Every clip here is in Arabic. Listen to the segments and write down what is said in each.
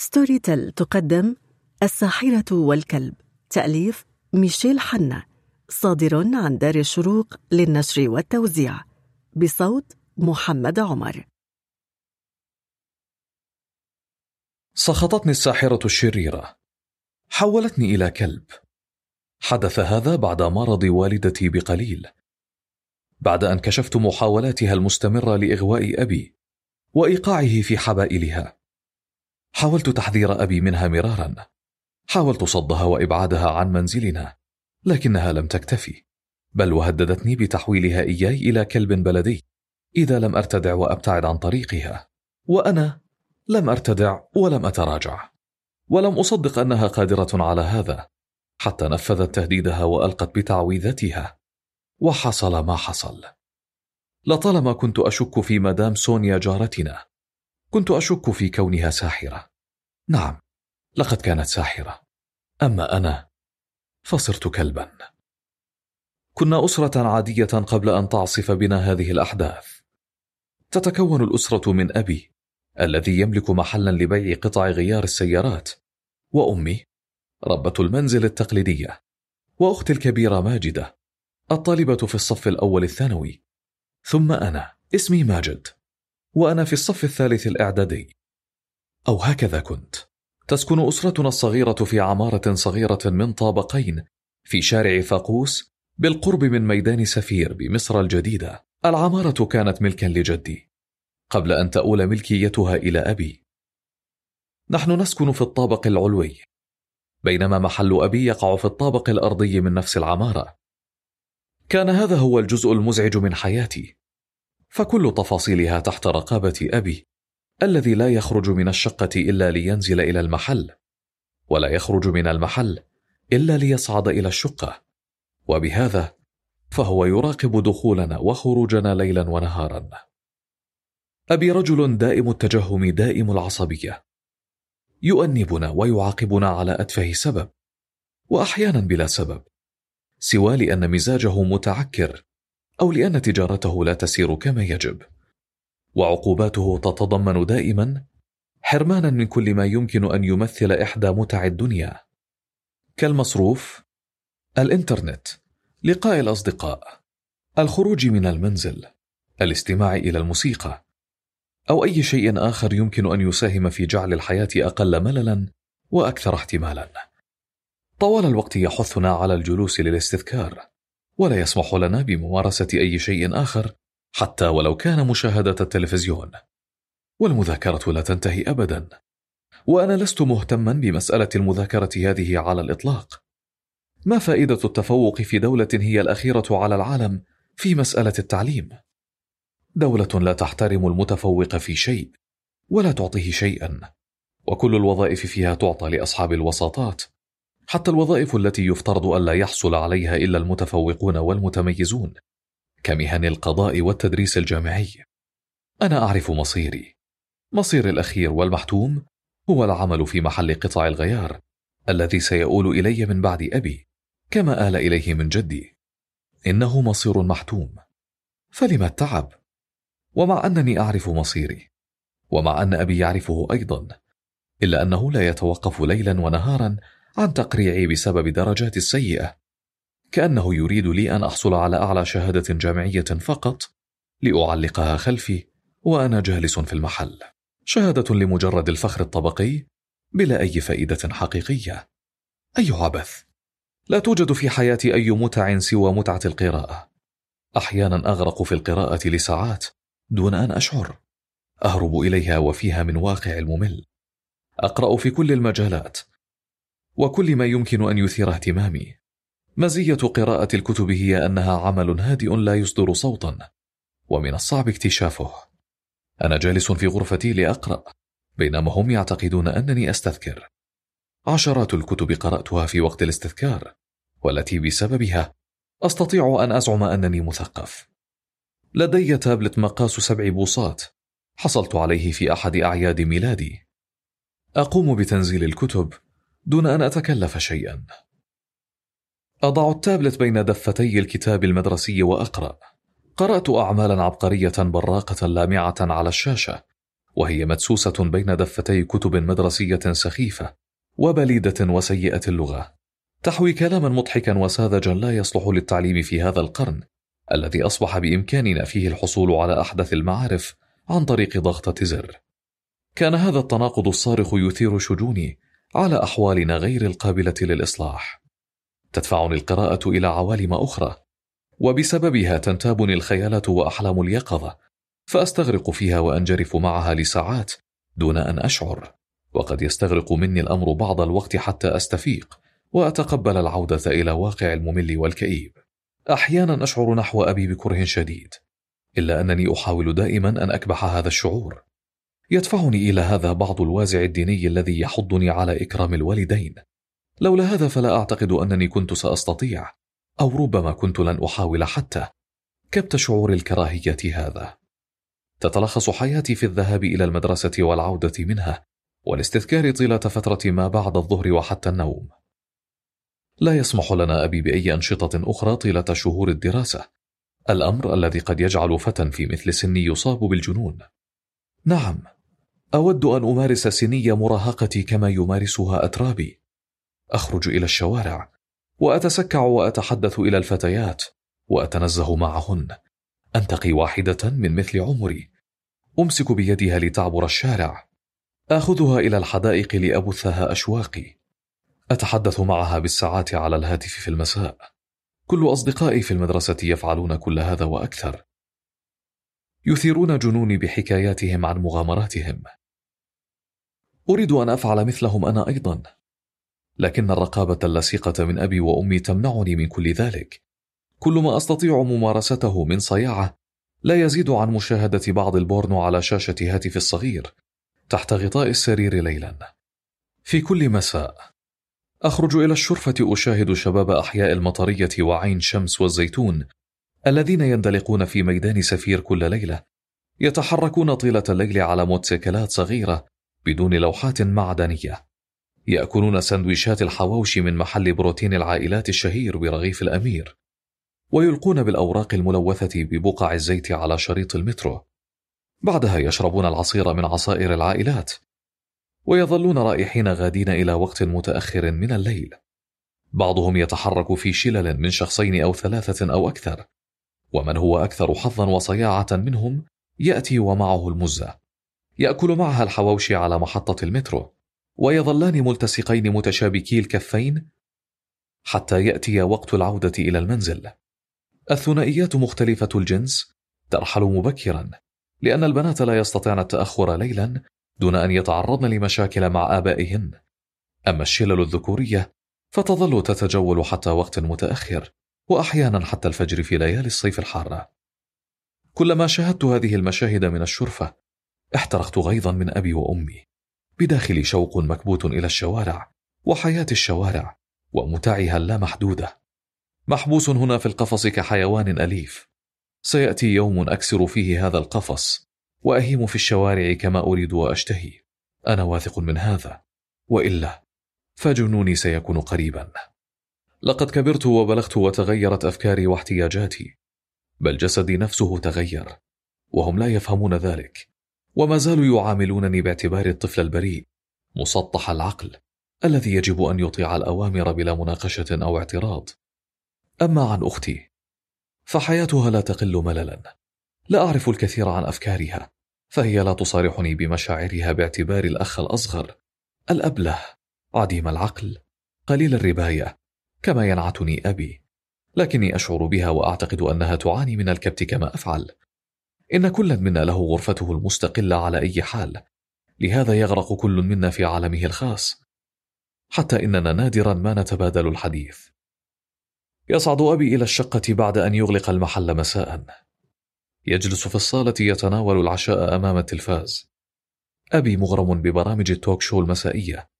ستوري تيل تقدم الساحرة والكلب تأليف ميشيل حنا صادر عن دار الشروق للنشر والتوزيع بصوت محمد عمر. سخطتني الساحرة الشريرة. حولتني إلى كلب. حدث هذا بعد مرض والدتي بقليل. بعد أن كشفت محاولاتها المستمرة لإغواء أبي وإيقاعه في حبائلها. حاولت تحذير أبي منها مرارا. حاولت صدها وإبعادها عن منزلنا لكنها لم تكتفي بل وهددتني بتحويلها إياي إلى كلب بلدي. إذا لم أرتدع وأبتعد عن طريقها وأنا لم أرتدع ولم أتراجع. ولم أصدق أنها قادرة على هذا حتى نفذت تهديدها وألقت بتعويذتها. وحصل ما حصل. لطالما كنت أشك في مدام سونيا جارتنا كنت أشك في كونها ساحرة. نعم لقد كانت ساحرة. أما أنا فصرت كلبا. كنا أسرة عادية قبل أن تعصف بنا هذه الأحداث. تتكون الأسرة من أبي الذي يملك محلا لبيع قطع غيار السيارات وأمي ربة المنزل التقليدية وأختي الكبيرة ماجدة الطالبة في الصف الأول الثانوي. ثم أنا اسمي ماجد. وأنا في الصف الثالث الإعدادي. أو هكذا كنت. تسكن أسرتنا الصغيرة في عمارة صغيرة من طابقين في شارع فاقوس بالقرب من ميدان سفير بمصر الجديدة. العمارة كانت ملكا لجدي قبل أن تؤول ملكيتها إلى أبي. نحن نسكن في الطابق العلوي بينما محل أبي يقع في الطابق الأرضي من نفس العمارة. كان هذا هو الجزء المزعج من حياتي. فكل تفاصيلها تحت رقابة أبي الذي لا يخرج من الشقة إلا لينزل إلى المحل ولا يخرج من المحل إلا ليصعد إلى الشقة وبهذا فهو يراقب دخولنا وخروجنا ليلا ونهارا. أبي رجل دائم التجهم دائم العصبية يؤنبنا ويعاقبنا على أتفه سبب وأحيانا بلا سبب سوى لأن مزاجه متعكر أو لأن تجارته لا تسير كما يجب. وعقوباته تتضمن دائما حرمانا من كل ما يمكن أن يمثل إحدى متع الدنيا. كالمصروف الإنترنت لقاء الأصدقاء الخروج من المنزل الاستماع إلى الموسيقى أو أي شيء آخر يمكن أن يساهم في جعل الحياة أقل مللا وأكثر احتمالا. طوال الوقت يحثنا على الجلوس للاستذكار. ولا يسمح لنا بممارسة أي شيء آخر حتى ولو كان مشاهدة التلفزيون. والمذاكرة لا تنتهي أبدا. وأنا لست مهتما بمسألة المذاكرة هذه على الإطلاق. ما فائدة التفوق في دولة هي الأخيرة على العالم في مسألة التعليم؟ دولة لا تحترم المتفوق في شيء ولا تعطيه شيئا. وكل الوظائف فيها تعطى لأصحاب الوساطات. حتى الوظائف التي يفترض ألا يحصل عليها إلا المتفوقون والمتميزون كمهن القضاء والتدريس الجامعي. أنا أعرف مصيري. مصيري الأخير والمحتوم هو العمل في محل قطع الغيار الذي سيؤول إلي من بعد أبي كما آل إليه من جدي. إنه مصير محتوم. فلم التعب؟ ومع أنني أعرف مصيري ومع أن أبي يعرفه أيضا إلا أنه لا يتوقف ليلا ونهارا عن تقريعي بسبب درجاتي السيئة. كأنه يريد لي أن أحصل على أعلى شهادة جامعية فقط لأعلقها خلفي وأنا جالس في المحل. شهادة لمجرد الفخر الطبقي بلا أي فائدة حقيقية. أي عبث لا توجد في حياتي أي متع سوى متعة القراءة. أحيانا أغرق في القراءة لساعات دون أن أشعر. أهرب إليها وفيها من واقع الممل. أقرأ في كل المجالات. وكل ما يمكن أن يثير اهتمامي. مزية قراءة الكتب هي أنها عمل هادئ لا يصدر صوتا ومن الصعب اكتشافه. أنا جالس في غرفتي لأقرأ بينما هم يعتقدون أنني أستذكر. عشرات الكتب قرأتها في وقت الاستذكار والتي بسببها أستطيع أن أزعم أنني مثقف. لدي تابلت مقاس سبع بوصات حصلت عليه في أحد أعياد ميلادي. أقوم بتنزيل الكتب دون أن أتكلف شيئا. أضع التابلت بين دفتي الكتاب المدرسي وأقرأ. قرأت أعمالا عبقرية براقة لامعة على الشاشة وهي مدسوسة بين دفتي كتب مدرسية سخيفة وبليدة وسيئة اللغة. تحوي كلاما مضحكا وساذجا لا يصلح للتعليم في هذا القرن الذي أصبح بإمكاننا فيه الحصول على أحدث المعارف عن طريق ضغطة زر. كان هذا التناقض الصارخ يثير شجوني على أحوالنا غير القابلة للإصلاح. تدفعني القراءة إلى عوالم أخرى وبسببها تنتابني الخيالات وأحلام اليقظة فأستغرق فيها وأنجرف معها لساعات دون أن أشعر. وقد يستغرق مني الأمر بعض الوقت حتى أستفيق وأتقبل العودة إلى واقع الممل والكئيب. أحيانا أشعر نحو أبي بكره شديد إلا أنني أحاول دائما أن أكبح هذا الشعور. يدفعني إلى هذا بعض الوازع الديني الذي يحضني على إكرام الوالدين. لولا هذا فلا أعتقد أنني كنت سأستطيع أو ربما كنت لن أحاول حتى. كبت شعور الكراهية هذا. تتلخص حياتي في الذهاب إلى المدرسة والعودة منها والاستذكار طيلة فترة ما بعد الظهر وحتى النوم. لا يسمح لنا أبي بأي أنشطة أخرى طيلة شهور الدراسة. الأمر الذي قد يجعل فتى في مثل سني يصاب بالجنون. نعم أود أن أمارس سني مراهقتي كما يمارسها أترابي. أخرج إلى الشوارع وأتسكع وأتحدث إلى الفتيات وأتنزه معهن. أنتقي واحدة من مثل عمري. أمسك بيدها لتعبر الشارع. آخذها إلى الحدائق لأبثها أشواقي. أتحدث معها بالساعات على الهاتف في المساء. كل أصدقائي في المدرسة يفعلون كل هذا وأكثر. يثيرون جنوني بحكاياتهم عن مغامراتهم. أريد أن أفعل مثلهم أنا أيضا. لكن الرقابة اللصيقة من أبي وأمي تمنعني من كل ذلك. كل ما أستطيع ممارسته من صياعة لا يزيد عن مشاهدة بعض البورنو على شاشة هاتفي الصغير تحت غطاء السرير ليلا. في كل مساء أخرج إلى الشرفة أشاهد شباب أحياء المطرية وعين شمس والزيتون الذين يندلقون في ميدان سفير كل ليلة يتحركون طيلة الليل على موتسيكلات صغيرة بدون لوحات معدنية. يأكلون سندويشات الحواوشي من محل بروتين العائلات الشهير برغيف الأمير. ويلقون بالأوراق الملوثة ببقع الزيت على شريط المترو. بعدها يشربون العصير من عصائر العائلات. ويظلون رائحين غادين إلى وقت متأخر من الليل. بعضهم يتحرك في شلل من شخصين أو ثلاثة أو أكثر. ومن هو أكثر حظا وصياعة منهم يأتي ومعه المزة. يأكل معها الحواوشي على محطة المترو ويظلان ملتصقين متشابكي الكفين حتى يأتي وقت العودة إلى المنزل. الثنائيات مختلفة الجنس ترحل مبكرا لأن البنات لا يستطيعن التأخر ليلا دون أن يتعرضن لمشاكل مع آبائهن. أما الشلل الذكورية فتظل تتجول حتى وقت متأخر وأحيانا حتى الفجر في ليالي الصيف الحارة. كلما شاهدت هذه المشاهد من الشرفة احترقت غيظا من أبي وأمي. بداخلي شوق مكبوت إلى الشوارع وحياة الشوارع ومتعها اللامحدودة محبوس هنا في القفص كحيوان أليف. سيأتي يوم أكسر فيه هذا القفص وأهيم في الشوارع كما أريد وأشتهي أنا واثق من هذا. وإلا فجنوني سيكون قريبا. لقد كبرت وبلغت وتغيرت أفكاري واحتياجاتي بل جسدي نفسه تغير وهم لا يفهمون ذلك. وما زالوا يعاملونني باعتبار الطفل البريء مسطح العقل الذي يجب أن يطيع الأوامر بلا مناقشة أو اعتراض. أما عن أختي فحياتها لا تقل مللا. لا أعرف الكثير عن أفكارها فهي لا تصارحني بمشاعرها باعتبار الأخ الأصغر الأبله عديم العقل قليل الرباية كما ينعتني أبي. لكني أشعر بها وأعتقد أنها تعاني من الكبت كما أفعل. إن كل منا له غرفته المستقلة على أي حال. لهذا يغرق كل منا في عالمه الخاص. حتى إننا نادرا ما نتبادل الحديث. يصعد أبي إلى الشقة بعد أن يغلق المحل مساء. يجلس في الصالة يتناول العشاء أمام التلفاز. أبي مغرم ببرامج التوك شو المسائية.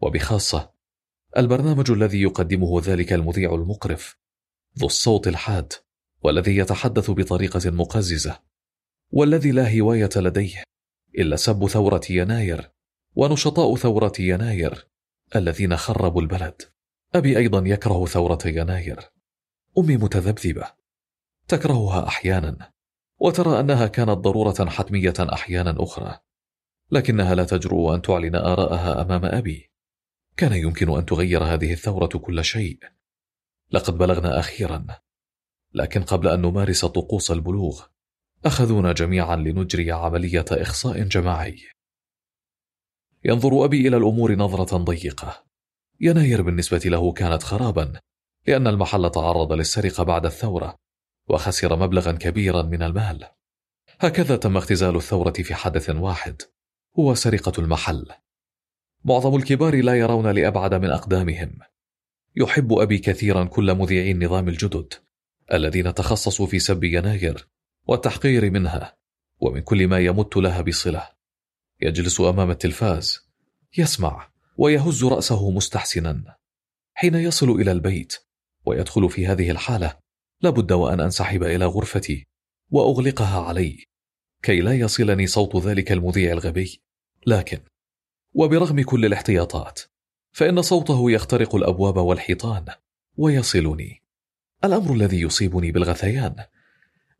وبخاصة البرنامج الذي يقدمه ذلك المذيع المقرف ذو الصوت الحاد والذي يتحدث بطريقة مقززة. والذي لا هواية لديه إلا سب ثورة يناير ونشطاء ثورة يناير الذين خربوا البلد. أبي أيضا يكره ثورة يناير. أمي متذبذبة تكرهها أحيانا وترى أنها كانت ضرورة حتمية أحيانا أخرى لكنها لا تجرؤ أن تعلن آراءها أمام أبي. كان يمكن أن تغير هذه الثورة كل شيء. لقد بلغنا أخيرا لكن قبل أن نمارس طقوس البلوغ أخذونا جميعا لنجري عملية إخصاء جماعي. ينظر أبي إلى الأمور نظرة ضيقة. يناير بالنسبة له كانت خرابا لأن المحل تعرض للسرقة بعد الثورة وخسر مبلغا كبيرا من المال. هكذا تم اختزال الثورة في حدث واحد هو سرقة المحل. معظم الكبار لا يرون لأبعد من أقدامهم. يحب أبي كثيرا كل مذيعي النظام الجدد الذين تخصصوا في سب يناير. والتحقير منها ومن كل ما يمت لها بصلة. يجلس أمام التلفاز يسمع ويهز رأسه مستحسنا. حين يصل إلى البيت ويدخل في هذه الحالة لابد وأن أنسحب إلى غرفتي وأغلقها علي. كي لا يصلني صوت ذلك المذيع الغبي. لكن وبرغم كل الاحتياطات فإن صوته يخترق الأبواب والحيطان ويصلني. الأمر الذي يصيبني بالغثيان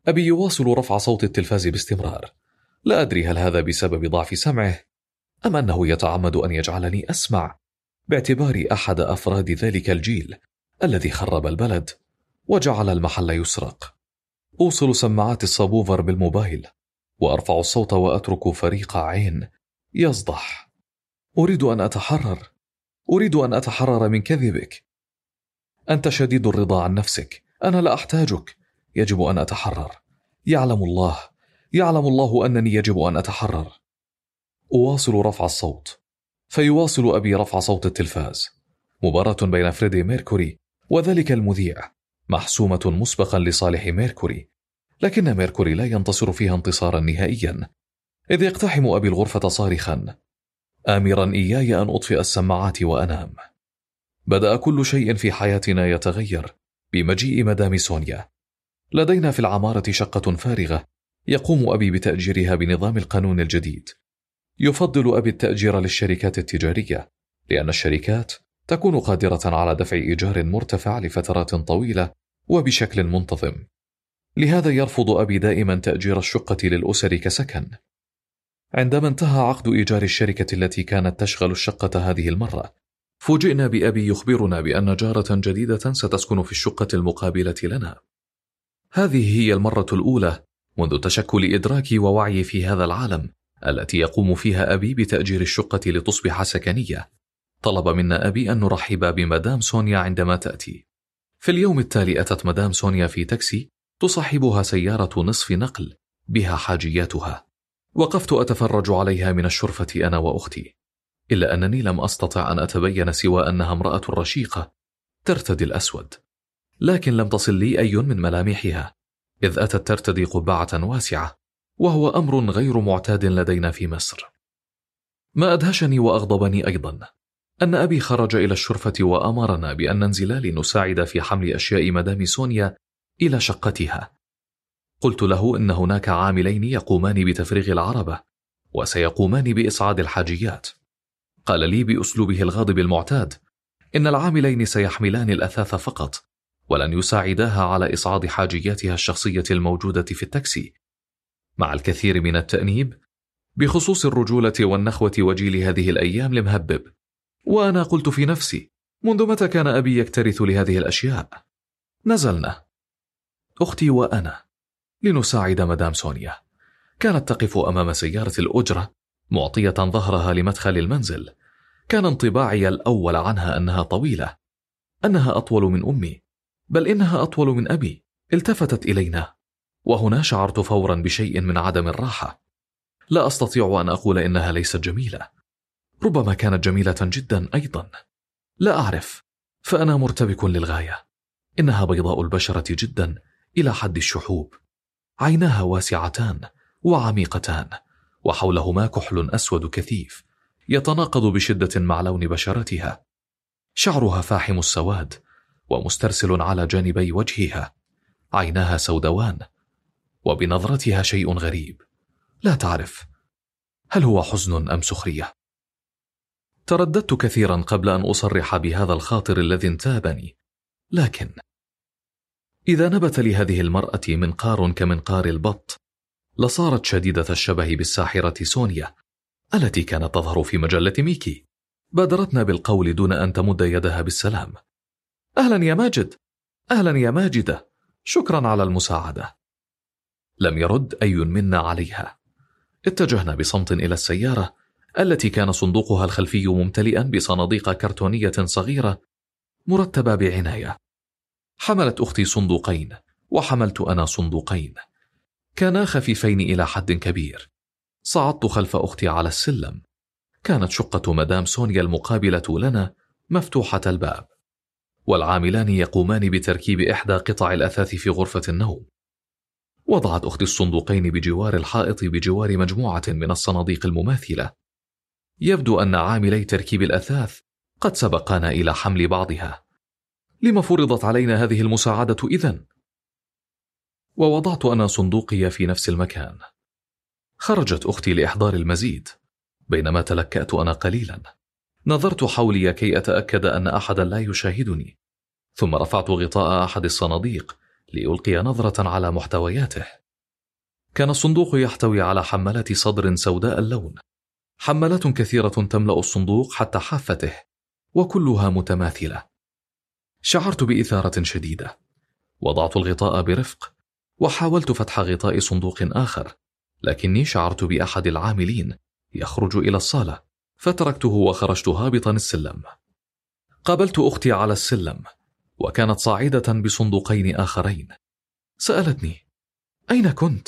أبي يواصل رفع صوت التلفاز باستمرار. لا أدري هل هذا بسبب ضعف سمعه أم أنه يتعمد أن يجعلني أسمع. باعتباري أحد أفراد ذلك الجيل الذي خرب البلد وجعل المحل يسرق. أوصل سماعات الصابوفر بالموبايل وأرفع الصوت وأترك فريق عين يصدح. أريد أن أتحرر. أريد أن أتحرر من كذبك. أنت شديد الرضا عن نفسك. أنا لا أحتاجك. يجب أن أتحرر. يعلم الله. يعلم الله أنني يجب أن أتحرر. أواصل رفع الصوت. فيواصل أبي رفع صوت التلفاز. مباراة بين فريدي ميركوري وذلك المذيع. محسومة مسبقا لصالح ميركوري. لكن ميركوري لا ينتصر فيها انتصارا نهائيا. إذ يقتحم أبي الغرفة صارخا. آمرا إياي أن أطفئ السماعات وأنام. بدأ كل شيء في حياتنا يتغير بمجيء مدام سونيا. لدينا في العمارة شقة فارغة يقوم أبي بتأجيرها بنظام القانون الجديد. يفضل أبي التأجير للشركات التجارية لأن الشركات تكون قادرة على دفع إيجار مرتفع لفترات طويلة وبشكل منتظم. لهذا يرفض أبي دائما تأجير الشقة للأسر كسكن. عندما انتهى عقد إيجار الشركة التي كانت تشغل الشقة هذه المرة فوجئنا بأبي يخبرنا بأن جارة جديدة ستسكن في الشقة المقابلة لنا. هذه هي المرة الأولى منذ تشكل إدراكي ووعي في هذا العالم التي يقوم فيها أبي بتأجير الشقة لتصبح سكنية. طلب منا أبي أن نرحب بمدام سونيا عندما تأتي. في اليوم التالي أتت مدام سونيا في تاكسي تصاحبها سيارة نصف نقل بها حاجياتها. وقفت أتفرج عليها من الشرفة أنا وأختي. إلا أنني لم أستطع أن أتبين سوى أنها امرأة رشيقة ترتدي الأسود. لكن لم تصل لي أي من ملامحها إذ أتت ترتدي قبعة واسعة وهو أمر غير معتاد لدينا في مصر. ما أدهشني وأغضبني أيضا أن أبي خرج إلى الشرفة وأمرنا بأن ننزل لنساعد في حمل أشياء مدام سونيا إلى شقتها. قلت له إن هناك عاملين يقومان بتفريغ العربة وسيقومان بإصعاد الحاجيات. قال لي بأسلوبه الغاضب المعتاد إن العاملين سيحملان الأثاث فقط ولن يساعداها على إصعاد حاجياتها الشخصية الموجودة في التاكسي. مع الكثير من التأنيب بخصوص الرجولة والنخوة وجيل هذه الأيام لمهبب. وأنا قلت في نفسي منذ متى كان أبي يكترث لهذه الأشياء؟ نزلنا. أختي وأنا. لنساعد مدام سونيا. كانت تقف أمام سيارة الأجرة معطية ظهرها لمدخل المنزل. كان انطباعي الأول عنها أنها طويلة أنها أطول من أمي. بل إنها أطول من أبي. التفتت إلينا. وهنا شعرت فورا بشيء من عدم الراحة. لا أستطيع أن أقول إنها ليست جميلة. ربما كانت جميلة جدا أيضا. لا أعرف. فأنا مرتبك للغاية. إنها بيضاء البشرة جدا إلى حد الشحوب. عيناها واسعتان وعميقتان وحولهما كحل أسود كثيف يتناقض بشدة مع لون بشرتها. شعرها فاحم السواد ومسترسل على جانبي وجهها. عيناها سودوان وبنظرتها شيء غريب. لا تعرف هل هو حزن أم سخرية؟ ترددت كثيرا قبل أن أصرح بهذا الخاطر الذي انتابني. لكن إذا نبت لهذه المرأة منقار كمنقار البط لصارت شديدة الشبه بالساحرة سونيا التي كانت تظهر في مجلة ميكي. بادرتنا بالقول دون أن تمد يدها بالسلام. أهلا يا ماجد. أهلا يا ماجدة شكرا على المساعدة. لم يرد أي منا عليها. اتجهنا بصمت إلى السيارة التي كان صندوقها الخلفي ممتلئا بصناديق كرتونية صغيرة مرتبة بعناية. حملت أختي صندوقين وحملت أنا صندوقين. كانا خفيفين إلى حد كبير. صعدت خلف أختي على السلم. كانت شقة مدام سونيا المقابلة لنا مفتوحة الباب. والعاملان يقومان بتركيب إحدى قطع الأثاث في غرفة النوم. وضعت أختي الصندوقين بجوار الحائط بجوار مجموعة من الصناديق المماثلة. يبدو أن عاملي تركيب الأثاث قد سبقانا إلى حمل بعضها. لما فرضت علينا هذه المساعدة إذن؟ ووضعت أنا صندوقي في نفس المكان. خرجت أختي لإحضار المزيد بينما تلكأت أنا قليلا. نظرت حولي كي أتأكد أن أحدا لا يشاهدني ثم رفعت غطاء أحد الصناديق لألقي نظرة على محتوياته. كان الصندوق يحتوي على حمالات صدر سوداء اللون حمالات كثيرة تملأ الصندوق حتى حافته وكلها متماثلة. شعرت بإثارة شديدة وضعت الغطاء برفق وحاولت فتح غطاء صندوق آخر لكني شعرت بأحد العاملين يخرج إلى الصالة. فتركته وخرجت هابطا السلم. قابلت أختي على السلم وكانت صاعدة بصندوقين آخرين. سألتني أين كنت؟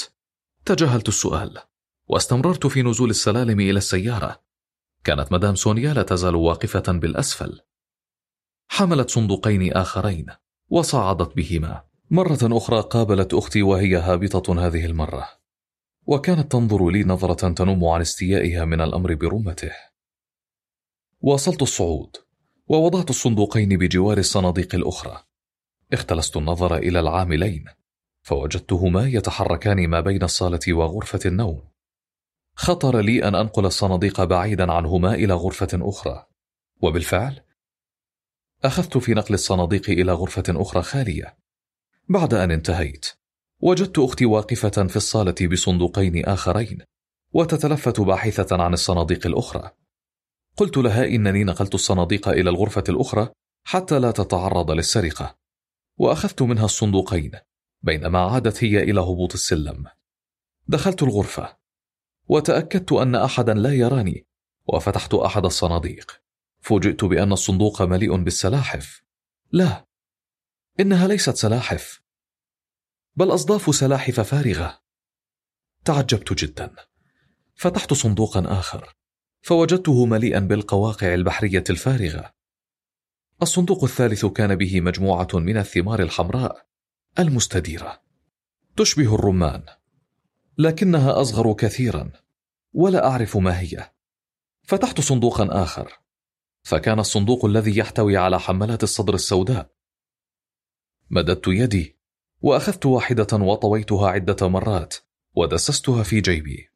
تجاهلت السؤال واستمررت في نزول السلالم إلى السيارة. كانت مدام سونيا لا تزال واقفة بالأسفل. حملت صندوقين آخرين وصعدت بهما. مرة أخرى قابلت أختي وهي هابطة هذه المرة. وكانت تنظر لي نظرة تنم عن استيائها من الأمر برمته. واصلت الصعود ووضعت الصندوقين بجوار الصناديق الأخرى. اختلست النظر إلى العاملين فوجدتهما يتحركان ما بين الصالة وغرفة النوم. خطر لي أن أنقل الصناديق بعيدا عنهما إلى غرفة أخرى. وبالفعل أخذت في نقل الصناديق إلى غرفة أخرى خالية. بعد أن انتهيت وجدت أختي واقفة في الصالة بصندوقين آخرين وتتلفت باحثة عن الصناديق الأخرى. قلت لها إنني نقلت الصناديق إلى الغرفة الأخرى حتى لا تتعرض للسرقة وأخذت منها الصندوقين بينما عادت هي إلى هبوط السلم. دخلت الغرفة وتأكدت أن أحدا لا يراني وفتحت أحد الصناديق. فوجئت بأن الصندوق مليء بالسلاحف. لا إنها ليست سلاحف بل أصداف سلاحف فارغة. تعجبت جدا فتحت صندوقا آخر. فوجدته مليئا بالقواقع البحرية الفارغة. الصندوق الثالث كان به مجموعة من الثمار الحمراء المستديرة. تشبه الرمان لكنها أصغر كثيرا ولا أعرف ما هي. فتحت صندوقا آخر فكان الصندوق الذي يحتوي على حملات الصدر السوداء. مددت يدي وأخذت واحدة وطويتها عدة مرات ودسستها في جيبي.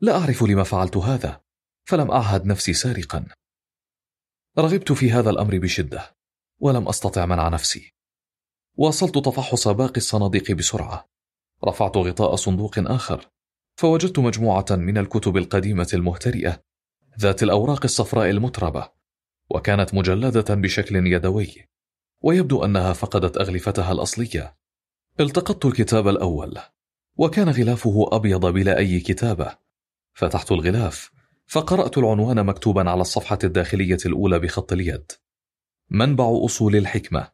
لا أعرف لما فعلت هذا. فلم أعهد نفسي سارقا. رغبت في هذا الأمر بشدة ولم أستطع منع نفسي. واصلت تفحص باقي الصناديق بسرعة. رفعت غطاء صندوق آخر فوجدت مجموعة من الكتب القديمة المهترئة ذات الأوراق الصفراء المتربة وكانت مجلدة بشكل يدوي. ويبدو أنها فقدت أغلفتها الأصلية. التقطت الكتاب الأول وكان غلافه أبيض بلا أي كتابة. فتحت الغلاف فقرأت العنوان مكتوبا على الصفحة الداخلية الأولى بخط اليد. منبع أصول الحكمة.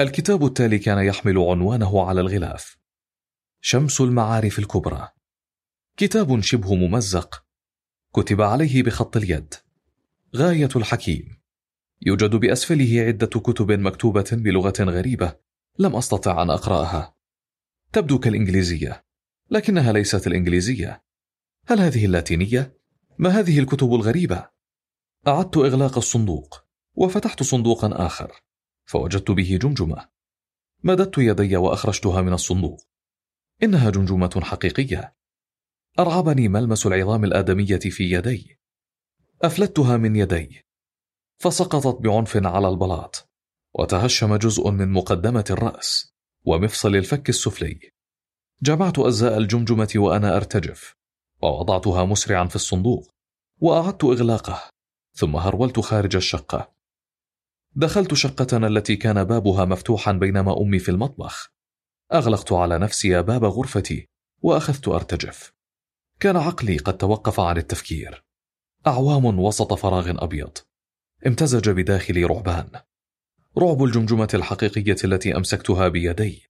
الكتاب التالي كان يحمل عنوانه على الغلاف. شمس المعارف الكبرى. كتاب شبه ممزق. كتب عليه بخط اليد. غاية الحكيم. يوجد بأسفله عدة كتب مكتوبة بلغة غريبة لم أستطع أن أقرأها. تبدو كالإنجليزية لكنها ليست الإنجليزية. هل هذه اللاتينية؟ ما هذه الكتب الغريبة؟ أعدت إغلاق الصندوق وفتحت صندوقا آخر فوجدت به جمجمة. مددت يدي وأخرجتها من الصندوق. إنها جمجمة حقيقية. أرعبني ملمس العظام الآدمية في يدي. أفلتها من يدي. فسقطت بعنف على البلاط وتهشم جزء من مقدمة الرأس ومفصل الفك السفلي. جمعت أجزاء الجمجمة وأنا أرتجف. ووضعتها مسرعا في الصندوق وأعدت إغلاقه ثم هرولت خارج الشقة. دخلت شقتنا التي كان بابها مفتوحا بينما أمي في المطبخ. أغلقت على نفسي باب غرفتي وأخذت أرتجف. كان عقلي قد توقف عن التفكير. أعوام وسط فراغ أبيض. امتزج بداخلي رعبان. رعب الجمجمة الحقيقية التي أمسكتها بيدي.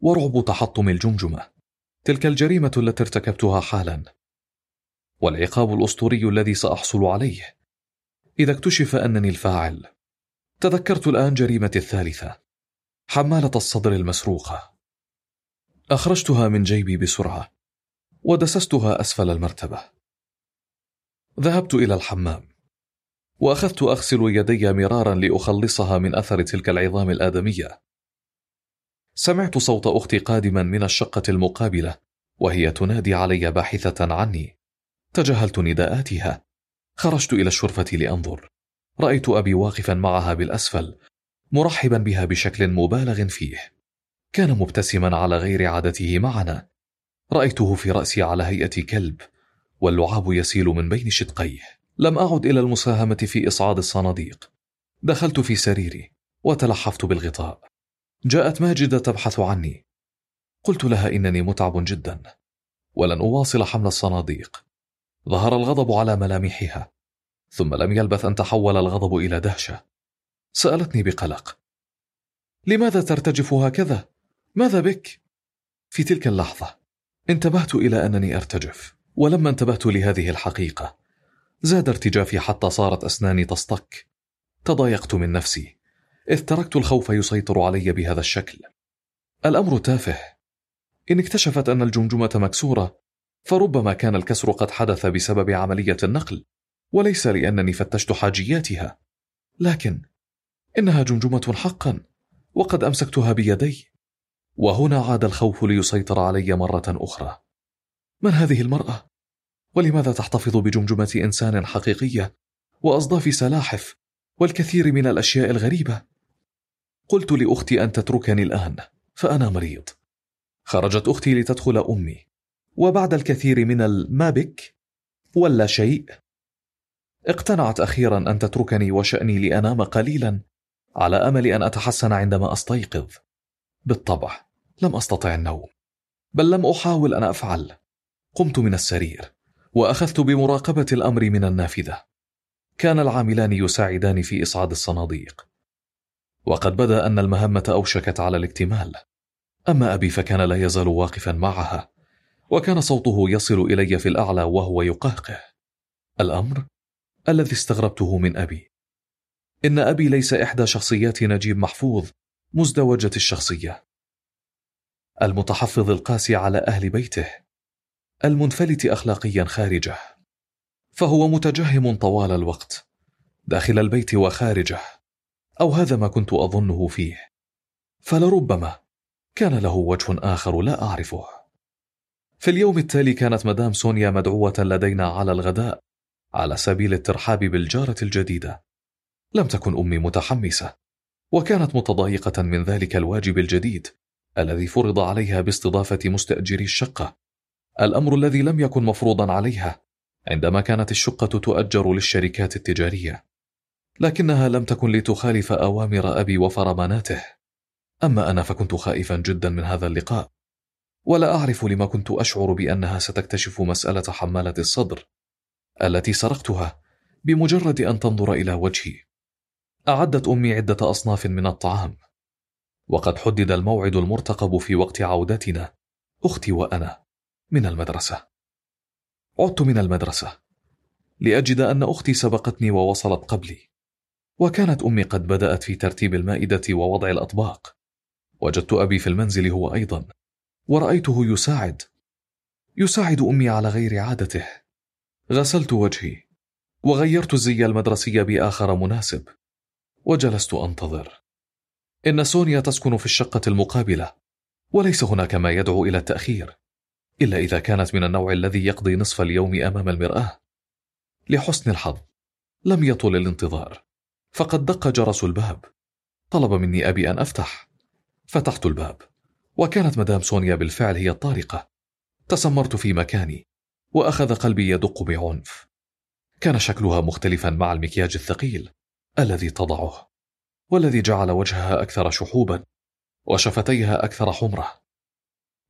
ورعب تحطم الجمجمة. تلك الجريمة التي ارتكبتها حالا. والعقاب الأسطوري الذي سأحصل عليه. إذا اكتشف أنني الفاعل تذكرت الآن جريمتي الثالثة حمالة الصدر المسروقة أخرجتها من جيبي بسرعة ودسستها أسفل المرتبة. ذهبت إلى الحمام وأخذت أغسل يدي مرارا لأخلصها من أثر تلك العظام الآدمية. سمعت صوت أختي قادما من الشقة المقابلة وهي تنادي علي باحثة عني. تجاهلت نداءاتها. خرجت إلى الشرفة لأنظر. رأيت أبي واقفا معها بالأسفل مرحبا بها بشكل مبالغ فيه. كان مبتسما على غير عادته معنا. رأيته في رأسي على هيئة كلب واللعاب يسيل من بين شدقيه. لم أعد إلى المساهمة في إصعاد الصناديق. دخلت في سريري وتلحفت بالغطاء. جاءت ماجدة تبحث عني. قلت لها إنني متعب جدا ولن أواصل حمل الصناديق. ظهر الغضب على ملامحها ثم لم يلبث أن تحول الغضب إلى دهشة. سألتني بقلق. لماذا ترتجف هكذا؟ ماذا بك؟ في تلك اللحظة انتبهت إلى أنني أرتجف ولما انتبهت لهذه الحقيقة زاد ارتجافي حتى صارت أسناني تصطك. تضايقت من نفسي إذ تركت الخوف يسيطر علي بهذا الشكل. الأمر تافه. إن اكتشفت أن الجمجمة مكسورة فربما كان الكسر قد حدث بسبب عملية النقل وليس لأنني فتشت حاجياتها. لكن إنها جمجمة حقا وقد أمسكتها بيدي. وهنا عاد الخوف ليسيطر علي مرة أخرى. من هذه المرأة؟ ولماذا تحتفظ بجمجمة إنسان حقيقية وأصداف سلاحف والكثير من الأشياء الغريبة؟ قلت لأختي أن تتركني الآن فأنا مريض. خرجت أختي لتدخل أمي. وبعد الكثير من الما بك ولا شيء. اقتنعت أخيرا أن تتركني وشأني لأنام قليلا على أمل أن أتحسن عندما أستيقظ. بالطبع لم أستطع النوم بل لم أحاول أن أفعل. قمت من السرير وأخذت بمراقبة الأمر من النافذة. كان العاملان يساعدان في إصعاد الصناديق. وقد بدأ أن المهمة أوشكت على الاكتمال. أما أبي فكان لا يزال واقفا معها. وكان صوته يصل إلي في الأعلى وهو يقهقه. الأمر؟ الذي استغربته من أبي. إن أبي ليس إحدى شخصيات نجيب محفوظ مزدوجة الشخصية. المتحفظ القاسي على أهل بيته. المنفلت أخلاقيا خارجه. فهو متجهم طوال الوقت داخل البيت وخارجه. أو هذا ما كنت أظنه فيه. فلربما كان له وجه آخر لا أعرفه. في اليوم التالي كانت مدام سونيا مدعوة لدينا على الغداء على سبيل الترحاب بالجارة الجديدة. لم تكن أمي متحمسة وكانت متضايقة من ذلك الواجب الجديد الذي فرض عليها باستضافة مستأجري الشقة. الأمر الذي لم يكن مفروضا عليها عندما كانت الشقة تؤجر للشركات التجارية. لكنها لم تكن لتخالف أوامر أبي وفرماناته أما أنا فكنت خائفا جدا من هذا اللقاء. ولا أعرف لما كنت أشعر بأنها ستكتشف مسألة حمالة الصدر التي سرقتها بمجرد أن تنظر إلى وجهي. أعدت أمي عدة أصناف من الطعام وقد حدد الموعد المرتقب في وقت عودتنا أختي وأنا من المدرسة. عدت من المدرسة لأجد أن أختي سبقتني ووصلت قبلي وكانت أمي قد بدأت في ترتيب المائدة ووضع الأطباق. وجدت أبي في المنزل هو أيضا. ورأيته يساعد. يساعد أمي على غير عادته. غسلت وجهي. وغيرت الزي المدرسي بآخر مناسب. وجلست أنتظر. إن سونيا تسكن في الشقة المقابلة. وليس هناك ما يدعو إلى التأخير. إلا إذا كانت من النوع الذي يقضي نصف اليوم أمام المرآة. لحسن الحظ. لم يطل الانتظار. فقد دق جرس الباب. طلب مني أبي أن أفتح. فتحت الباب. وكانت مدام سونيا بالفعل هي الطارقة. تسمرت في مكاني وأخذ قلبي يدق بعنف. كان شكلها مختلفا مع المكياج الثقيل الذي تضعه والذي جعل وجهها أكثر شحوبا وشفتيها أكثر حمرة.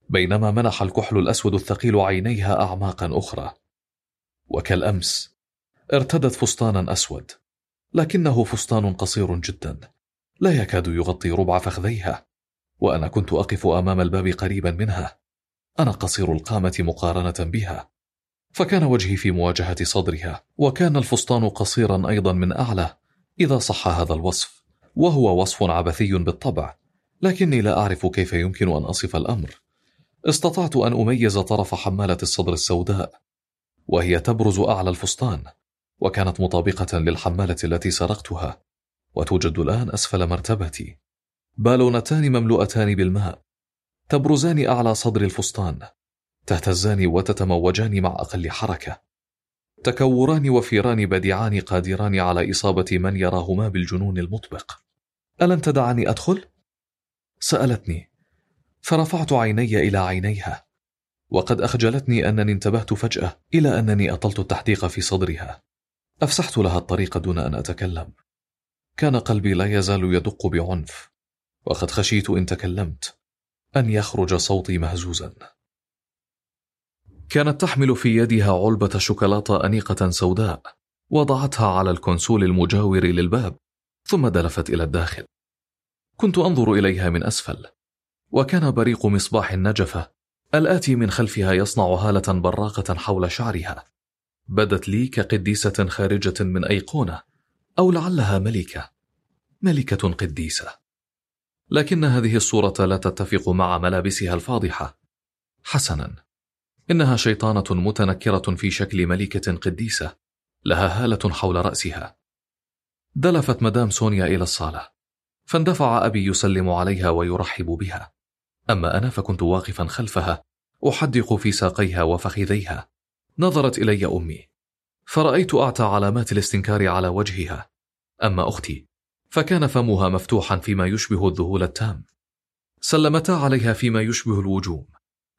بينما منح الكحل الأسود الثقيل عينيها أعماقا أخرى. وكالأمس ارتدت فستانا أسود لكنه فستان قصير جدا لا يكاد يغطي ربع فخذيها. وأنا كنت أقف أمام الباب قريبا منها. أنا قصير القامة مقارنة بها. فكان وجهي في مواجهة صدرها وكان الفستان قصيرا أيضا من أعلى إذا صح هذا الوصف. وهو وصف عبثي بالطبع لكني لا أعرف كيف يمكن أن أصف الأمر. استطعت أن أميز طرف حمالة الصدر السوداء وهي تبرز أعلى الفستان وكانت مطابقة للحمالة التي سرقتها. وتوجد الآن أسفل مرتبتي. بالونتان مملوءتان بالماء تبرزان أعلى صدر الفستان تهتزان وتتموجان مع أقل حركة تكوران وفيران بديعان قادران على إصابة من يراهما بالجنون المطبق. ألن تدعني أدخل؟ سألتني فرفعت عيني إلى عينيها وقد أخجلتني أنني انتبهت فجأة إلى أنني أطلت التحديق في صدرها. أفسحت لها الطريق دون أن أتكلم. كان قلبي لا يزال يدق بعنف. وقد خشيت إن تكلمت أن يخرج صوتي مهزوزا. كانت تحمل في يدها علبة شوكولاتة أنيقة سوداء وضعتها على الكونسول المجاور للباب ثم دلفت إلى الداخل. كنت أنظر إليها من أسفل وكان بريق مصباح النجفة الآتي من خلفها يصنع هالة براقة حول شعرها. بدت لي كقديسة خارجة من أيقونة أو لعلها ملكة ملكة قديسة. لكن هذه الصورة لا تتفق مع ملابسها الفاضحة. حسنا. إنها شيطانة متنكرة في شكل ملكة قديسة لها هالة حول رأسها. دلفت مدام سونيا إلى الصالة. فاندفع أبي يسلم عليها ويرحب بها. أما أنا فكنت واقفا خلفها أحدق في ساقيها وفخذيها. نظرت إلي أمي. فرأيت أعتى علامات الاستنكار على وجهها. أما أختي فكان فمها مفتوحا فيما يشبه الذهول التام. سلمتا عليها فيما يشبه الوجوم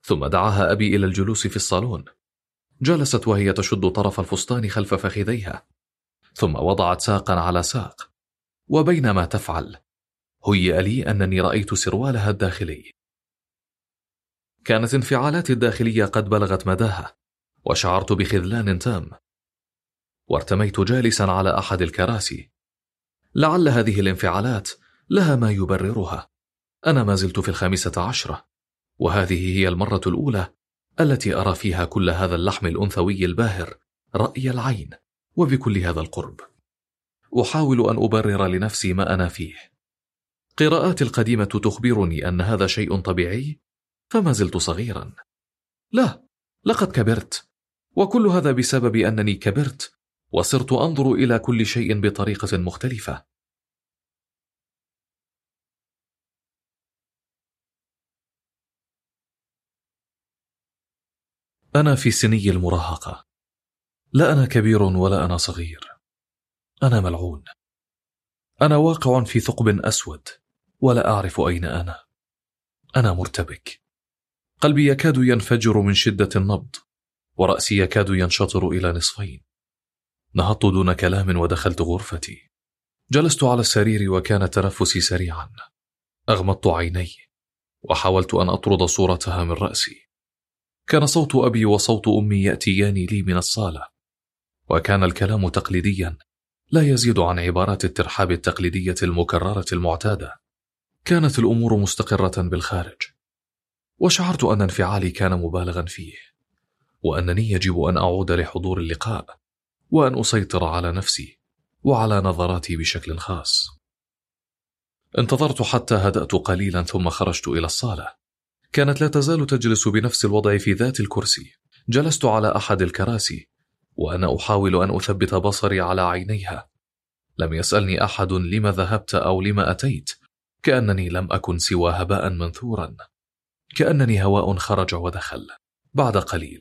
ثم دعاها أبي إلى الجلوس في الصالون. جلست وهي تشد طرف الفستان خلف فخذيها ثم وضعت ساقا على ساق. وبينما تفعل هيئ لي أنني رأيت سروالها الداخلي. كانت انفعالاتي الداخلية قد بلغت مداها وشعرت بخذلان تام. وارتميت جالسا على أحد الكراسي. لعل هذه الانفعالات لها ما يبررها. أنا ما زلت في الخامسة عشرة وهذه هي المرة الأولى التي أرى فيها كل هذا اللحم الأنثوي الباهر رأي العين وبكل هذا القرب. أحاول أن أبرر لنفسي ما أنا فيه. قراءاتي القديمة تخبرني أن هذا شيء طبيعي فما زلت صغيرا. لا لقد كبرت وكل هذا بسبب أنني كبرت وصرت أنظر إلى كل شيء بطريقة مختلفة. أنا في سني المراهقة. لا أنا كبير ولا أنا صغير. أنا ملعون. أنا واقع في ثقب أسود ولا أعرف أين أنا. أنا مرتبك. قلبي يكاد ينفجر من شدة النبض ورأسي يكاد ينشطر إلى نصفين. نهضت دون كلام ودخلت غرفتي. جلست على السرير وكان تنفسي سريعا. أغمضت عيني وحاولت أن أطرد صورتها من رأسي. كان صوت أبي وصوت أمي يأتيان لي من الصالة. وكان الكلام تقليديا. لا يزيد عن عبارات الترحاب التقليدية المكررة المعتادة. كانت الأمور مستقرة بالخارج. وشعرت أن انفعالي كان مبالغا فيه. وأنني يجب أن أعود لحضور اللقاء. وأن أسيطر على نفسي وعلى نظراتي بشكل خاص. انتظرت حتى هدأت قليلا ثم خرجت إلى الصالة. كانت لا تزال تجلس بنفس الوضع في ذات الكرسي. جلست على أحد الكراسي وأنا أحاول أن أثبت بصري على عينيها. لم يسألني أحد لم ذهبت أو لم أتيت كأنني لم أكن سوى هباء منثورا. كأنني هواء خرج ودخل. بعد قليل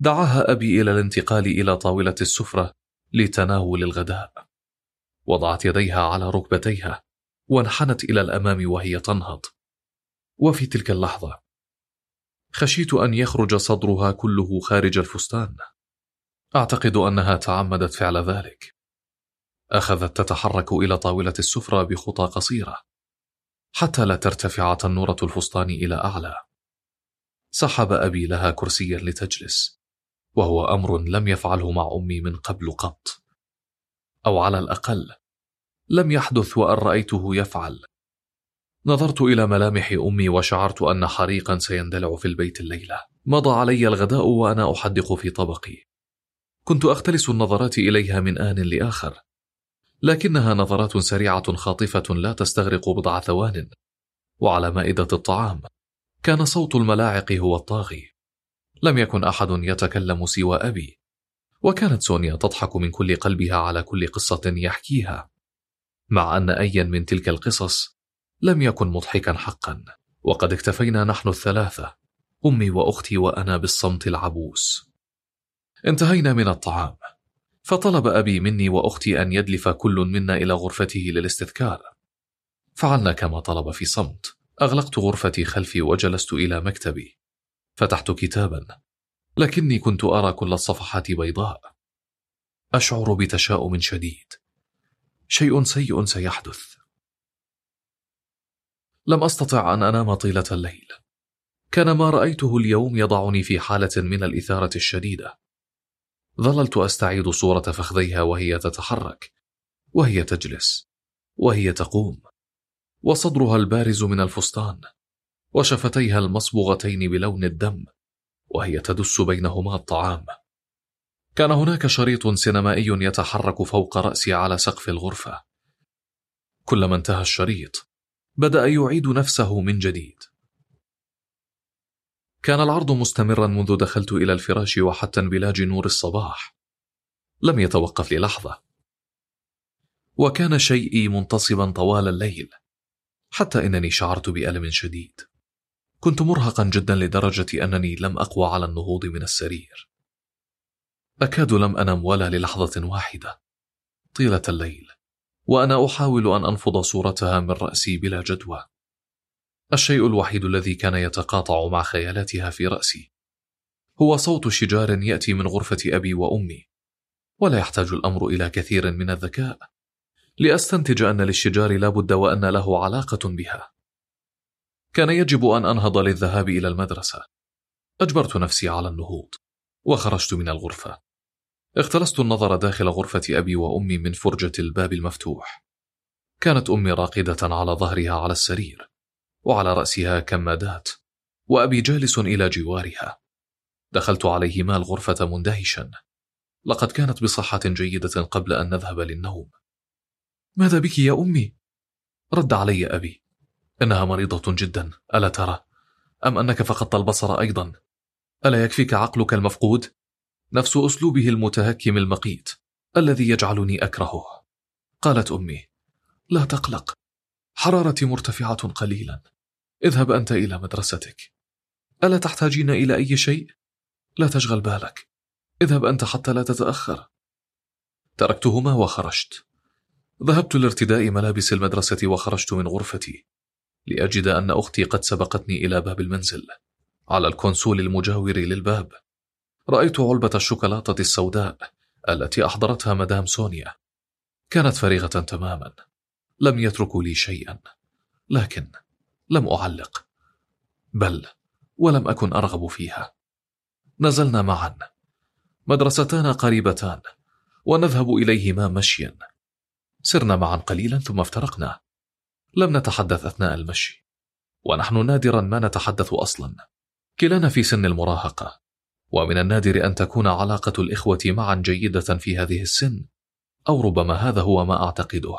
دعاها أبي إلى الانتقال إلى طاولة السفرة لتناول الغداء. وضعت يديها على ركبتيها وانحنت إلى الأمام وهي تنهض. وفي تلك اللحظة خشيت أن يخرج صدرها كله خارج الفستان. أعتقد أنها تعمدت فعل ذلك. أخذت تتحرك إلى طاولة السفرة بخطى قصيرة حتى لا ترتفع تنورة الفستان إلى أعلى. سحب أبي لها كرسيا لتجلس. وهو أمر لم يفعله مع أمي من قبل قط. أو على الأقل لم يحدث وأن رأيته يفعل. نظرت إلى ملامح أمي وشعرت أن حريقا سيندلع في البيت الليلة. مضى علي الغداء وأنا أحدق في طبقي. كنت أختلس النظرات إليها من آن لآخر. لكنها نظرات سريعة خاطفة لا تستغرق بضع ثوان. وعلى مائدة الطعام كان صوت الملاعق هو الطاغي. لم يكن أحد يتكلم سوى أبي. وكانت سونيا تضحك من كل قلبها على كل قصة يحكيها. مع أن أيا من تلك القصص لم يكن مضحكا حقا. وقد اكتفينا نحن الثلاثة أمي وأختي وأنا بالصمت العبوس. انتهينا من الطعام. فطلب أبي مني وأختي أن يدلف كل منا إلى غرفته للاستذكار. فعلنا كما طلب في صمت. أغلقت غرفتي خلفي وجلست إلى مكتبي. فتحت كتابا لكني كنت أرى كل الصفحات بيضاء. أشعر بتشاؤم شديد. شيء سيء سيحدث. لم أستطع أن أنام طيلة الليل. كان ما رأيته اليوم يضعني في حالة من الإثارة الشديدة. ظللت أستعيد صورة فخذيها وهي تتحرك وهي تجلس وهي تقوم وصدرها البارز من الفستان. وشفتيها المصبوغتين بلون الدم وهي تدس بينهما الطعام. كان هناك شريط سينمائي يتحرك فوق رأسي على سقف الغرفة. كلما انتهى الشريط بدأ يعيد نفسه من جديد. كان العرض مستمرا منذ دخلت إلى الفراش وحتى انبلاج نور الصباح. لم يتوقف للحظة. وكان شيئي منتصبا طوال الليل حتى إنني شعرت بألم شديد. كنت مرهقا جدا لدرجة أنني لم أقوى على النهوض من السرير. أكاد لم أنم ولا للحظة واحدة. طيلة الليل وأنا أحاول أن أنفض صورتها من رأسي بلا جدوى. الشيء الوحيد الذي كان يتقاطع مع خيالاتها في رأسي هو صوت شجار يأتي من غرفة أبي وأمي. ولا يحتاج الأمر إلى كثير من الذكاء لأستنتج أن للشجار لا بد وأن له علاقة بها. كان يجب أن أنهض للذهاب إلى المدرسة. أجبرت نفسي على النهوض وخرجت من الغرفة. اختلست النظر داخل غرفة أبي وأمي من فرجة الباب المفتوح. كانت أمي راقدة على ظهرها على السرير وعلى رأسها كمادات وأبي جالس إلى جوارها. دخلت عليهما الغرفة مندهشا. لقد كانت بصحة جيدة قبل أن نذهب للنوم. ماذا بك يا أمي؟ رد علي أبي. إنها مريضة جدا ألا ترى؟ أم أنك فقدت البصر أيضا؟ ألا يكفيك عقلك المفقود؟ نفس أسلوبه المتهكم المقيت الذي يجعلني أكرهه قالت أمي لا تقلق حرارتي مرتفعة قليلا اذهب أنت إلى مدرستك ألا تحتاجين إلى أي شيء؟ لا تشغل بالك اذهب أنت حتى لا تتأخر تركتهما وخرجت ذهبت لارتداء ملابس المدرسة وخرجت من غرفتي لأجد أن أختي قد سبقتني إلى باب المنزل على الكونسول المجاور للباب. رأيت علبة الشوكولاتة السوداء التي أحضرتها مدام سونيا. كانت فريغة تماما لم يتركوا لي شيئا لكن لم أعلق. بل ولم أكن أرغب فيها. نزلنا معا مدرستان قريبتان ونذهب إليهما مشيا. سرنا معا قليلا ثم افترقنا. لم نتحدث أثناء المشي. ونحن نادرا ما نتحدث أصلا. كلانا في سن المراهقة. ومن النادر أن تكون علاقة الإخوة معا جيدة في هذه السن. أو ربما هذا هو ما أعتقده.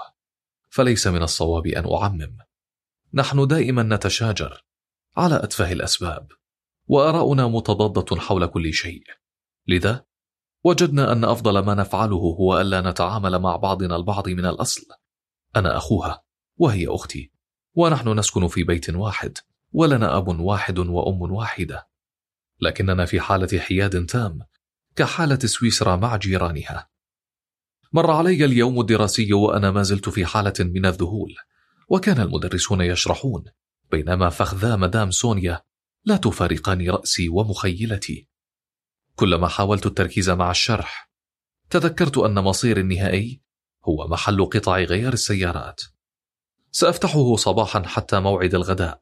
فليس من الصواب أن أعمم. نحن دائما نتشاجر. على أتفه الأسباب. وآراؤنا متضادة حول كل شيء. لذا وجدنا أن أفضل ما نفعله هو ألا نتعامل مع بعضنا البعض من الأصل. أنا أخوها. وهي أختي ونحن نسكن في بيت واحد ولنا أب واحد وأم واحدة. لكننا في حالة حياد تام كحالة سويسرا مع جيرانها. مر علي اليوم الدراسي وأنا ما زلت في حالة من الذهول وكان المدرسون يشرحون بينما فخذا مدام سونيا لا تفارقان رأسي ومخيلتي. كلما حاولت التركيز مع الشرح تذكرت أن مصيري النهائي هو محل قطع غيار السيارات. سأفتحه صباحا حتى موعد الغداء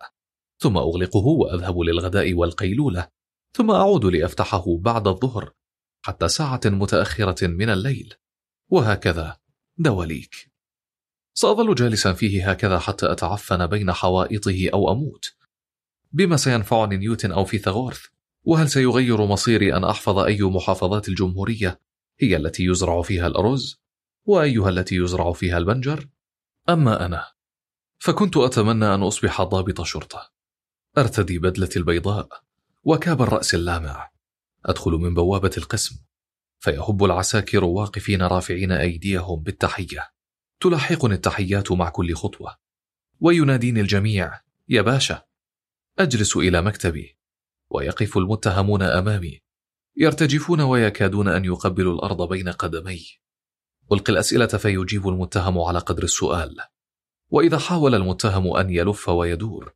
ثم أغلقه وأذهب للغداء والقيلولة ثم أعود لأفتحه بعد الظهر حتى ساعة متأخرة من الليل وهكذا دواليك. سأظل جالسا فيه هكذا حتى أتعفن بين حوائطه أو أموت. بما سينفعني نيوتن أو فيثاغورث؟ وهل سيغير مصيري أن أحفظ أي محافظات الجمهورية هي التي يزرع فيها الأرز؟ وأيها التي يزرع فيها البنجر؟ أما أنا فكنت أتمنى أن أصبح ضابط شرطة. أرتدي بدلتي البيضاء وكاب الرأس اللامع. أدخل من بوابة القسم. فيهب العساكر واقفين رافعين أيديهم بالتحية. تلاحقني التحيات مع كل خطوة. ويناديني الجميع يا باشا! أجلس إلى مكتبي. ويقف المتهمون أمامي. يرتجفون ويكادون أن يقبلوا الأرض بين قدمي. ألقي الأسئلة فيجيب المتهم على قدر السؤال. وإذا حاول المتهم أن يلف ويدور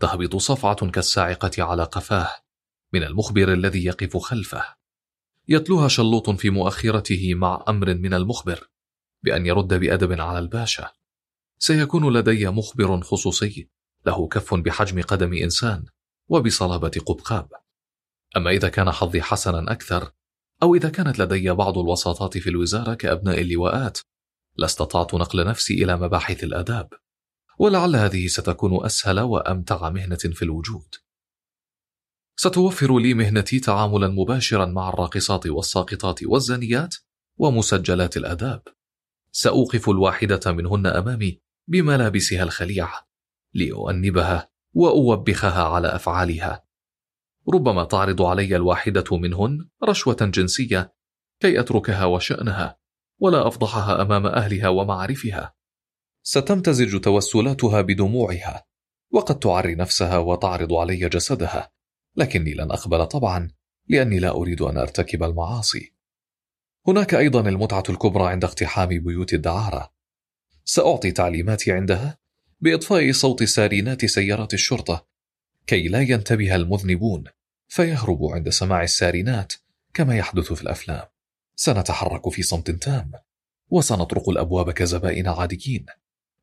تهبط صفعة كالصاعقة على قفاه من المخبر الذي يقف خلفه. يتلوها شلوط في مؤخرته مع أمر من المخبر بأن يرد بأدب على الباشا. سيكون لدي مخبر خصوصي له كف بحجم قدم إنسان وبصلابة قبقاب. أما إذا كان حظي حسنا أكثر أو إذا كانت لدي بعض الوساطات في الوزارة كأبناء اللواءات لاستطعت نقل نفسي إلى مباحث الآداب ولعل هذه ستكون أسهل وأمتع مهنة في الوجود. ستوفر لي مهنتي تعاملا مباشرا مع الراقصات والساقطات والزانيات ومسجلات الآداب. سأوقف الواحدة منهن أمامي بملابسها الخليعة لأؤنبها وأوبخها على أفعالها. ربما تعرض علي الواحدة منهن رشوة جنسية كي أتركها وشأنها. ولا أفضحها أمام أهلها ومعارفها. ستمتزج توسلاتها بدموعها وقد تعري نفسها وتعرض علي جسدها لكني لن أقبل طبعا لأني لا أريد أن أرتكب المعاصي. هناك أيضا المتعة الكبرى عند اقتحام بيوت الدعارة. سأعطي تعليماتي عندها بإطفاء صوت سارينات سيارات الشرطة كي لا ينتبه المذنبون فيهربوا عند سماع السارينات كما يحدث في الأفلام. سنتحرك في صمت تام وسنطرق الأبواب كزبائن عاديين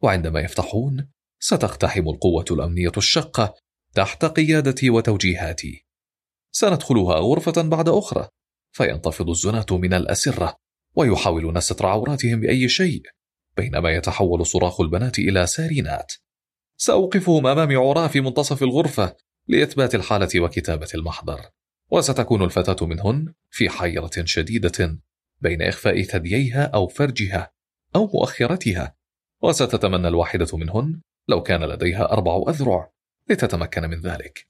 وعندما يفتحون ستقتحم القوة الأمنية الشقة تحت قيادتي وتوجيهاتي. سندخلها غرفة بعد أخرى فينتفض الزناة من الأسرة ويحاولون ستر عوراتهم بأي شيء بينما يتحول صراخ البنات إلى سارينات. سأوقفهم أمام عراة في منتصف الغرفة لإثبات الحالة وكتابة المحضر. وستكون الفتاة منهن في حيرة شديدة بين إخفاء ثدييها أو فرجها أو مؤخرتها وستتمنى الواحدة منهن لو كان لديها أربع أذرع لتتمكن من ذلك.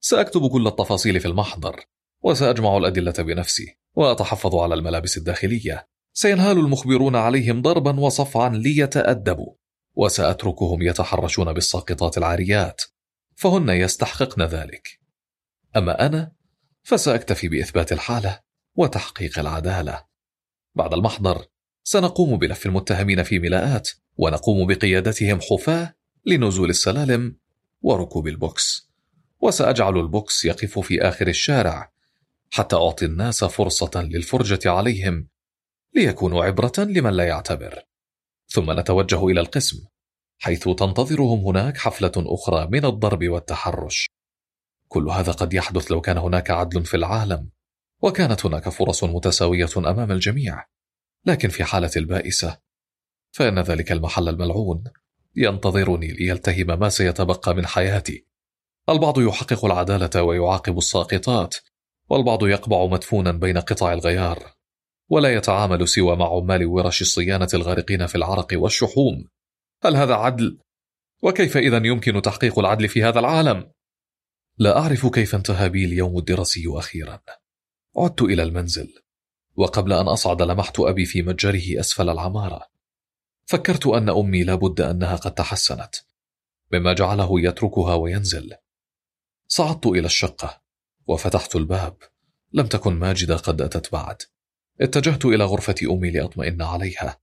سأكتب كل التفاصيل في المحضر وسأجمع الأدلة بنفسي وأتحفظ على الملابس الداخلية. سينهال المخبرون عليهم ضربا وصفعا ليتأدبوا وسأتركهم يتحرشون بالساقطات العاريات فهن يستحققن ذلك. أما أنا فسأكتفي بإثبات الحالة وتحقيق العدالة. بعد المحضر سنقوم بلف المتهمين في ملاءات ونقوم بقيادتهم حفاة لنزول السلالم وركوب البوكس. وسأجعل البوكس يقف في آخر الشارع حتى أعطي الناس فرصة للفرجة عليهم ليكونوا عبرة لمن لا يعتبر. ثم نتوجه إلى القسم حيث تنتظرهم هناك حفلة أخرى من الضرب والتحرش. كل هذا قد يحدث لو كان هناك عدل في العالم وكانت هناك فرص متساوية أمام الجميع. لكن في حالة البائسة فإن ذلك المحل الملعون. ينتظرني ليلتهم ما سيتبقى من حياتي. البعض يحقق العدالة ويعاقب الساقطات والبعض يقبع مدفونا بين قطع الغيار. ولا يتعامل سوى مع عمال ورش الصيانة الغارقين في العرق والشحوم. هل هذا عدل؟ وكيف إذا يمكن تحقيق العدل في هذا العالم؟ لا أعرف كيف انتهى بي اليوم الدراسي أخيرا. عدت إلى المنزل وقبل أن أصعد لمحت أبي في متجره أسفل العمارة. فكرت أن أمي لابد أنها قد تحسنت مما جعله يتركها وينزل. صعدت إلى الشقة وفتحت الباب. لم تكن ماجدة قد أتت بعد. اتجهت إلى غرفة أمي لأطمئن عليها.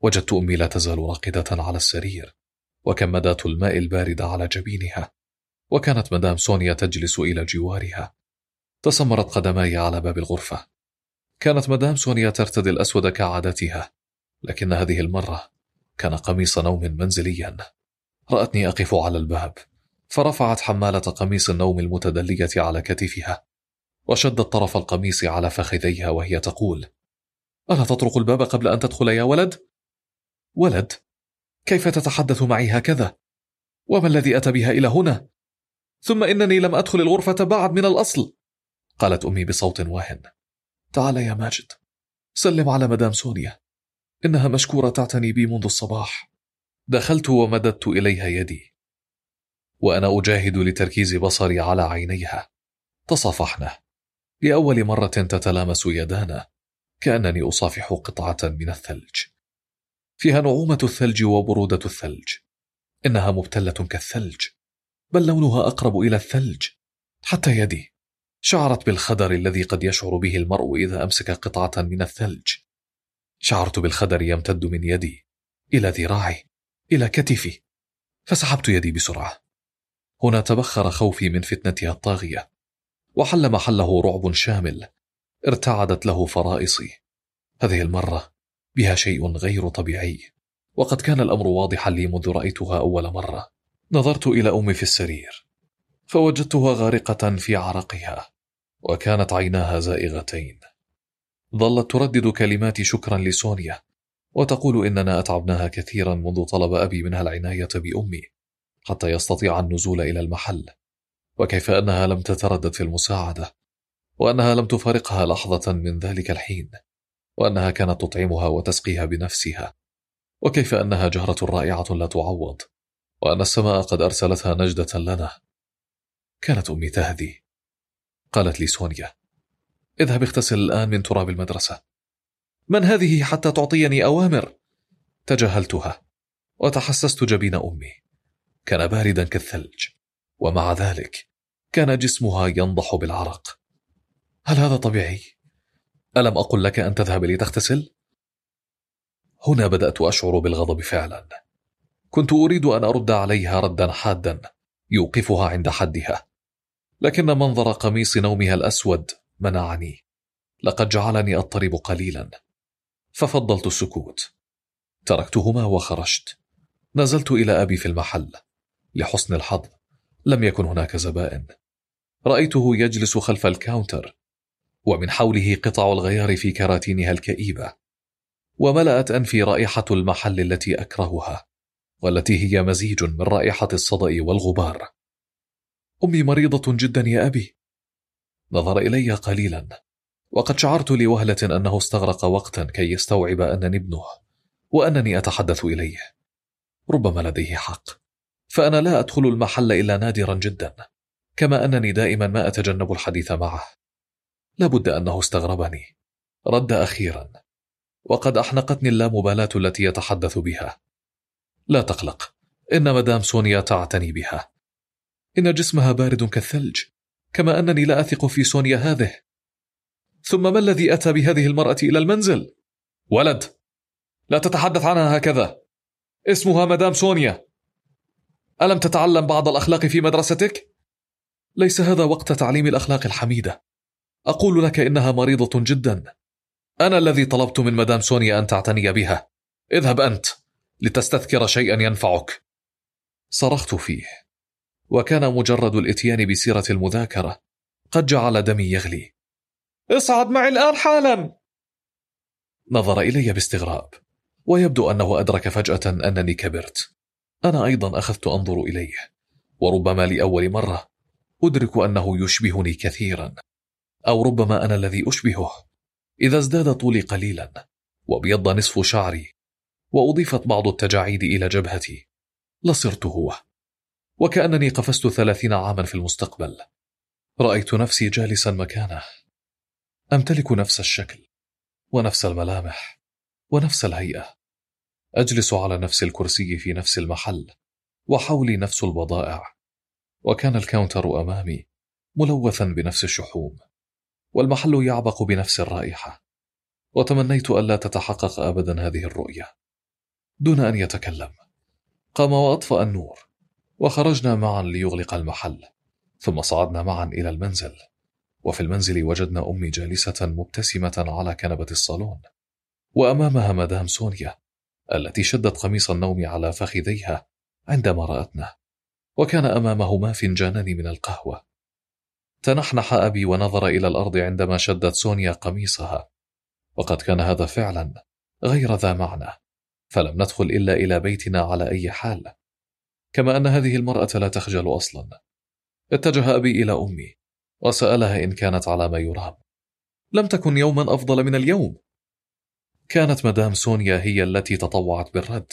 وجدت أمي لا تزال راقدة على السرير وكمدات الماء البارد على جبينها. وكانت مدام سونيا تجلس إلى جوارها تسمرت قدماي على باب الغرفة كانت مدام سونيا ترتدي الأسود كعادتها لكن هذه المرة كان قميص نوم منزليا رأتني أقف على الباب فرفعت حمالة قميص النوم المتدلية على كتفها وشدت طرف القميص على فخذيها وهي تقول ألا تطرق الباب قبل أن تدخل يا ولد؟ ولد؟ كيف تتحدث معي هكذا؟ وما الذي أتى بها إلى هنا؟ ثم إنني لم أدخل الغرفة بعد من الأصل. قالت أمي بصوت واهن تعال يا ماجد سلم على مدام سونيا. إنها مشكورة تعتني بي منذ الصباح. دخلت ومددت إليها يدي. وأنا أجاهد لتركيز بصري على عينيها. تصافحنا. لأول مرة تتلامس يدانا. كأنني أصافح قطعة من الثلج. فيها نعومة الثلج وبرودة الثلج. إنها مبتلة كالثلج. بل لونها أقرب إلى الثلج حتى يدي. شعرت بالخدر الذي قد يشعر به المرء إذا أمسك قطعة من الثلج. شعرت بالخدر يمتد من يدي إلى ذراعي إلى كتفي فسحبت يدي بسرعة. هنا تبخر خوفي من فتنتها الطاغية وحل محله رعب شامل ارتعدت له فرائصي. هذه المرة بها شيء غير طبيعي وقد كان الأمر واضحا لي منذ رأيتها أول مرة. نظرت إلى أمي في السرير فوجدتها غارقة في عرقها وكانت عيناها زائغتين. ظلت تردد كلمات شكرا لسونيا وتقول إننا أتعبناها كثيرا منذ طلب أبي منها العناية بأمي حتى يستطيع النزول إلى المحل وكيف أنها لم تتردد في المساعدة وأنها لم تفارقها لحظة من ذلك الحين وأنها كانت تطعمها وتسقيها بنفسها وكيف أنها جهرة رائعة لا تعوض. وأن السماء قد أرسلتها نجدة لنا كانت أمي تهدي قالت لي سونيا اذهب اغتسل الآن من تراب المدرسة من هذه حتى تعطيني أوامر؟ تجاهلتها وتحسست جبين أمي كان باردا كالثلج ومع ذلك كان جسمها ينضح بالعرق هل هذا طبيعي؟ ألم أقل لك أن تذهب لتغتسل؟ هنا بدأت أشعر بالغضب فعلا كنت أريد أن أرد عليها ردا حادا يوقفها عند حدها. لكن منظر قميص نومها الأسود منعني. لقد جعلني أضطرب قليلا. ففضلت السكوت. تركتهما وخرجت. نزلت إلى أبي في المحل. لحسن الحظ لم يكن هناك زبائن رأيته يجلس خلف الكاونتر. ومن حوله قطع الغيار في كراتينها الكئيبة. وملأت أنفي رائحة المحل التي أكرهها. والتي هي مزيج من رائحة الصدأ والغبار. أمي مريضة جدا يا أبي. نظر إلي قليلا. وقد شعرت لوهلة أنه استغرق وقتا كي يستوعب أنني ابنه وأنني أتحدث إليه. ربما لديه حق. فأنا لا أدخل المحل إلا نادرا جدا كما أنني دائما ما أتجنب الحديث معه. لابد أنه استغربني. رد أخيرا. وقد أحنقتني اللامبالاة التي يتحدث بها. لا تقلق إن مدام سونيا تعتني بها. إن جسمها بارد كالثلج كما أنني لا أثق في سونيا هذه. ثم ما الذي أتى بهذه المرأة إلى المنزل؟ ولد. لا تتحدث عنها هكذا. اسمها مدام سونيا. ألم تتعلم بعض الأخلاق في مدرستك؟ ليس هذا وقت تعليم الأخلاق الحميدة. أقول لك إنها مريضة جدا. أنا الذي طلبت من مدام سونيا أن تعتني بها. اذهب أنت. لتستذكر شيئا ينفعك. صرخت فيه وكان مجرد الإتيان بسيرة المذاكرة. قد جعل دمي يغلي. اصعد معي الآن حالا! نظر إلي باستغراب ويبدو أنه أدرك فجأة أنني كبرت. أنا أيضا أخذت أنظر إليه وربما لأول مرة. أدرك أنه يشبهني كثيرا أو ربما أنا الذي أشبهه. إذا ازداد طولي قليلا وأبيض نصف شعري وأضيفت بعض التجاعيد إلى جبهتي. لصرت هو. وكأنني قفزت ثلاثين عاما في المستقبل. رأيت نفسي جالسا مكانه. أمتلك نفس الشكل ونفس الملامح ونفس الهيئة. أجلس على نفس الكرسي في نفس المحل وحولي نفس البضائع وكان الكاونتر أمامي ملوثا بنفس الشحوم. والمحل يعبق بنفس الرائحة. وتمنيت ألا تتحقق أبدا هذه الرؤية. دون أن يتكلم. قام وأطفأ النور وخرجنا معا ليغلق المحل ثم صعدنا معا إلى المنزل. وفي المنزل وجدنا أمي جالسة مبتسمة على كنبة الصالون وأمامها مدام سونيا التي شدت قميص النوم على فخذيها عندما رأتنا وكان أمامهما فنجانان من القهوة. تنحنح أبي ونظر إلى الأرض عندما شدت سونيا قميصها وقد كان هذا فعلا غير ذا معنى. فلم ندخل إلا إلى بيتنا على أي حال. كما أن هذه المرأة لا تخجل أصلا. اتجه أبي إلى أمي وسألها إن كانت على ما يرام. لم تكن يوما أفضل من اليوم. كانت مدام سونيا هي التي تطوعت بالرد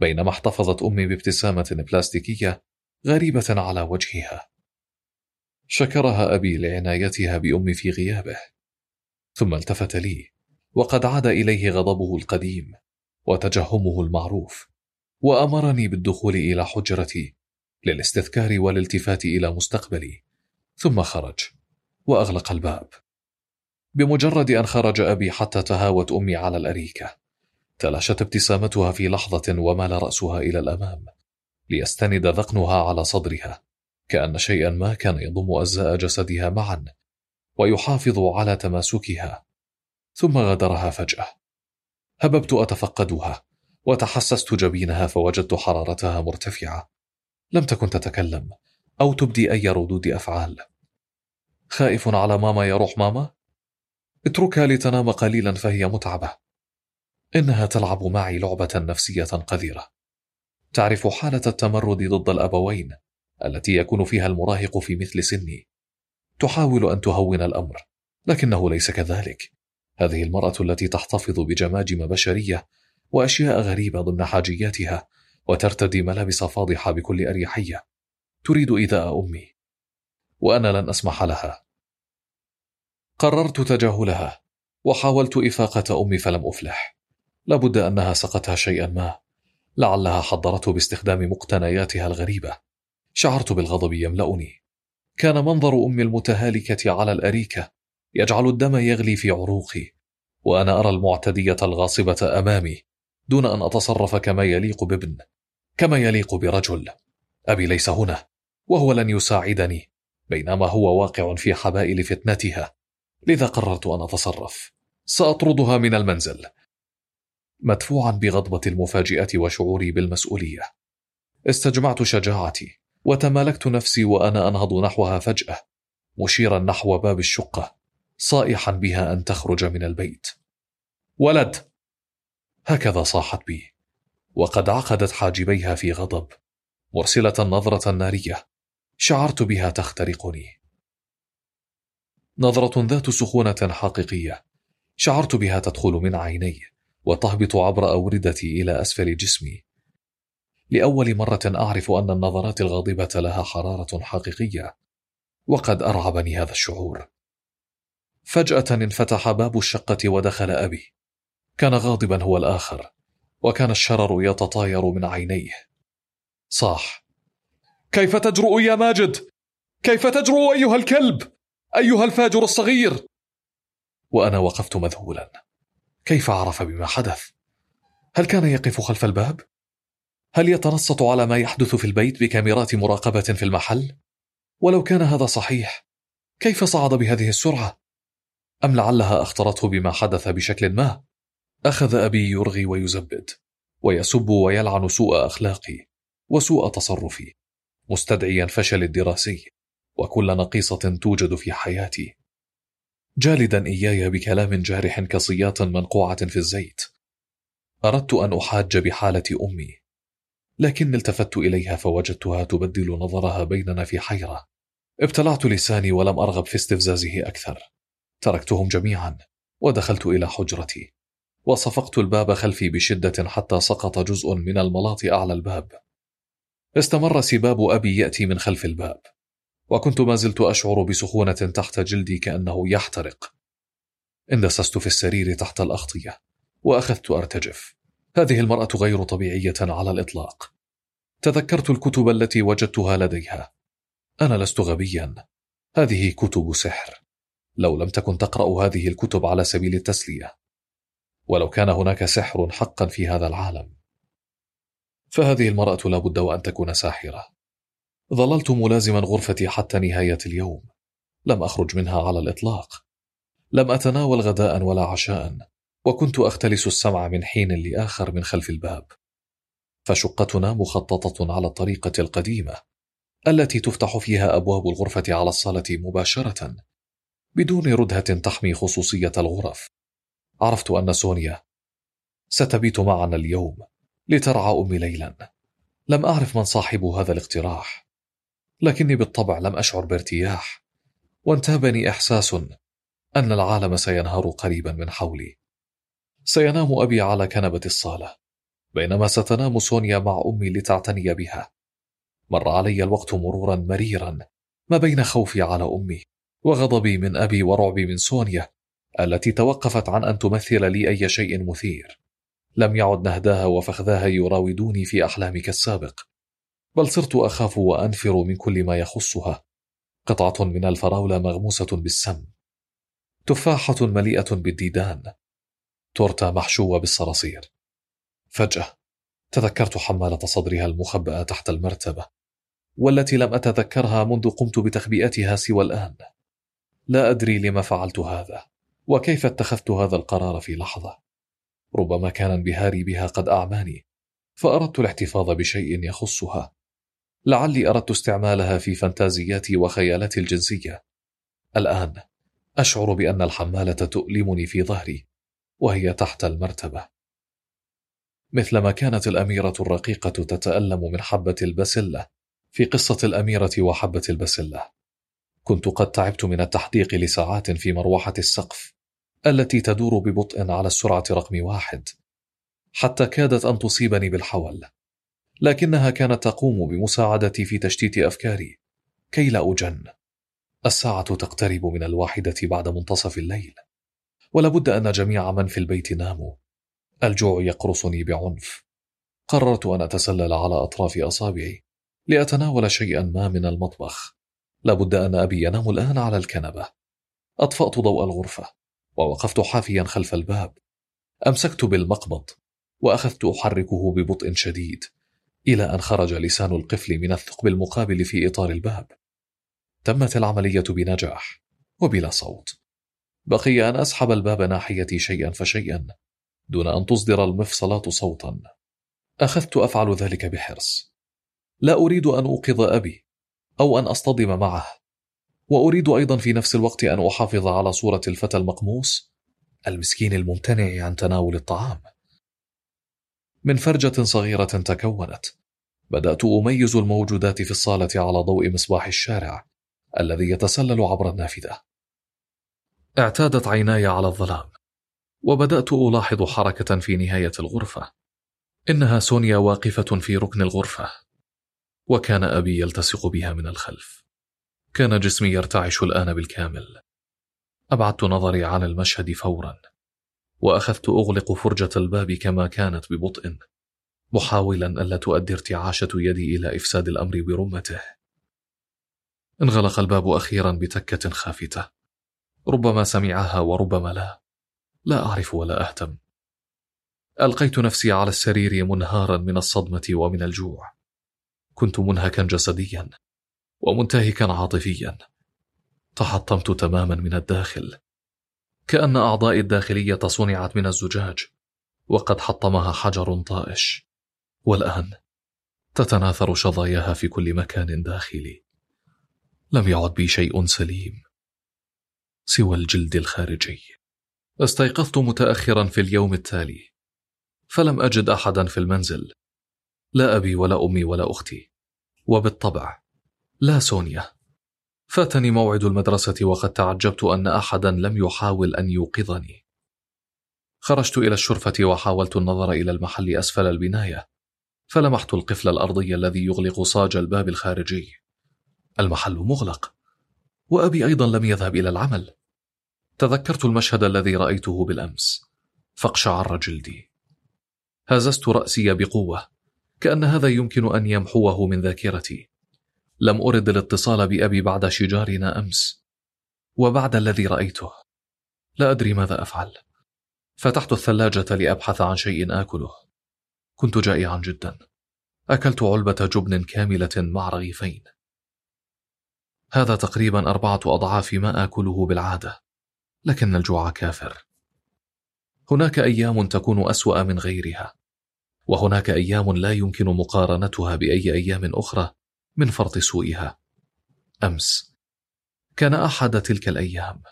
بينما احتفظت أمي بابتسامة بلاستيكية غريبة على وجهها. شكرها أبي لعنايتها بأمي في غيابه. ثم التفت لي وقد عاد إليه غضبه القديم. وتجهمه المعروف وأمرني بالدخول إلى حجرتي للاستذكار والالتفات إلى مستقبلي ثم خرج وأغلق الباب. بمجرد أن خرج أبي حتى تهاوت أمي على الأريكة تلاشت ابتسامتها في لحظة ومال رأسها إلى الأمام ليستند ذقنها على صدرها كأن شيئا ما كان يضم أجزاء جسدها معا ويحافظ على تماسكها ثم غادرها فجأة. هببت أتفقدها وتحسست جبينها فوجدت حرارتها مرتفعة. لم تكن تتكلم أو تبدي أي ردود أفعال. خائف على ماما يا روح ماما؟ اتركها لتنام قليلا فهي متعبة. إنها تلعب معي لعبة نفسية قذرة. تعرف حالة التمرد ضد الأبوين التي يكون فيها المراهق في مثل سني. تحاول أن تهون الأمر لكنه ليس كذلك. هذه المرأة التي تحتفظ بجماجم بشرية وأشياء غريبة ضمن حاجياتها وترتدي ملابس فاضحة بكل أريحية. تريد إيذاء أمي وأنا لن أسمح لها. قررت تجاهلها وحاولت إفاقة أمي فلم أفلح. لابد أنها سقتها شيئا ما. لعلها حضرته باستخدام مقتنياتها الغريبة. شعرت بالغضب يملأني. كان منظر أمي المتهالكة على الأريكة يجعل الدم يغلي في عروقي وأنا أرى المعتدية الغاصبة أمامي دون أن أتصرف كما يليق بابن كما يليق برجل. أبي ليس هنا وهو لن يساعدني بينما هو واقع في حبائل فتنتها. لذا قررت أن أتصرف. سأطردها من المنزل. مدفوعا بغضبة المفاجئة وشعوري بالمسؤولية. استجمعت شجاعتي وتمالكت نفسي وأنا أنهض نحوها فجأة مشيرا نحو باب الشقة. صائحا بها أن تخرج من البيت. ولد هكذا صاحت بي. وقد عقدت حاجبيها في غضب. مرسلة نظرة نارية. شعرت بها تخترقني. نظرة ذات سخونة حقيقية. شعرت بها تدخل من عيني. وتهبط عبر أوردتي إلى أسفل جسمي. لأول مرة أعرف أن النظرات الغاضبة لها حرارة حقيقية. وقد أرعبني هذا الشعور. فجأة انفتح باب الشقة ودخل أبي. كان غاضبا هو الآخر وكان الشرر يتطاير من عينيه. صاح. كيف تجرؤ يا ماجد؟ كيف تجرؤ أيها الكلب؟ أيها الفاجر الصغير؟ وأنا وقفت مذهولا. كيف عرف بما حدث؟ هل كان يقف خلف الباب؟ هل يتنصت على ما يحدث في البيت بكاميرات مراقبة في المحل؟ ولو كان هذا صحيح كيف صعد بهذه السرعة؟ أم لعلها أخطرته بما حدث بشكل ما؟ أخذ أبي يرغي ويزبد ويسب ويلعن سوء أخلاقي وسوء تصرفي مستدعيا فشلي الدراسي وكل نقيصة توجد في حياتي. جالدا إياي بكلام جارح كصياط منقوعة في الزيت. أردت أن أحاج بحالة أمي لكن التفت إليها فوجدتها تبدل نظرها بيننا في حيرة. ابتلعت لساني ولم أرغب في استفزازه أكثر. تركتهم جميعا ودخلت إلى حجرتي. وصفقت الباب خلفي بشدة حتى سقط جزء من الملاط أعلى الباب. استمر سباب أبي يأتي من خلف الباب. وكنت ما زلت أشعر بسخونة تحت جلدي كأنه يحترق. اندسست في السرير تحت الأغطية وأخذت أرتجف. هذه المرأة غير طبيعية على الإطلاق. تذكرت الكتب التي وجدتها لديها. أنا لست غبيا. هذه كتب سحر. لو لم تكن تقرأ هذه الكتب على سبيل التسلية. ولو كان هناك سحر حقا في هذا العالم. فهذه المرأة لا بد وأن تكون ساحرة. ظللت ملازما غرفتي حتى نهاية اليوم. لم أخرج منها على الإطلاق. لم أتناول غداء ولا عشاء. وكنت أختلس السمع من حين لآخر من خلف الباب. فشقتنا مخططة على الطريقة القديمة التي تفتح فيها أبواب الغرفة على الصالة مباشرة. بدون ردهة تحمي خصوصية الغرف. عرفت أن سونيا ستبيت معنا اليوم لترعى أمي ليلا. لم أعرف من صاحب هذا الاقتراح لكني بالطبع لم أشعر بارتياح وانتابني إحساس أن العالم سينهار قريبا من حولي. سينام أبي على كنبة الصالة بينما ستنام سونيا مع أمي لتعتني بها. مر علي الوقت مرورا مريرا ما بين خوفي على أمي وغضبي من أبي ورعبي من سونيا التي توقفت عن أن تمثل لي أي شيء مثير. لم يعد نهداها وفخذاها يراودوني في أحلامي كالسابق بل صرت أخاف وأنفر من كل ما يخصها. قطعة من الفراولة مغموسة بالسم. تفاحة مليئة بالديدان. تورتة محشوة بالصراصير. فجأة تذكرت حمالة صدرها المخبأة تحت المرتبة والتي لم أتذكرها منذ قمت بتخبئتها سوى الآن. لا أدري لما فعلت هذا وكيف اتخذت هذا القرار في لحظة. ربما كان انبهاري بها قد أعماني فأردت الاحتفاظ بشيء يخصها. لعلي أردت استعمالها في فانتازياتي وخيالاتي الجنسية. الآن أشعر بأن الحمالة تؤلمني في ظهري وهي تحت المرتبة. مثلما كانت الأميرة الرقيقة تتألم من حبة البسلة في قصة الأميرة وحبة البسلة. كنت قد تعبت من التحديق لساعات في مروحة السقف التي تدور ببطء على السرعة رقم واحد حتى كادت أن تصيبني بالحول. لكنها كانت تقوم بمساعدتي في تشتيت أفكاري. كي لا أجن. الساعة تقترب من الواحدة بعد منتصف الليل. ولابد أن جميع من في البيت ناموا. الجوع يقرصني بعنف. قررت أن أتسلل على أطراف أصابعي لأتناول شيئا ما من المطبخ. لابد أن أبي ينام الآن على الكنبة. أطفأت ضوء الغرفة ووقفت حافيا خلف الباب. أمسكت بالمقبض وأخذت أحركه ببطء شديد إلى أن خرج لسان القفل من الثقب المقابل في إطار الباب. تمت العملية بنجاح وبلا صوت. بقي أن أسحب الباب ناحيتي شيئا فشيئا دون أن تصدر المفصلات صوتا. أخذت أفعل ذلك بحرص. لا أريد أن أوقظ أبي. أو أن أصطدم معه. وأريد أيضا في نفس الوقت أن أحافظ على صورة الفتى المقموص المسكين الممتنع عن تناول الطعام. من فرجة صغيرة تكونت بدأت أميز الموجودات في الصالة على ضوء مصباح الشارع الذي يتسلل عبر النافذة. اعتادت عيناي على الظلام وبدأت ألاحظ حركة في نهاية الغرفة. إنها سونيا واقفة في ركن الغرفة. وكان أبي يلتصق بها من الخلف. كان جسمي يرتعش الآن بالكامل. أبعدت نظري عن المشهد فورا وأخذت أغلق فرجة الباب كما كانت ببطء محاولا ألا تؤدي ارتعاشة يدي إلى إفساد الأمر برمته. انغلق الباب أخيرا بتكة خافتة. ربما سمعها وربما لا. لا أعرف ولا أهتم. ألقيت نفسي على السرير منهارا من الصدمة ومن الجوع. كنت منهكا جسديا ومنتهكا عاطفيا. تحطمت تماما من الداخل. كأن أعضائي الداخلية صنعت من الزجاج وقد حطمها حجر طائش. والآن تتناثر شظاياها في كل مكان داخلي. لم يعد بي شيء سليم سوى الجلد الخارجي. استيقظت متأخرا في اليوم التالي فلم أجد أحدا في المنزل لا أبي ولا أمي ولا أختي. وبالطبع. لا سونيا. فاتني موعد المدرسة وقد تعجبت أن أحدا لم يحاول أن يوقظني. خرجت إلى الشرفة وحاولت النظر إلى المحل أسفل البناية فلمحت القفل الأرضي الذي يغلق صاج الباب الخارجي. المحل مغلق وأبي أيضا لم يذهب إلى العمل. تذكرت المشهد الذي رأيته بالأمس فاقشعر جلدي. هززت رأسي بقوة. كأن هذا يمكن أن يمحوه من ذاكرتي. لم أرد الاتصال بأبي بعد شجارنا أمس وبعد الذي رأيته. لا أدري ماذا أفعل. فتحت الثلاجة لأبحث عن شيء آكله. كنت جائعا جدا. أكلت علبة جبن كاملة مع رغيفين. هذا تقريبا أربعة أضعاف ما آكله بالعادة. لكن الجوع كافر. هناك أيام تكون أسوأ من غيرها. وهناك أيام لا يمكن مقارنتها بأي أيام أخرى من فرط سوءها أمس. كان أحد تلك الأيام.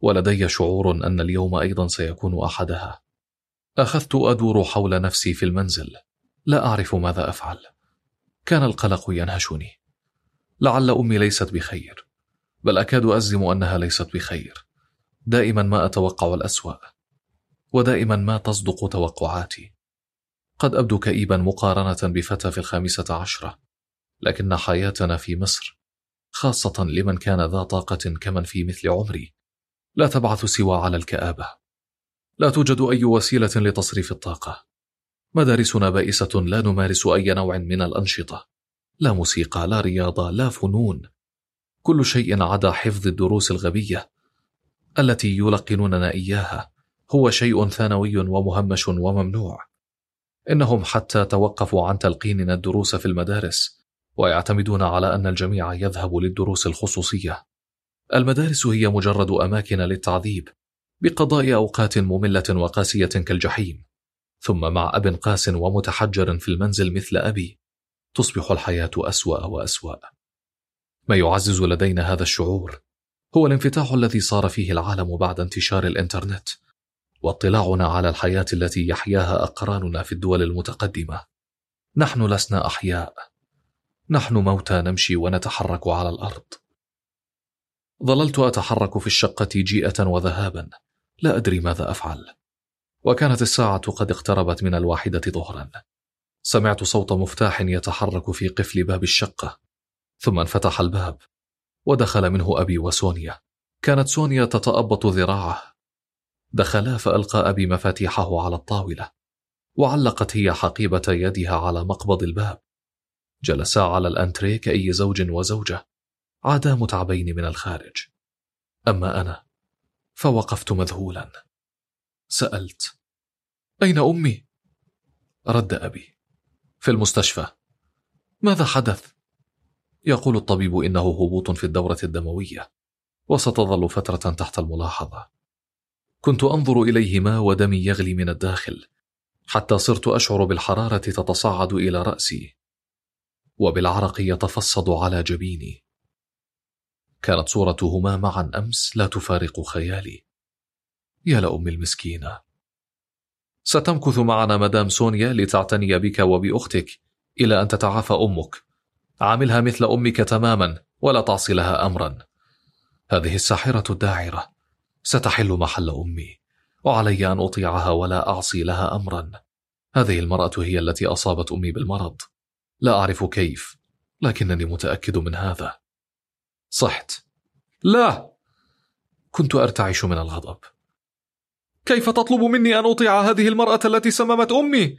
ولدي شعور أن اليوم أيضا سيكون أحدها. أخذت أدور حول نفسي في المنزل. لا أعرف ماذا أفعل. كان القلق ينهشني. لعل أمي ليست بخير. بل أكاد أزم أنها ليست بخير. دائما ما أتوقع الأسوأ. ودائما ما تصدق توقعاتي. قد أبدو كئيبا مقارنة بفتى في الخامسة عشرة لكن حياتنا في مصر خاصة لمن كان ذا طاقة كمن في مثل عمري لا تبعث سوى على الكآبة. لا توجد أي وسيلة لتصريف الطاقة. مدارسنا بائسة لا نمارس أي نوع من الأنشطة. لا موسيقى لا رياضة لا فنون. كل شيء عدا حفظ الدروس الغبية التي يلقنوننا إياها. هو شيء ثانوي ومهمش وممنوع. إنهم حتى توقفوا عن تلقيننا الدروس في المدارس ويعتمدون على أن الجميع يذهب للدروس الخصوصية. المدارس هي مجرد أماكن للتعذيب بقضاء أوقات مملة وقاسية كالجحيم. ثم مع أب قاس ومتحجر في المنزل مثل أبي تصبح الحياة أسوأ وأسوأ. ما يعزز لدينا هذا الشعور هو الانفتاح الذي صار فيه العالم بعد انتشار الإنترنت. واطلاعنا على الحياة التي يحياها أقراننا في الدول المتقدمة. نحن لسنا أحياء. نحن موتى نمشي ونتحرك على الأرض. ظللت أتحرك في الشقة جيئة وذهابا. لا أدري ماذا أفعل. وكانت الساعة قد اقتربت من الواحدة ظهرا. سمعت صوت مفتاح يتحرك في قفل باب الشقة. ثم انفتح الباب. ودخل منه أبي وسونيا. كانت سونيا تتأبط ذراعه. دخلا فألقى أبي مفاتيحه على الطاولة وعلقت هي حقيبة يدها على مقبض الباب. جلسا على الأنتري كأي زوج وزوجة عادا متعبين من الخارج. أما أنا فوقفت مذهولا. سألت أين أمي؟ رد أبي في المستشفى. ماذا حدث؟ يقول الطبيب إنه هبوط في الدورة الدموية وستظل فترة تحت الملاحظة. كنت أنظر إليهما ودمي يغلي من الداخل حتى صرت أشعر بالحرارة تتصاعد إلى رأسي وبالعرق يتفصد على جبيني. كانت صورتهما معا أمس لا تفارق خيالي. يا لأم المسكينة! ستمكث معنا مدام سونيا لتعتني بك وبأختك إلى أن تتعافى أمك. عاملها مثل أمك تماما ولا تعصي لها أمرا. هذه الساحرة الداعرة. ستحل محل أمي وعلي أن أطيعها ولا أعصي لها أمرا هذه المرأة هي التي أصابت أمي بالمرض لا أعرف كيف لكنني متأكد من هذا صحت لا كنت أرتعش من الغضب كيف تطلب مني أن أطيع هذه المرأة التي سممت أمي؟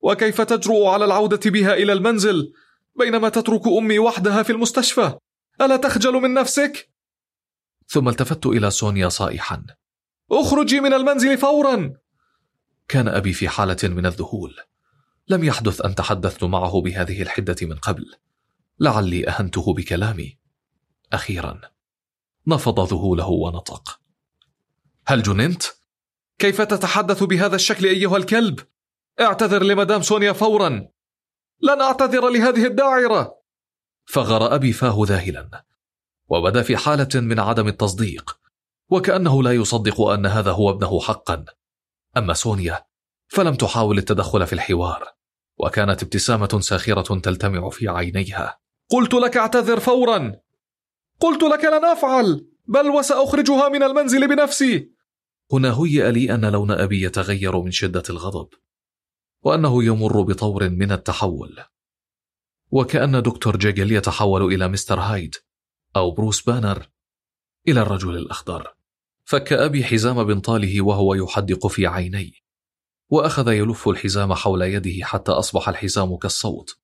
وكيف تجرؤ على العودة بها إلى المنزل بينما تترك أمي وحدها في المستشفى؟ ألا تخجل من نفسك؟ ثم التفت إلى سونيا صائحا. اخرجي من المنزل فورا. كان أبي في حالة من الذهول. لم يحدث أن تحدثت معه بهذه الحدة من قبل. لعلي أهنته بكلامي. أخيرا نفض ذهوله ونطق. هل جننت؟ كيف تتحدث بهذا الشكل أيها الكلب؟ اعتذر لمدام سونيا فورا. لن أعتذر لهذه الداعرة. فغر أبي فاه ذاهلا. وبدا في حالة من عدم التصديق وكأنه لا يصدق أن هذا هو ابنه حقا. أما سونيا فلم تحاول التدخل في الحوار وكانت ابتسامة ساخرة تلتمع في عينيها. قلت لك اعتذر فورا! قلت لك لن أفعل! بل وسأخرجها من المنزل بنفسي! هنا هيأ لي أن لون أبي يتغير من شدة الغضب وأنه يمر بطور من التحول. وكأن دكتور جيكل يتحول إلى مستر هايد أو بروس بانر إلى الرجل الأخضر. فك أبي حزام بنطاله وهو يحدق في عيني وأخذ يلف الحزام حول يده حتى أصبح الحزام كالسوط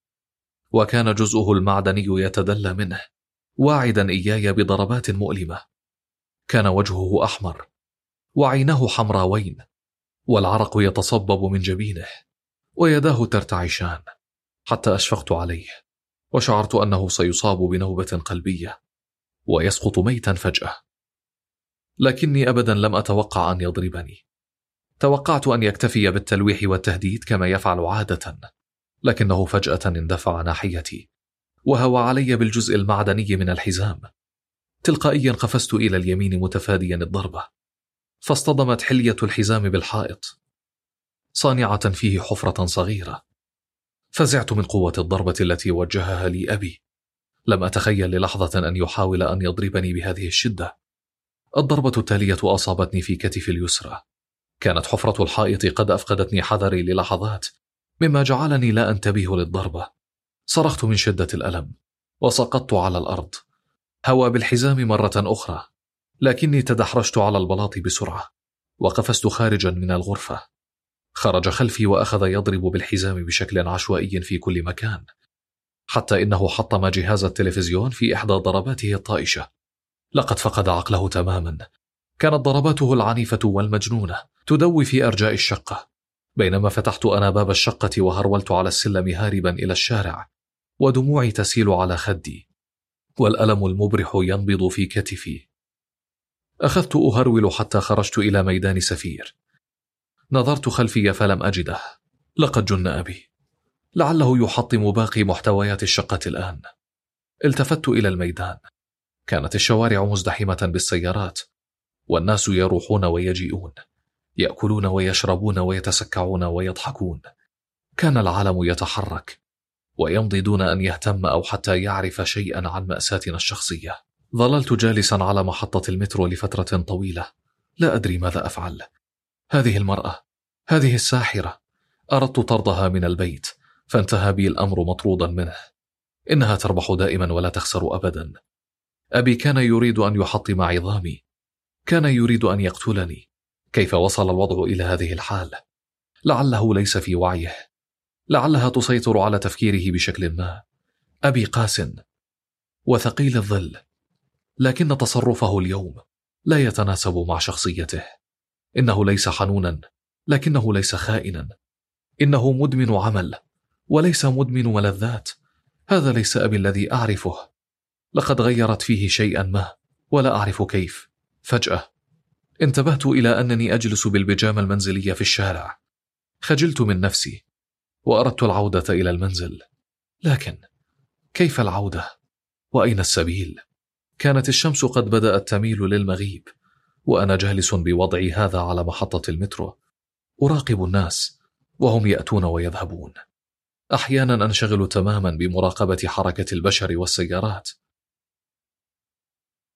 وكان جزءه المعدني يتدلى منه واعدا إياي بضربات مؤلمة. كان وجهه أحمر وعيناه حمراوين والعرق يتصبب من جبينه ويداه ترتعشان حتى أشفقت عليه وشعرت أنه سيصاب بنوبة قلبية. ويسقط ميتا فجأة. لكني أبدا لم أتوقع أن يضربني. توقعت أن يكتفي بالتلويح والتهديد كما يفعل عادة لكنه فجأة اندفع ناحيتي وهوى علي بالجزء المعدني من الحزام. تلقائيا قفزت إلى اليمين متفاديا الضربة. فاصطدمت حلية الحزام بالحائط. صانعة فيه حفرة صغيرة. فزعت من قوة الضربة التي وجهها لي أبي. لم أتخيل للحظة أن يحاول أن يضربني بهذه الشدة. الضربة التالية أصابتني في كتفي اليسرى. كانت حفرة الحائط قد أفقدتني حذري للحظات مما جعلني لا أنتبه للضربة. صرخت من شدة الألم وسقطت على الأرض. هوى بالحزام مرة أخرى لكني تدحرجت على البلاط بسرعة وقفزت خارجا من الغرفة. خرج خلفي وأخذ يضرب بالحزام بشكل عشوائي في كل مكان. حتى إنه حطم جهاز التلفزيون في إحدى ضرباته الطائشة. لقد فقد عقله تماما. كانت ضرباته العنيفة والمجنونة تدوي في أرجاء الشقة. بينما فتحت أنا باب الشقة وهرولت على السلم هاربا إلى الشارع ودموعي تسيل على خدي والألم المبرح ينبض في كتفي. أخذت أهرول حتى خرجت إلى ميدان سفير. نظرت خلفي فلم أجده. لقد جن أبي. لعله يحطم باقي محتويات الشقة الآن. التفت إلى الميدان. كانت الشوارع مزدحمة بالسيارات والناس يروحون ويجيئون يأكلون ويشربون ويتسكعون ويضحكون. كان العالم يتحرك ويمضي دون أن يهتم أو حتى يعرف شيئا عن مأساتنا الشخصية. ظللت جالسا على محطة المترو لفترة طويلة. لا أدري ماذا أفعل. هذه المرأة هذه الساحرة. أردت طردها من البيت. فانتهى بي الأمر مطرودا منه. إنها تربح دائما ولا تخسر أبدا. أبي كان يريد أن يحطم عظامي. كان يريد أن يقتلني. كيف وصل الوضع إلى هذه الحال؟ لعله ليس في وعيه. لعلها تسيطر على تفكيره بشكل ما. أبي قاس. وثقيل الظل. لكن تصرفه اليوم لا يتناسب مع شخصيته. إنه ليس حنونا. لكنه ليس خائنا. إنه مدمن عمل. وليس مدمن ملذات هذا ليس أبي الذي أعرفه. لقد غيرت فيه شيئا ما ولا أعرف كيف. فجأة. انتبهت إلى أنني أجلس بالبيجامة المنزلية في الشارع. خجلت من نفسي وأردت العودة إلى المنزل. لكن كيف العودة؟ وأين السبيل؟ كانت الشمس قد بدأت تميل للمغيب وأنا جالس بوضعي هذا على محطة المترو. أراقب الناس وهم يأتون ويذهبون. أحيانا أنشغل تماما بمراقبة حركة البشر والسيارات.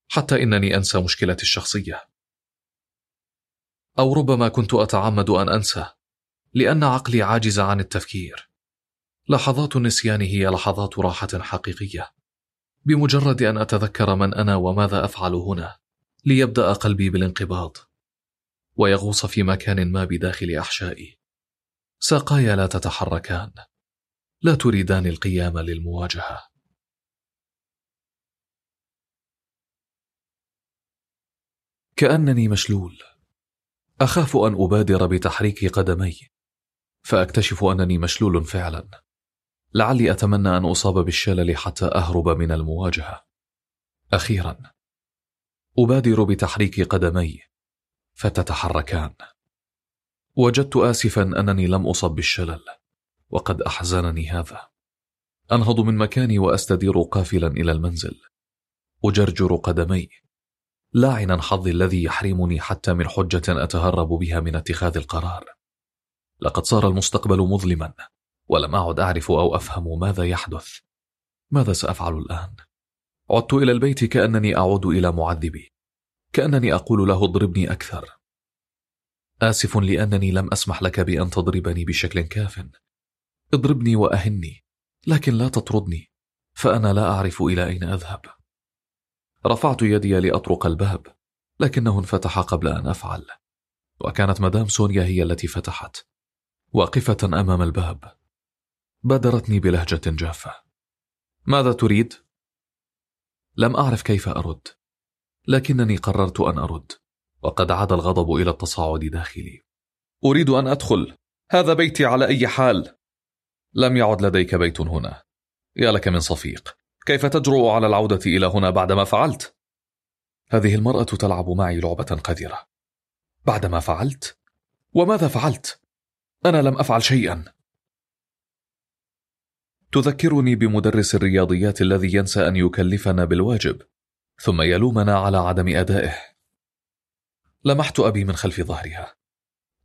حتى إنني أنسى مشكلتي الشخصية. أو ربما كنت أتعمد أن أنسى لأن عقلي عاجز عن التفكير. لحظات النسيان هي لحظات راحة حقيقية. بمجرد أن أتذكر من أنا وماذا أفعل هنا ليبدأ قلبي بالانقباض. ويغوص في مكان ما بداخل أحشائي. ساقاي لا تتحركان. لا تريدان القيام للمواجهة. كأنني مشلول. أخاف أن أبادر بتحريك قدمي. فأكتشف أنني مشلول فعلا. لعلي أتمنى أن أصاب بالشلل حتى أهرب من المواجهة. أخيرا أبادر بتحريك قدمي. فتتحركان. وجدت آسفا أنني لم أصب بالشلل. وقد أحزنني هذا. أنهض من مكاني وأستدير قافلا إلى المنزل. أجرجر قدمي. لاعنا حظي الذي يحرمني حتى من حجة أتهرب بها من اتخاذ القرار. لقد صار المستقبل مظلما ولم أعد أعرف أو أفهم ماذا يحدث. ماذا سأفعل الآن؟ عدت إلى البيت كأنني أعود إلى معذبي. كأنني أقول له اضربني أكثر. آسف لأنني لم أسمح لك بأن تضربني بشكل كاف. اضربني وأهني لكن لا تطردني فأنا لا أعرف إلى أين أذهب. رفعت يدي لأطرق الباب لكنه انفتح قبل أن أفعل وكانت مدام سونيا هي التي فتحت واقفة أمام الباب. بادرتني بلهجة جافة. ماذا تريد؟ لم أعرف كيف أرد لكنني قررت أن أرد وقد عاد الغضب إلى التصاعد داخلي. أريد أن أدخل هذا بيتي على أي حال؟ لم يعد لديك بيت هنا. يا لك من صفيق. كيف تجرؤ على العودة إلى هنا بعدما فعلت؟ هذه المرأة تلعب معي لعبة قذرة. بعدما فعلت؟ وماذا فعلت؟ أنا لم أفعل شيئا. تذكرني بمدرس الرياضيات الذي ينسى أن يكلفنا بالواجب ثم يلومنا على عدم أدائه. لمحت أبي من خلف ظهرها.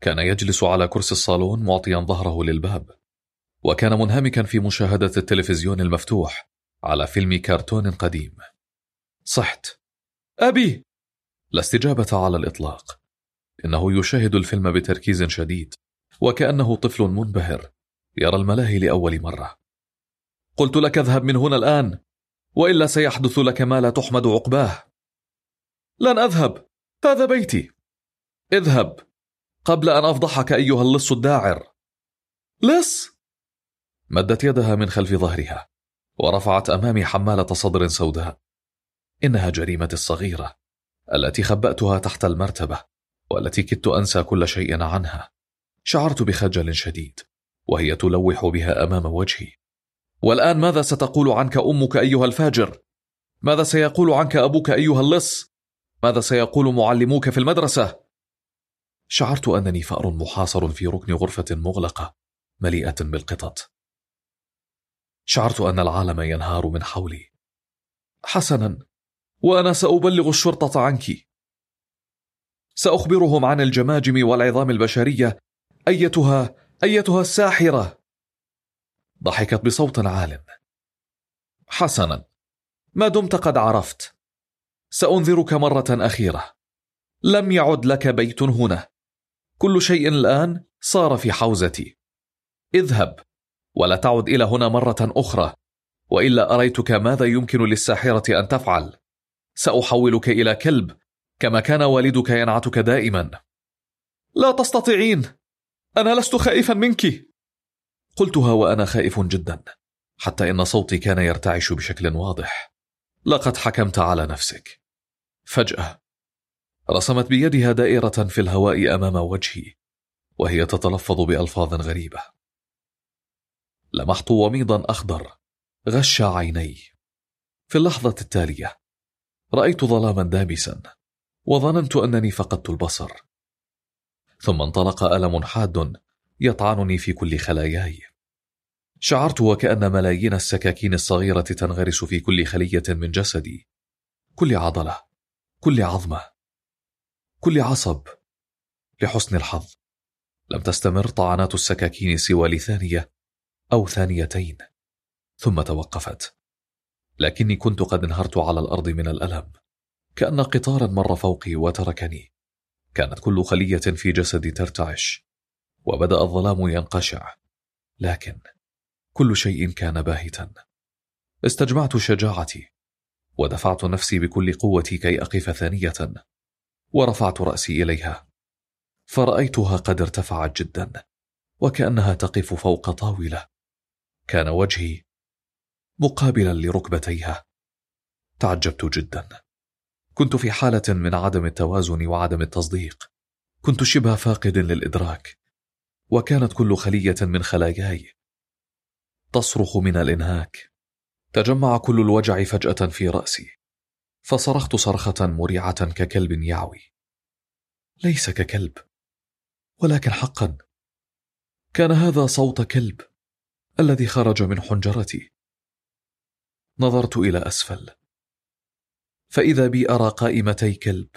كان يجلس على كرسي الصالون معطيا ظهره للباب. وكان منهمكا في مشاهدة التلفزيون المفتوح على فيلم كرتون قديم. صحت. أبي! لا استجابة على الإطلاق. إنه يشاهد الفيلم بتركيز شديد وكأنه طفل منبهر يرى الملاهي لأول مرة. قلت لك اذهب من هنا الآن وإلا سيحدث لك ما لا تحمد عقباه. لن أذهب. هذا بيتي. اذهب. قبل أن أفضحك أيها اللص الداعر. لص! مدت يدها من خلف ظهرها ورفعت أمامي حمالة صدر سوداء إنها جريمتي الصغيرة التي خبأتها تحت المرتبة والتي كدت أنسى كل شيء عنها شعرت بخجل شديد وهي تلوح بها أمام وجهي والآن ماذا ستقول عنك أمك أيها الفاجر؟ ماذا سيقول عنك أبوك أيها اللص؟ ماذا سيقول معلموك في المدرسة؟ شعرت أنني فأر محاصر في ركن غرفة مغلقة مليئة بالقطط شعرت أن العالم ينهار من حولي. حسنا وأنا سأبلغ الشرطة عنك. سأخبرهم عن الجماجم والعظام البشرية. أيتها أيتها الساحرة؟ ضحكت بصوت عال حسنا ما دمت قد عرفت. سأنذرك مرة أخيرة. لم يعد لك بيت هنا. كل شيء الآن صار في حوزتي. اذهب. ولا تعد إلى هنا مرة أخرى. وإلا أريتك ماذا يمكن للساحرة أن تفعل؟ سأحولك إلى كلب كما كان والدك ينعتك دائما. لا تستطيعين! أنا لست خائفا منك! قلتها وأنا خائف جدا حتى إن صوتي كان يرتعش بشكل واضح. لقد حكمت على نفسك. فجأة رسمت بيدها دائرة في الهواء أمام وجهي وهي تتلفظ بألفاظ غريبة. لمحت وميضا أخضر غش عيني. في اللحظة التالية رأيت ظلاما دامسا وظننت أنني فقدت البصر. ثم انطلق ألم حاد يطعنني في كل خلاياي. شعرت وكأن ملايين السكاكين الصغيرة تنغرس في كل خلية من جسدي. كل عضلة كل عظمة كل عصب. لحسن الحظ لم تستمر طعنات السكاكين سوى لثانية أو ثانيتين. ثم توقفت. لكني كنت قد انهرت على الأرض من الألم. كأن قطارا مر فوقي وتركني. كانت كل خلية في جسدي ترتعش. وبدأ الظلام ينقشع. لكن كل شيء كان باهتا. استجمعت شجاعتي. ودفعت نفسي بكل قوتي كي أقف ثانية. ورفعت رأسي إليها. فرأيتها قد ارتفعت جدا. وكأنها تقف فوق طاولة. كان وجهي مقابلا لركبتيها. تعجبت جدا. كنت في حالة من عدم التوازن وعدم التصديق. كنت شبه فاقد للإدراك. وكانت كل خلية من خلاياي تصرخ من الإنهاك. تجمع كل الوجع فجأة في رأسي. فصرخت صرخة مريعة ككلب يعوي. ليس ككلب ولكن حقا. كان هذا صوت كلب. الذي خرج من حنجرتي. نظرت إلى أسفل. فإذا بي أرى قائمتي كلب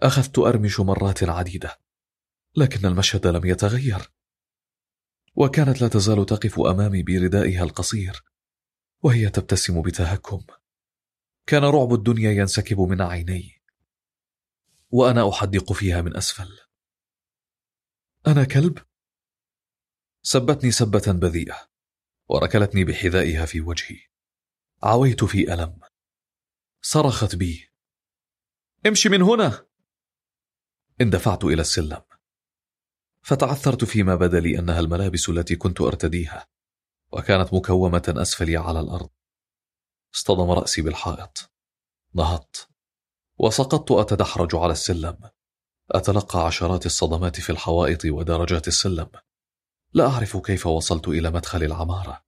أخذت أرمش مرات عديدة لكن المشهد لم يتغير. وكانت لا تزال تقف أمامي بردائها القصير وهي تبتسم بتهكم. كان رعب الدنيا ينسكب من عيني وأنا أحدق فيها من أسفل. أنا كلب؟ سبتني سبة بذيئة. وركلتني بحذائها في وجهي. عويت في ألم. صرخت بي. امشي من هنا! اندفعت إلى السلم. فتعثرت فيما بدا لي أنها الملابس التي كنت أرتديها وكانت مكومة أسفلي على الأرض. اصطدم رأسي بالحائط. نهضت. وسقطت أتدحرج على السلم. أتلقى عشرات الصدمات في الحوائط ودرجات السلم. لا أعرف كيف وصلت إلى مدخل العمارة.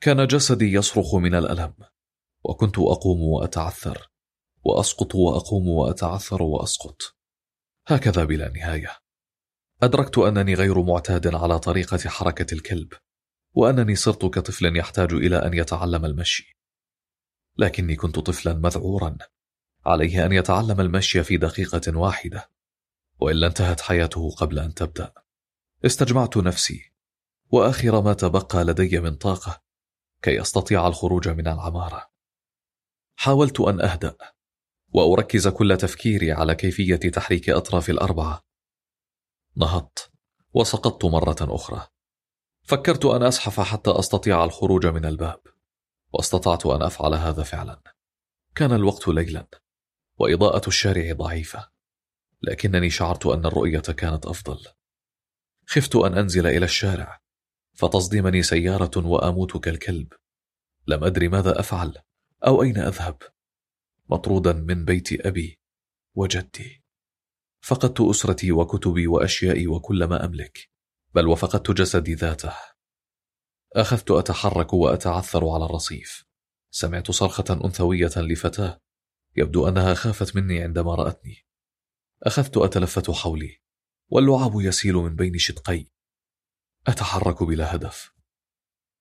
كان جسدي يصرخ من الألم وكنت أقوم وأتعثر وأسقط وأقوم وأتعثر وأسقط. هكذا بلا نهاية. أدركت أنني غير معتاد على طريقة حركة الكلب وأنني صرت كطفل يحتاج إلى أن يتعلم المشي. لكني كنت طفلا مذعورا عليه أن يتعلم المشي في دقيقة واحدة وإلا انتهت حياته قبل أن تبدأ. استجمعت نفسي وآخر ما تبقى لدي من طاقة كي أستطيع الخروج من العمارة. حاولت أن أهدأ وأركز كل تفكيري على كيفية تحريك أطراف الأربعة. نهضت وسقطت مرة أخرى. فكرت أن أزحف حتى أستطيع الخروج من الباب واستطعت أن أفعل هذا فعلا. كان الوقت ليلا وإضاءة الشارع ضعيفة لكنني شعرت أن الرؤية كانت أفضل. خفت أن أنزل إلى الشارع فتصدمني سيارة وأموت كالكلب. لم أدري ماذا أفعل أو أين أذهب؟ مطرودا من بيت أبي وجدي. فقدت أسرتي وكتبي وأشيائي وكل ما أملك بل وفقدت جسدي ذاته. أخذت أتحرك وأتعثر على الرصيف. سمعت صرخة أنثوية لفتاة يبدو أنها خافت مني عندما رأتني. أخذت أتلفت حولي. واللعاب يسيل من بين شدقي. أتحرك بلا هدف.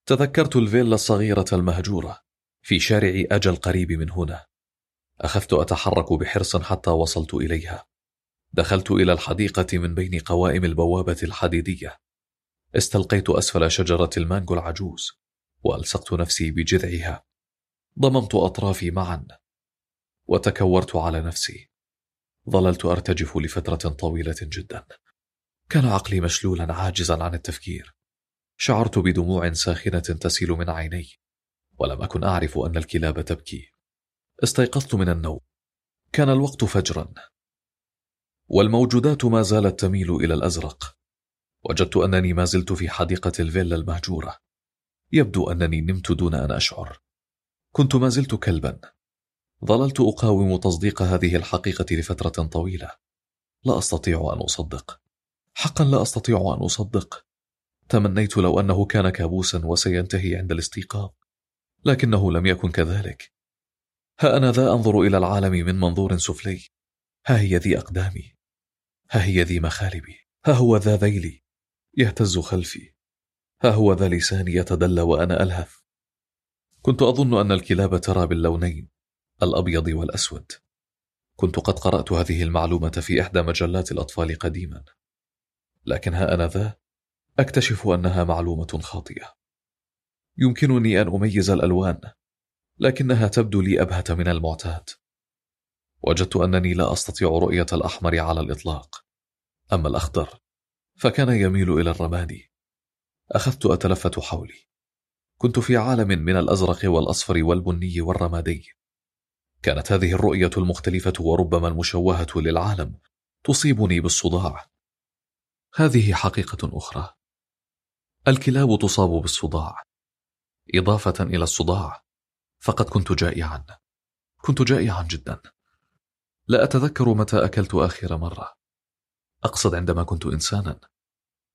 تذكرت الفيلا الصغيرة المهجورة في شارع أجل قريب من هنا. أخذت أتحرك بحرص حتى وصلت إليها. دخلت إلى الحديقة من بين قوائم البوابة الحديدية. استلقيت أسفل شجرة المانجو العجوز وألصقت نفسي بجذعها. ضممت أطرافي معا. وتكورت على نفسي. ظللت أرتجف لفترة طويلة جدا. كان عقلي مشلولا عاجزا عن التفكير. شعرت بدموع ساخنة تسيل من عيني ولم أكن أعرف أن الكلاب تبكي. استيقظت من النوم. كان الوقت فجرا. والموجودات ما زالت تميل إلى الأزرق. وجدت أنني ما زلت في حديقة الفيلا المهجورة. يبدو أنني نمت دون أن أشعر. كنت ما زلت كلبا. ظللت أقاوم تصديق هذه الحقيقة لفترة طويلة. لا أستطيع أن أصدق. حقا لا أستطيع أن أصدق. تمنيت لو أنه كان كابوسا وسينتهي عند الاستيقاظ لكنه لم يكن كذلك. ها أنا ذا أنظر إلى العالم من منظور سفلي. ها هي ذي أقدامي. ها هي ذي مخالبي. ها هو ذا ذيلي. يهتز خلفي. ها هو ذا لساني يتدلى وأنا ألهث. كنت أظن أن الكلاب ترى باللونين. الأبيض والأسود. كنت قد قرأت هذه المعلومة في إحدى مجلات الأطفال قديما. لكن ها أنا ذا أكتشف أنها معلومة خاطئة. يمكنني أن أميز الألوان لكنها تبدو لي أبهت من المعتاد. وجدت أنني لا أستطيع رؤية الأحمر على الإطلاق. أما الأخضر فكان يميل إلى الرمادي. أخذت أتلفت حولي. كنت في عالم من الأزرق والأصفر والبني والرمادي. كانت هذه الرؤية المختلفة وربما المشوهة للعالم تصيبني بالصداع. هذه حقيقة أخرى. الكلاب تصاب بالصداع. إضافة إلى الصداع فقد كنت جائعا. كنت جائعا جدا. لا أتذكر متى أكلت آخر مرة. أقصد عندما كنت إنسانا.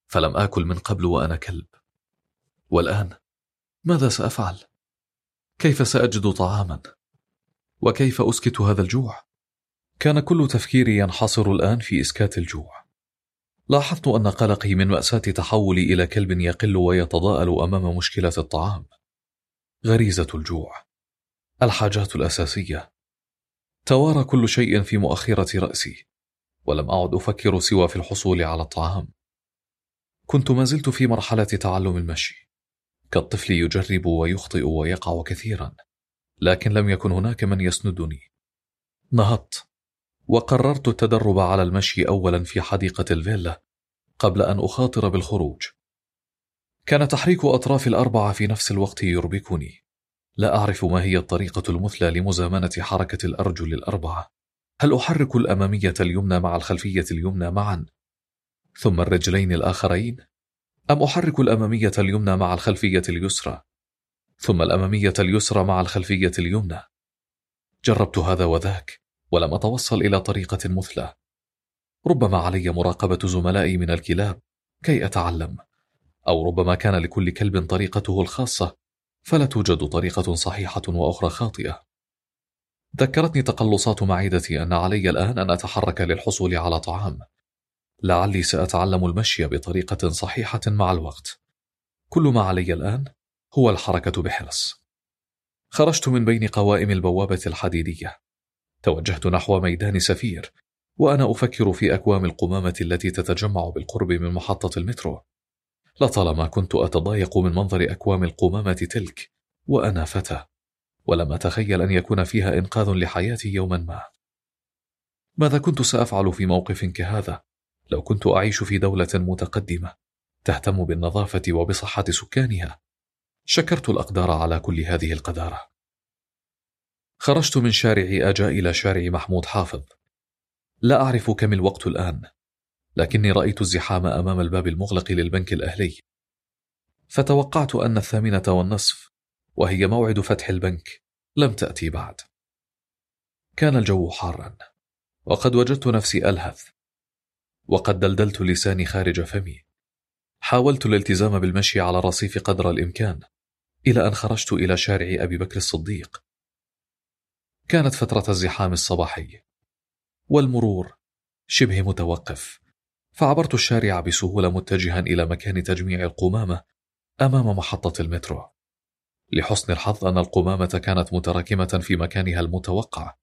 فلم آكل من قبل وأنا كلب. والآن ماذا سأفعل؟ كيف سأجد طعاما؟ وكيف أسكت هذا الجوع؟ كان كل تفكيري ينحصر الآن في إسكات الجوع. لاحظت أن قلقي من مأساة تحولي إلى كلب يقل ويتضاءل أمام مشكلة الطعام. غريزة الجوع. الحاجات الأساسية. توارى كل شيء في مؤخرة رأسي ولم أعد أفكر سوى في الحصول على الطعام. كنت ما زلت في مرحلة تعلم المشي. كالطفل يجرب ويخطئ ويقع كثيرا. لكن لم يكن هناك من يسندني. نهضت. وقررت التدرب على المشي أولا في حديقة الفيلا قبل أن أخاطر بالخروج. كان تحريك أطراف الأربعة في نفس الوقت يربكني. لا أعرف ما هي الطريقة المثلى لمزامنة حركة الأرجل الأربعة. هل أحرك الأمامية اليمنى مع الخلفية اليمنى معا؟ ثم الرجلين الآخرين؟ أم أحرك الأمامية اليمنى مع الخلفية اليسرى؟ ثم الأمامية اليسرى مع الخلفية اليمنى. جربت هذا وذاك ولم أتوصل إلى طريقة مثلى ربما علي مراقبة زملائي من الكلاب كي أتعلم. أو ربما كان لكل كلب طريقته الخاصة فلا توجد طريقة صحيحة وأخرى خاطئة. ذكرتني تقلصات معدتي أن علي الآن أن أتحرك للحصول على طعام. لعلي سأتعلم المشي بطريقة صحيحة مع الوقت. كل ما علي الآن هو الحركة بحرص. خرجت من بين قوائم البوابة الحديدية. توجهت نحو ميدان سفير وأنا أفكر في أكوام القمامة التي تتجمع بالقرب من محطة المترو. لطالما كنت أتضايق من منظر أكوام القمامة تلك وأنا فتى ولم أتخيل أن يكون فيها إنقاذ لحياتي يوما ما. ماذا كنت سأفعل في موقف كهذا؟ لو كنت أعيش في دولة متقدمة تهتم بالنظافة وبصحة سكانها شكرت الأقدار على كل هذه القدارة. خرجت من شارع أجا إلى شارع محمود حافظ. لا أعرف كم الوقت الآن لكني رأيت الزحام أمام الباب المغلق للبنك الأهلي. فتوقعت أن الثامنة والنصف وهي موعد فتح البنك لم تأتي بعد. كان الجو حارا وقد وجدت نفسي ألهث. وقد دلدلت لساني خارج فمي. حاولت الالتزام بالمشي على الرصيف قدر الإمكان. إلى أن خرجت إلى شارع أبي بكر الصديق. كانت فترة الزحام الصباحي والمرور شبه متوقف فعبرت الشارع بسهولة متجها إلى مكان تجميع القمامة أمام محطة المترو. لحسن الحظ أن القمامة كانت متراكمة في مكانها المتوقع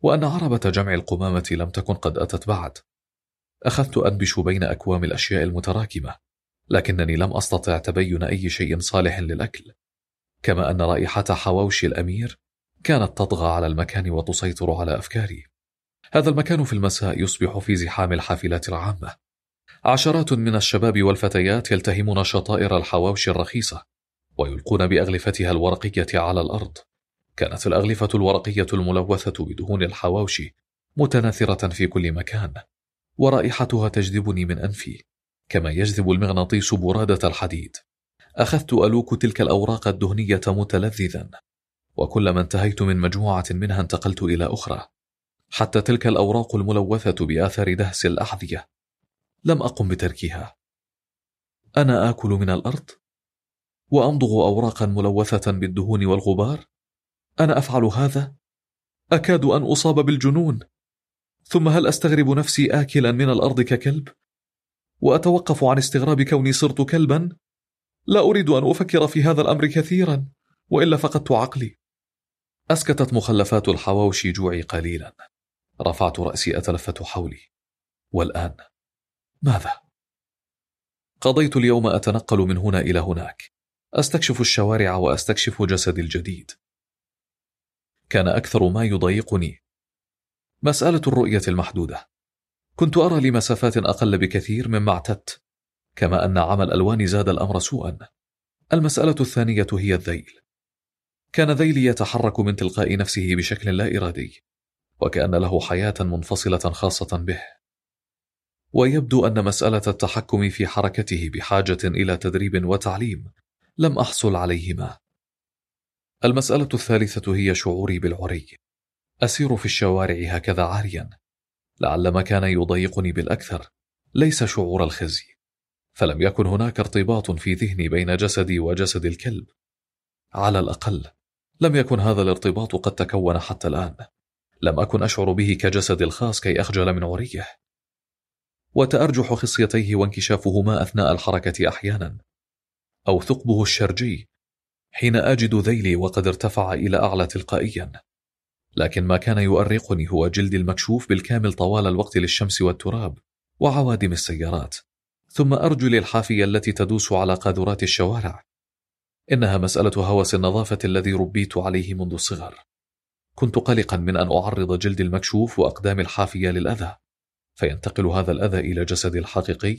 وأن عربة جمع القمامة لم تكن قد أتت بعد. أخذت أنبش بين أكوام الأشياء المتراكمة لكنني لم أستطع تبين أي شيء صالح للأكل. كما أن رائحة حواوشي الأمير كانت تطغى على المكان وتسيطر على أفكاري. هذا المكان في المساء يصبح في زحام الحافلات العامة. عشرات من الشباب والفتيات يلتهمون شطائر الحواوشي الرخيصة ويلقون بأغلفتها الورقية على الأرض. كانت الأغلفة الورقية الملوثة بدهون الحواوشي متناثرة في كل مكان ورائحتها تجذبني من أنفي كما يجذب المغناطيس برادة الحديد. أخذت ألوك تلك الأوراق الدهنية متلذذا وكلما انتهيت من مجموعة منها انتقلت إلى أخرى حتى تلك الأوراق الملوثة بآثار دهس الأحذية. لم أقم بتركها. أنا آكل من الأرض؟ وأمضغ أوراقا ملوثة بالدهون والغبار؟ أنا أفعل هذا؟ أكاد أن أصاب بالجنون. ثم هل أستغرب نفسي آكلا من الأرض ككلب؟ وأتوقف عن استغراب كوني صرت كلبا؟ لا أريد أن أفكر في هذا الأمر كثيرا وإلا فقدت عقلي. أسكتت مخلفات الحواوشي جوعي قليلا. رفعت رأسي أتلفت حولي. والآن ماذا؟ قضيت اليوم أتنقل من هنا إلى هناك. أستكشف الشوارع وأستكشف جسدي الجديد. كان أكثر ما يضايقني مسألة الرؤية المحدودة. كنت أرى لمسافات أقل بكثير مما اعتدت. كما أن عمى الألوان زاد الأمر سوءا. المسألة الثانية هي الذيل. كان ذيلي يتحرك من تلقاء نفسه بشكل لا إرادي وكأن له حياة منفصلة خاصة به. ويبدو أن مسألة التحكم في حركته بحاجة إلى تدريب وتعليم لم أحصل عليهما. المسألة الثالثة هي شعوري بالعري. أسير في الشوارع هكذا عاريا. لعل ما كان يضايقني بالأكثر ليس شعور الخزي. فلم يكن هناك ارتباط في ذهني بين جسدي وجسد الكلب. على الأقل لم يكن هذا الارتباط قد تكون حتى الآن. لم أكن أشعر به كجسدي الخاص كي أخجل من عريه وتأرجح خصيتيه وانكشافهما أثناء الحركة أحيانا. أو ثقبه الشرجي حين أجد ذيلي وقد ارتفع إلى أعلى تلقائيا. لكن ما كان يؤرقني هو جلدي المكشوف بالكامل طوال الوقت للشمس والتراب وعوادم السيارات. ثم أرجلي الحافية التي تدوس على قاذورات الشوارع. إنها مسألة هوس النظافة الذي ربيت عليه منذ الصغر. كنت قلقا من أن أعرض جلدي المكشوف وأقدام الحافية للأذى. فينتقل هذا الأذى إلى جسدي الحقيقي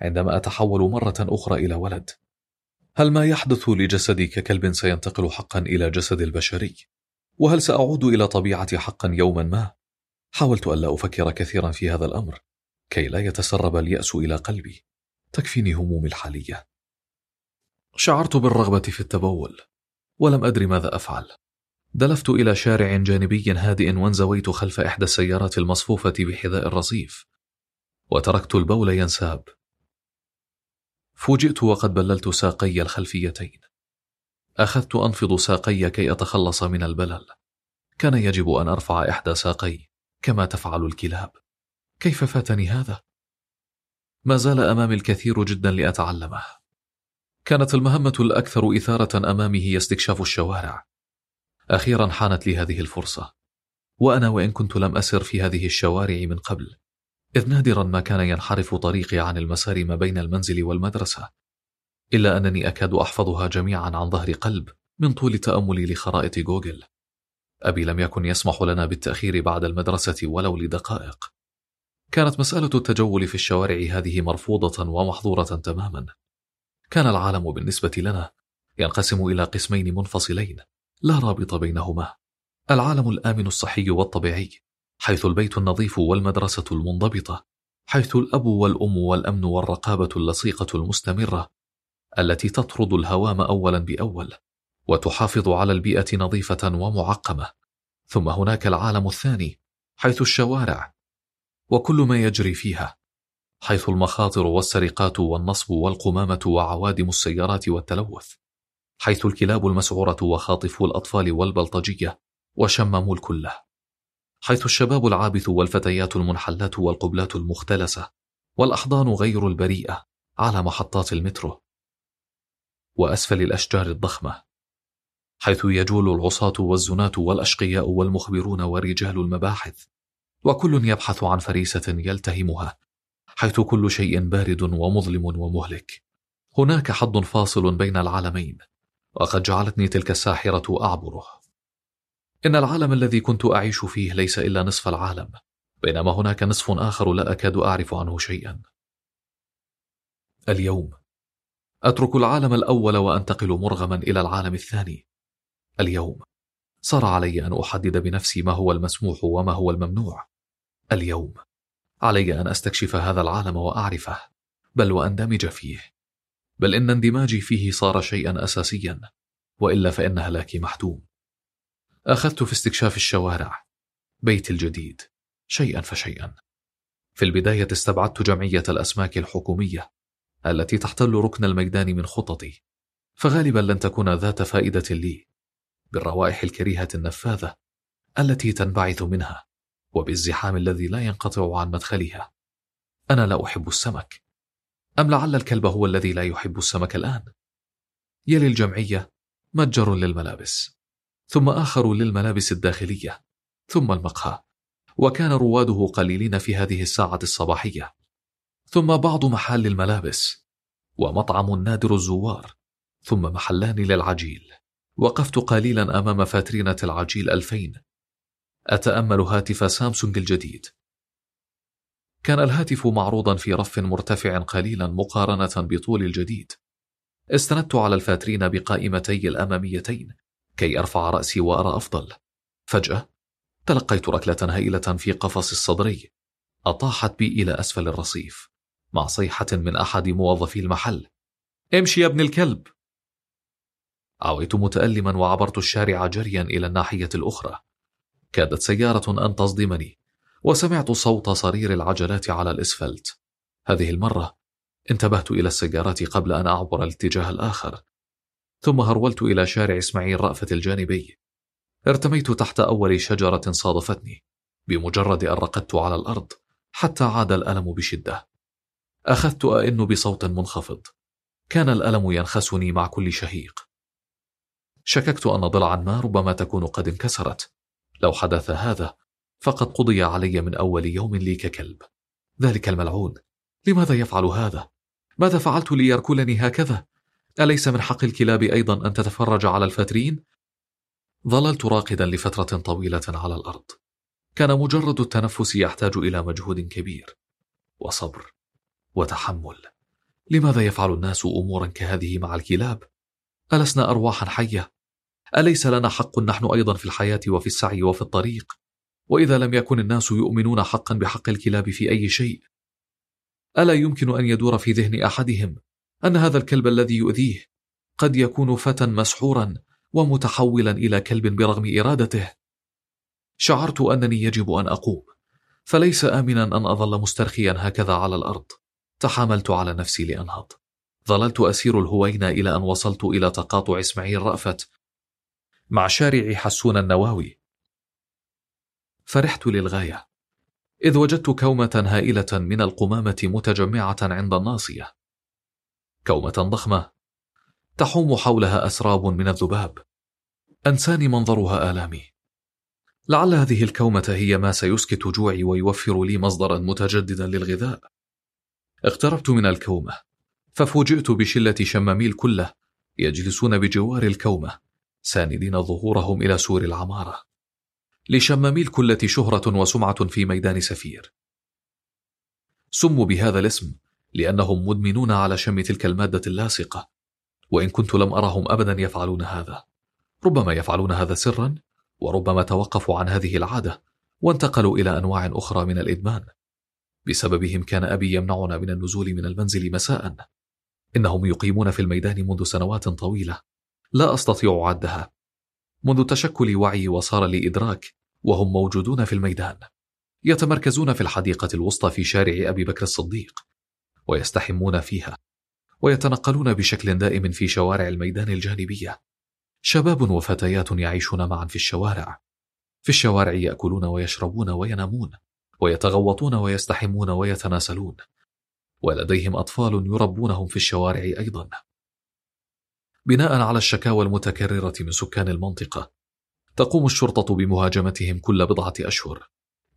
عندما أتحول مرة أخرى إلى ولد. هل ما يحدث لجسدي ككلب سينتقل حقا إلى جسد البشري؟ وهل سأعود إلى طبيعتي حقا يوما ما؟ حاولت ألا أفكر كثيرا في هذا الأمر كي لا يتسرب اليأس إلى قلبي. تكفيني همومي الحالية. شعرت بالرغبة في التبول ولم أدري ماذا أفعل. دلفت إلى شارع جانبي هادئ وانزويت خلف إحدى السيارات المصفوفة بحذاء الرصيف وتركت البول ينساب. فوجئت وقد بللت ساقي الخلفيتين. أخذت أنفض ساقي كي أتخلص من البلل. كان يجب أن أرفع إحدى ساقي كما تفعل الكلاب. كيف فاتني هذا؟ ما زال أمامي الكثير جدا لأتعلمه. كانت المهمة الأكثر إثارة أمامي هي استكشاف الشوارع. أخيرا حانت لي هذه الفرصة. وأنا وإن كنت لم أسر في هذه الشوارع من قبل. إذ نادرا ما كان ينحرف طريقي عن المسار ما بين المنزل والمدرسة. إلا أنني أكاد أحفظها جميعا عن ظهر قلب من طول تأملي لخرائط جوجل. أبي لم يكن يسمح لنا بالتأخير بعد المدرسة ولو لدقائق. كانت مسألة التجول في الشوارع هذه مرفوضة ومحظورة تماما. كان العالم بالنسبة لنا ينقسم إلى قسمين منفصلين لا رابط بينهما. العالم الآمن الصحي والطبيعي حيث البيت النظيف والمدرسة المنضبطة حيث الأب والأم والأمن والرقابة اللصيقة المستمرة التي تطرد الهوام أولا بأول وتحافظ على البيئة نظيفة ومعقمة. ثم هناك العالم الثاني حيث الشوارع وكل ما يجري فيها حيث المخاطر والسرقات والنصب والقمامة وعوادم السيارات والتلوث حيث الكلاب المسعورة وخاطفو الأطفال والبلطجية وشمموا الكله حيث الشباب العابث والفتيات المنحلات والقبلات المختلسة والأحضان غير البريئة على محطات المترو وأسفل الأشجار الضخمة حيث يجول العصاة والزناة والأشقياء والمخبرون ورجال المباحث وكل يبحث عن فريسة يلتهمها حيث كل شيء بارد ومظلم ومهلك. هناك حد فاصل بين العالمين وقد جعلتني تلك الساحرة أعبره. إن العالم الذي كنت أعيش فيه ليس إلا نصف العالم بينما هناك نصف آخر لا أكاد أعرف عنه شيئا. اليوم أترك العالم الأول وأنتقل مرغما إلى العالم الثاني. اليوم صار علي أن أحدد بنفسي ما هو المسموح وما هو الممنوع. اليوم. علي أن أستكشف هذا العالم وأعرفه بل وأندمج فيه. بل إن اندماجي فيه صار شيئا أساسيا وإلا فإن هلاكي محتوم. أخذت في استكشاف الشوارع بيتي الجديد شيئا فشيئا. في البداية استبعدت جمعية الأسماك الحكومية التي تحتل ركن الميدان من خططي. فغالبا لن تكون ذات فائدة لي بالروائح الكريهة النفاذة التي تنبعث منها. وبالزحام الذي لا ينقطع عن مدخلها. أنا لا أحب السمك. أم لعل الكلب هو الذي لا يحب السمك الآن؟ يلي الجمعية متجر للملابس ثم آخر للملابس الداخلية ثم المقهى وكان رواده قليلين في هذه الساعة الصباحية. ثم بعض محال الملابس ومطعم نادر الزوار ثم محلان للعجيل. وقفت قليلا أمام فاترينة العجيل ألفين أتأمل هاتف سامسونج الجديد. كان الهاتف معروضا في رف مرتفع قليلا مقارنة بطول الجديد. استندت على الفاترين بقائمتي الأماميتين كي أرفع رأسي وأرى أفضل. فجأة تلقيت ركلة هائلة في قفص الصدري. أطاحت بي إلى أسفل الرصيف مع صيحة من أحد موظفي المحل. امشي يا ابن الكلب! عويت متألما وعبرت الشارع جريا إلى الناحية الأخرى. كادت سيارة أن تصدمني وسمعت صوت صرير العجلات على الإسفلت. هذه المرة انتبهت إلى السيارات قبل أن أعبر الاتجاه الآخر ثم هرولت إلى شارع إسماعيل رأفت الجانبي. ارتميت تحت أول شجرة صادفتني بمجرد أن رقدت على الأرض حتى عاد الألم بشدة. أخذت أئن بصوت منخفض. كان الألم ينخسني مع كل شهيق. شككت أن ضلعا ما ربما تكون قد انكسرت. لو حدث هذا فقد قضي علي من أول يوم لي ككلب ذلك الملعون لماذا يفعل هذا؟ ماذا فعلت ليركلني هكذا؟ أليس من حق الكلاب أيضا أن تتفرج على الفاترين؟ ظللت راقدا لفترة طويلة على الأرض كان مجرد التنفس يحتاج إلى مجهود كبير وصبر وتحمل لماذا يفعل الناس أمورا كهذه مع الكلاب؟ ألسنا أرواحا حية؟ أليس لنا حق نحن أيضا في الحياة وفي السعي وفي الطريق؟ وإذا لم يكن الناس يؤمنون حقا بحق الكلاب في أي شيء ألا يمكن أن يدور في ذهن أحدهم أن هذا الكلب الذي يؤذيه قد يكون فتى مسحورا ومتحولا إلى كلب برغم إرادته؟ شعرت أنني يجب أن أقوم فليس آمنا أن أظل مسترخيا هكذا على الأرض. تحاملت على نفسي لأنهض. ظللت أسير الهوينة إلى أن وصلت إلى تقاطع إسماعيل رأفت مع شارع حسون النواوي. فرحت للغاية إذ وجدت كومة هائلة من القمامة متجمعة عند الناصية. كومة ضخمة تحوم حولها أسراب من الذباب. أنساني منظرها آلامي. لعل هذه الكومة هي ما سيسكت جوعي ويوفر لي مصدرا متجددا للغذاء. اقتربت من الكومة ففوجئت بشلة شمامي الكلة يجلسون بجوار الكومة. ساندين ظهورهم إلى سور العمارة. لشمامي الكلة شهرة وسمعة في ميدان سفير. سموا بهذا الاسم لأنهم مدمنون على شم تلك المادة اللاصقة وإن كنت لم أرهم أبدا يفعلون هذا. ربما يفعلون هذا سرا وربما توقفوا عن هذه العادة وانتقلوا إلى أنواع أخرى من الإدمان. بسببهم كان أبي يمنعنا من النزول من المنزل مساء. إنهم يقيمون في الميدان منذ سنوات طويلة. لا أستطيع عدها. منذ تشكل وعي وصار لي إدراك وهم موجودون في الميدان. يتمركزون في الحديقة الوسطى في شارع أبي بكر الصديق ويستحمون فيها ويتنقلون بشكل دائم في شوارع الميدان الجانبية. شباب وفتيات يعيشون معا في الشوارع. في الشوارع يأكلون ويشربون وينامون ويتغوطون ويستحمون ويتناسلون. ولديهم أطفال يربونهم في الشوارع أيضا. بناء على الشكاوى المتكررة من سكان المنطقة تقوم الشرطة بمهاجمتهم كل بضعة أشهر.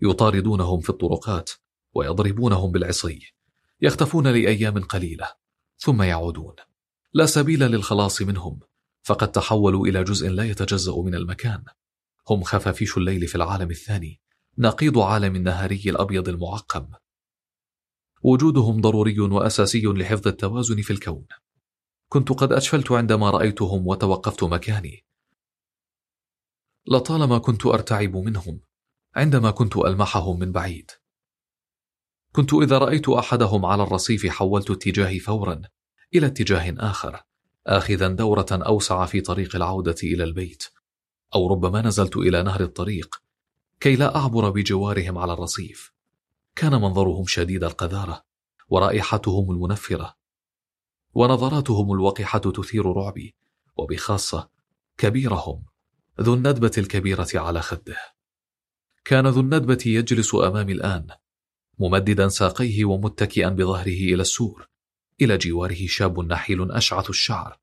يطاردونهم في الطرقات ويضربونهم بالعصي يختفون لأيام قليلة ثم يعودون. لا سبيل للخلاص منهم فقد تحولوا إلى جزء لا يتجزأ من المكان. هم خفافيش الليل في العالم الثاني نقيض عالم النهاري الأبيض المعقم. وجودهم ضروري وأساسي لحفظ التوازن في الكون. كنت قد أشفلت عندما رأيتهم وتوقفت مكاني. لطالما كنت أرتعب منهم عندما كنت ألمحهم من بعيد. كنت إذا رأيت أحدهم على الرصيف حولت اتجاهي فورا إلى اتجاه آخر آخذا دورة أوسع في طريق العودة إلى البيت أو ربما نزلت إلى نهر الطريق كي لا أعبر بجوارهم على الرصيف. كان منظرهم شديد القذارة ورائحتهم المنفرة. ونظراتهم الوقحة تثير رعبي وبخاصة كبيرهم ذو الندبة الكبيرة على خده. كان ذو الندبة يجلس أمامي الآن ممددا ساقيه ومتكئا بظهره إلى السور إلى جواره شاب نحيل أشعث الشعر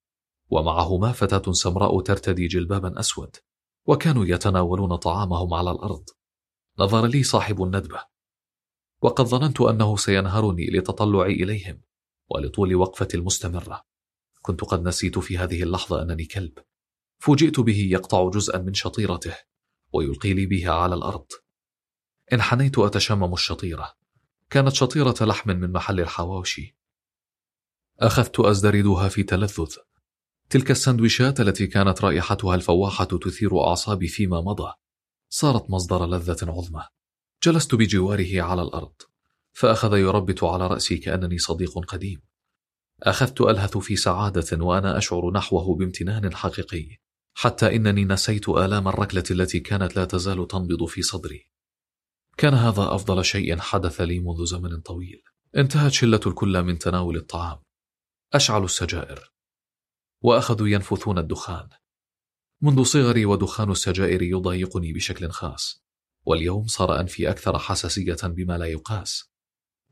ومعهما فتاة سمراء ترتدي جلبابا أسود وكانوا يتناولون طعامهم على الأرض. نظر لي صاحب الندبة وقد ظننت أنه سينهرني لتطلعي إليهم. ولطول وقفتي المستمرة. كنت قد نسيت في هذه اللحظة أنني كلب. فوجئت به يقطع جزءا من شطيرته ويلقي لي بها على الأرض. انحنيت أتشمم الشطيرة. كانت شطيرة لحم من محل الحواوشي. أخذت أزدردها في تلذذ. تلك السندويشات التي كانت رائحتها الفواحة تثير أعصابي فيما مضى. صارت مصدر لذة عظمى. جلست بجواره على الأرض. فأخذ يربت على رأسي كأنني صديق قديم. أخذت ألهث في سعادة وأنا أشعر نحوه بامتنان حقيقي حتى إنني نسيت آلام الركلة التي كانت لا تزال تنبض في صدري. كان هذا أفضل شيء حدث لي منذ زمن طويل. انتهت شلة الكل من تناول الطعام. أشعلوا السجائر. وأخذوا ينفثون الدخان. منذ صغري ودخان السجائر يضايقني بشكل خاص. واليوم صار أنفي أكثر حساسية بما لا يقاس.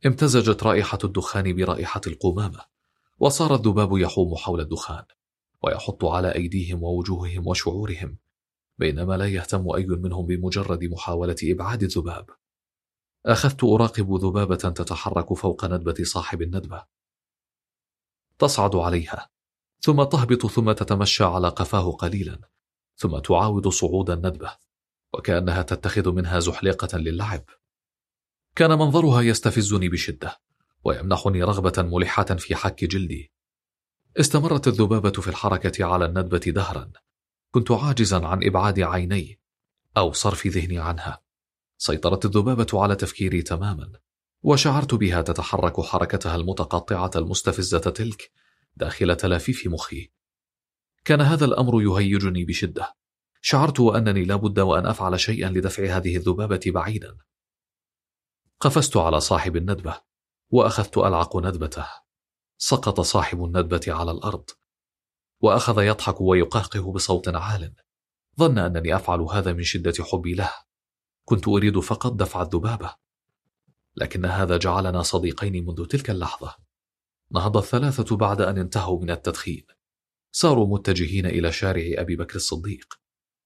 امتزجت رائحة الدخان برائحة القمامة وصار الذباب يحوم حول الدخان ويحط على أيديهم ووجوههم وشعورهم بينما لا يهتم أي منهم بمجرد محاولة إبعاد الذباب. أخذت أراقب ذبابة تتحرك فوق ندبة صاحب الندبة. تصعد عليها ثم تهبط ثم تتمشى على قفاه قليلا ثم تعاود صعود الندبة وكأنها تتخذ منها زحليقة للعب. كان منظرها يستفزني بشدة ويمنحني رغبة ملحة في حك جلدي. استمرت الذبابة في الحركة على الندبة دهرا. كنت عاجزا عن إبعاد عيني أو صرف ذهني عنها. سيطرت الذبابة على تفكيري تماما وشعرت بها تتحرك حركتها المتقطعة المستفزة تلك داخل تلافيف مخي. كان هذا الأمر يهيجني بشدة. شعرت وأنني لابد وأن أفعل شيئا لدفع هذه الذبابة بعيدا. قفزت على صاحب الندبة وأخذت ألعق ندبته. سقط صاحب الندبة على الأرض وأخذ يضحك ويقهقه بصوت عال. ظن أنني أفعل هذا من شدة حبي له. كنت أريد فقط دفع الذبابة. لكن هذا جعلنا صديقين منذ تلك اللحظة. نهض الثلاثة بعد أن انتهوا من التدخين. صاروا متجهين إلى شارع أبي بكر الصديق.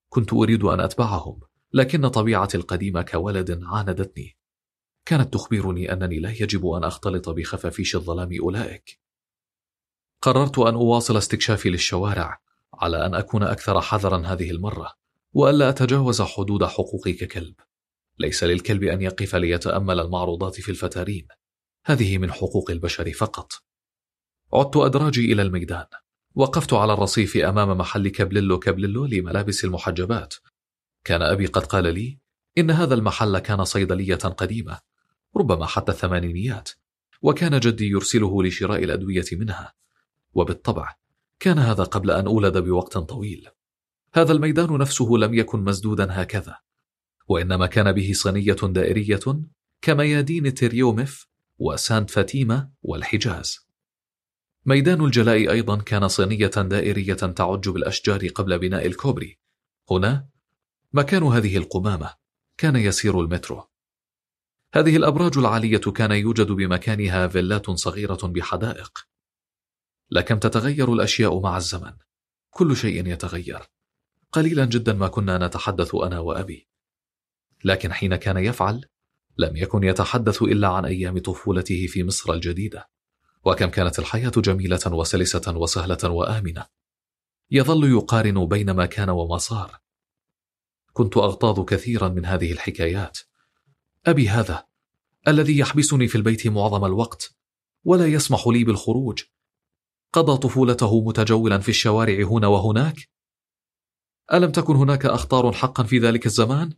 كنت أريد أن أتبعهم لكن طبيعتي القديمة كولد عاندتني. كانت تخبرني أنني لا يجب أن أختلط بخفافيش الظلام أولئك. قررت أن أواصل استكشافي للشوارع على أن أكون أكثر حذرا هذه المرة وألا أتجاوز حدود حقوقي ككلب. ليس للكلب أن يقف ليتأمل المعروضات في الفتارين. هذه من حقوق البشر فقط. عدت أدراجي إلى الميدان وقفت على الرصيف أمام محل كبللو كبللو لملابس المحجبات. كان أبي قد قال لي إن هذا المحل كان صيدلية قديمة ربما حتى الثمانينيات وكان جدي يرسله لشراء الأدوية منها. وبالطبع كان هذا قبل أن أولد بوقت طويل. هذا الميدان نفسه لم يكن مسدودا هكذا وإنما كان به صينية دائرية كميادين تريومف وسانت فاتيما والحجاز. ميدان الجلاء أيضا كان صينية دائرية تعج بالأشجار قبل بناء الكوبري. هنا مكان هذه القمامة كان يسير المترو. هذه الأبراج العالية كان يوجد بمكانها فيلات صغيرة بحدائق. لكم تتغير الأشياء مع الزمن. كل شيء يتغير. قليلا جدا ما كنا نتحدث أنا وأبي. لكن حين كان يفعل لم يكن يتحدث إلا عن أيام طفولته في مصر الجديدة. وكم كانت الحياة جميلة وسلسة وسهلة وآمنة. يظل يقارن بين ما كان وما صار. كنت أغتاظ كثيرا من هذه الحكايات. أبي هذا الذي يحبسني في البيت معظم الوقت ولا يسمح لي بالخروج قضى طفولته متجولا في الشوارع هنا وهناك ألم تكن هناك أخطار حقا في ذلك الزمان؟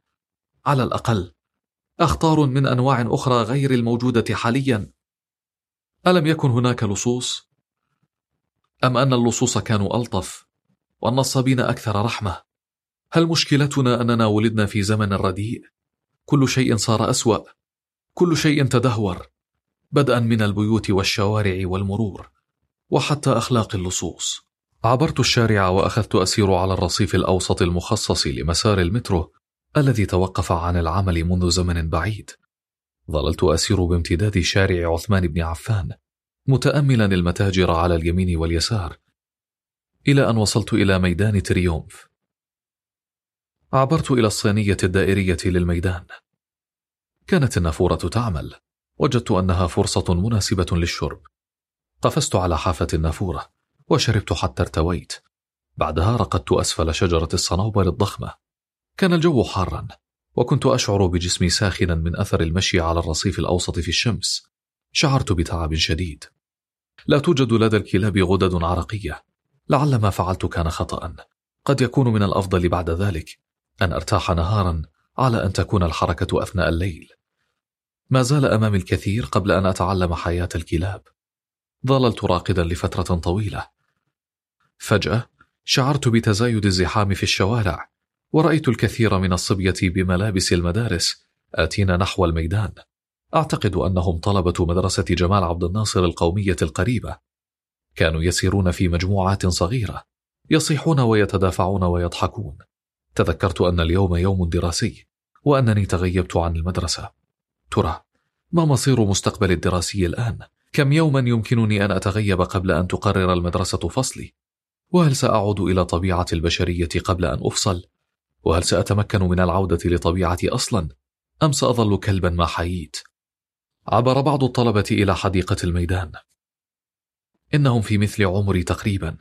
على الأقل أخطار من أنواع أخرى غير الموجودة حاليا ألم يكن هناك لصوص؟ أم أن اللصوص كانوا ألطف والنصابين أكثر رحمة؟ هل مشكلتنا أننا ولدنا في زمن رديء؟ كل شيء صار أسوأ. كل شيء تدهور. بدءا من البيوت والشوارع والمرور وحتى أخلاق اللصوص. عبرت الشارع وأخذت أسير على الرصيف الأوسط المخصص لمسار المترو الذي توقف عن العمل منذ زمن بعيد. ظللت أسير بامتداد شارع عثمان بن عفان متأملا المتاجر على اليمين واليسار إلى أن وصلت إلى ميدان تريومف. عبرت إلى الصينية الدائرية للميدان. كانت النافورة تعمل. وجدت أنها فرصة مناسبة للشرب. قفزت على حافة النافورة وشربت حتى ارتويت. بعدها رقدت أسفل شجرة الصنوبر الضخمة. كان الجو حارا وكنت أشعر بجسمي ساخنا من أثر المشي على الرصيف الأوسط في الشمس. شعرت بتعب شديد. لا توجد لدى الكلاب غدد عرقية. لعل ما فعلت كان خطأ قد يكون من الأفضل بعد ذلك. أن أرتاح نهارا على أن تكون الحركة أثناء الليل. ما زال أمامي الكثير قبل أن أتعلم حياة الكلاب. ظللت راقدا لفترة طويلة. فجأة شعرت بتزايد الزحام في الشوارع ورأيت الكثير من الصبية بملابس المدارس آتين نحو الميدان. أعتقد أنهم طلبة مدرسة جمال عبد الناصر القومية القريبة. كانوا يسيرون في مجموعات صغيرة يصيحون ويتدافعون ويضحكون. تذكرت أن اليوم يوم دراسي وأنني تغيبت عن المدرسة ترى ما مصير مستقبل الدراسي الآن؟ كم يوما يمكنني أن أتغيب قبل أن تقرر المدرسة فصلي؟ وهل سأعود إلى طبيعة البشرية قبل أن أفصل؟ وهل سأتمكن من العودة لطبيعتي أصلا؟ أم سأظل كلبا ما حييت؟ عبر بعض الطلبة إلى حديقة الميدان إنهم في مثل عمري تقريبا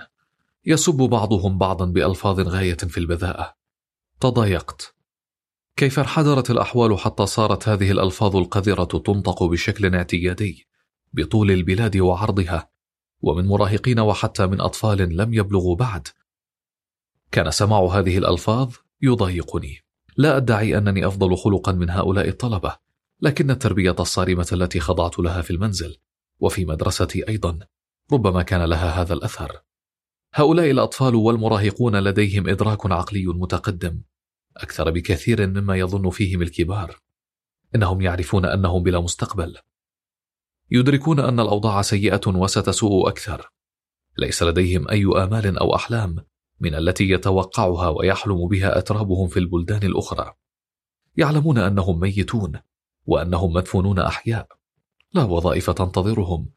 يسب بعضهم بعضا بألفاظ غاية في البذاءة تضايقت. كيف انحدرت الأحوال حتى صارت هذه الألفاظ القذرة تنطق بشكل اعتيادي بطول البلاد وعرضها ومن مراهقين وحتى من أطفال لم يبلغوا بعد. كان سماع هذه الألفاظ يضايقني. لا أدعي أنني أفضل خلقا من هؤلاء الطلبة لكن التربية الصارمة التي خضعت لها في المنزل وفي مدرستي أيضا ربما كان لها هذا الأثر. هؤلاء الأطفال والمراهقون لديهم إدراك عقلي متقدم. أكثر بكثير مما يظن فيهم الكبار إنهم يعرفون أنهم بلا مستقبل. يدركون أن الأوضاع سيئة وستسوء أكثر. ليس لديهم أي آمال أو أحلام من التي يتوقعها ويحلم بها أترابهم في البلدان الأخرى. يعلمون أنهم ميتون وأنهم مدفونون أحياء. لا وظائف تنتظرهم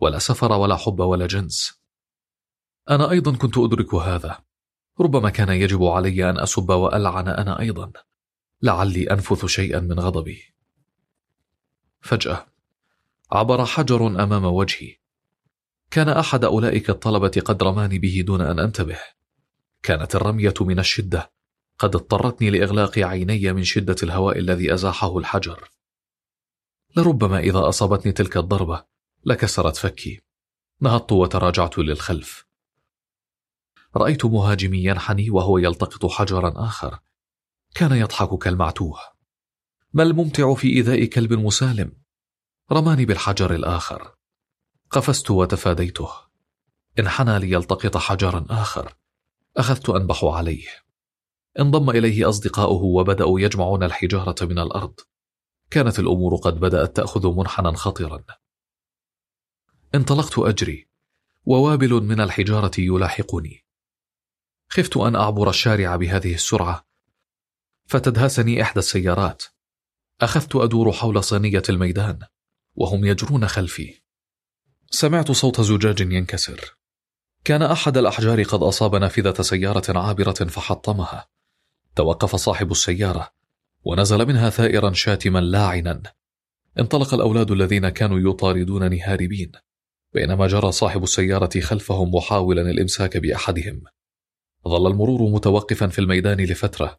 ولا سفر ولا حب ولا جنس. أنا أيضا كنت أدرك هذا. ربما كان يجب علي أن أسب وألعن أنا أيضا. لعلي أنفث شيئا من غضبي. فجأة عبر حجر أمام وجهي. كان أحد أولئك الطلبة قد رماني به دون أن أنتبه. كانت الرمية من الشدة. قد اضطرتني لإغلاق عيني من شدة الهواء الذي أزاحه الحجر. لربما إذا أصابتني تلك الضربة لكسرت فكي. نهضت وتراجعت للخلف. رأيت مهاجمي ينحني وهو يلتقط حجرا آخر. كان يضحك كالمعتوه. ما الممتع في إيذاء كلب مسالم؟ رماني بالحجر الآخر. قفزت وتفاديته. انحنى ليلتقط حجرا آخر. أخذت أنبح عليه. انضم إليه أصدقاؤه وبدأوا يجمعون الحجارة من الأرض. كانت الأمور قد بدأت تأخذ منحنى خطرا انطلقت أجري. ووابل من الحجارة يلاحقني. خفت أن أعبر الشارع بهذه السرعة. فتدهسني إحدى السيارات. أخذت أدور حول صينية الميدان وهم يجرون خلفي. سمعت صوت زجاج ينكسر. كان أحد الأحجار قد أصاب نافذة سيارة عابرة فحطمها. توقف صاحب السيارة ونزل منها ثائرا شاتما لاعنا. انطلق الأولاد الذين كانوا يطاردونني هاربين بينما جرى صاحب السيارة خلفهم محاولا الإمساك بأحدهم. ظل المرور متوقفا في الميدان لفترة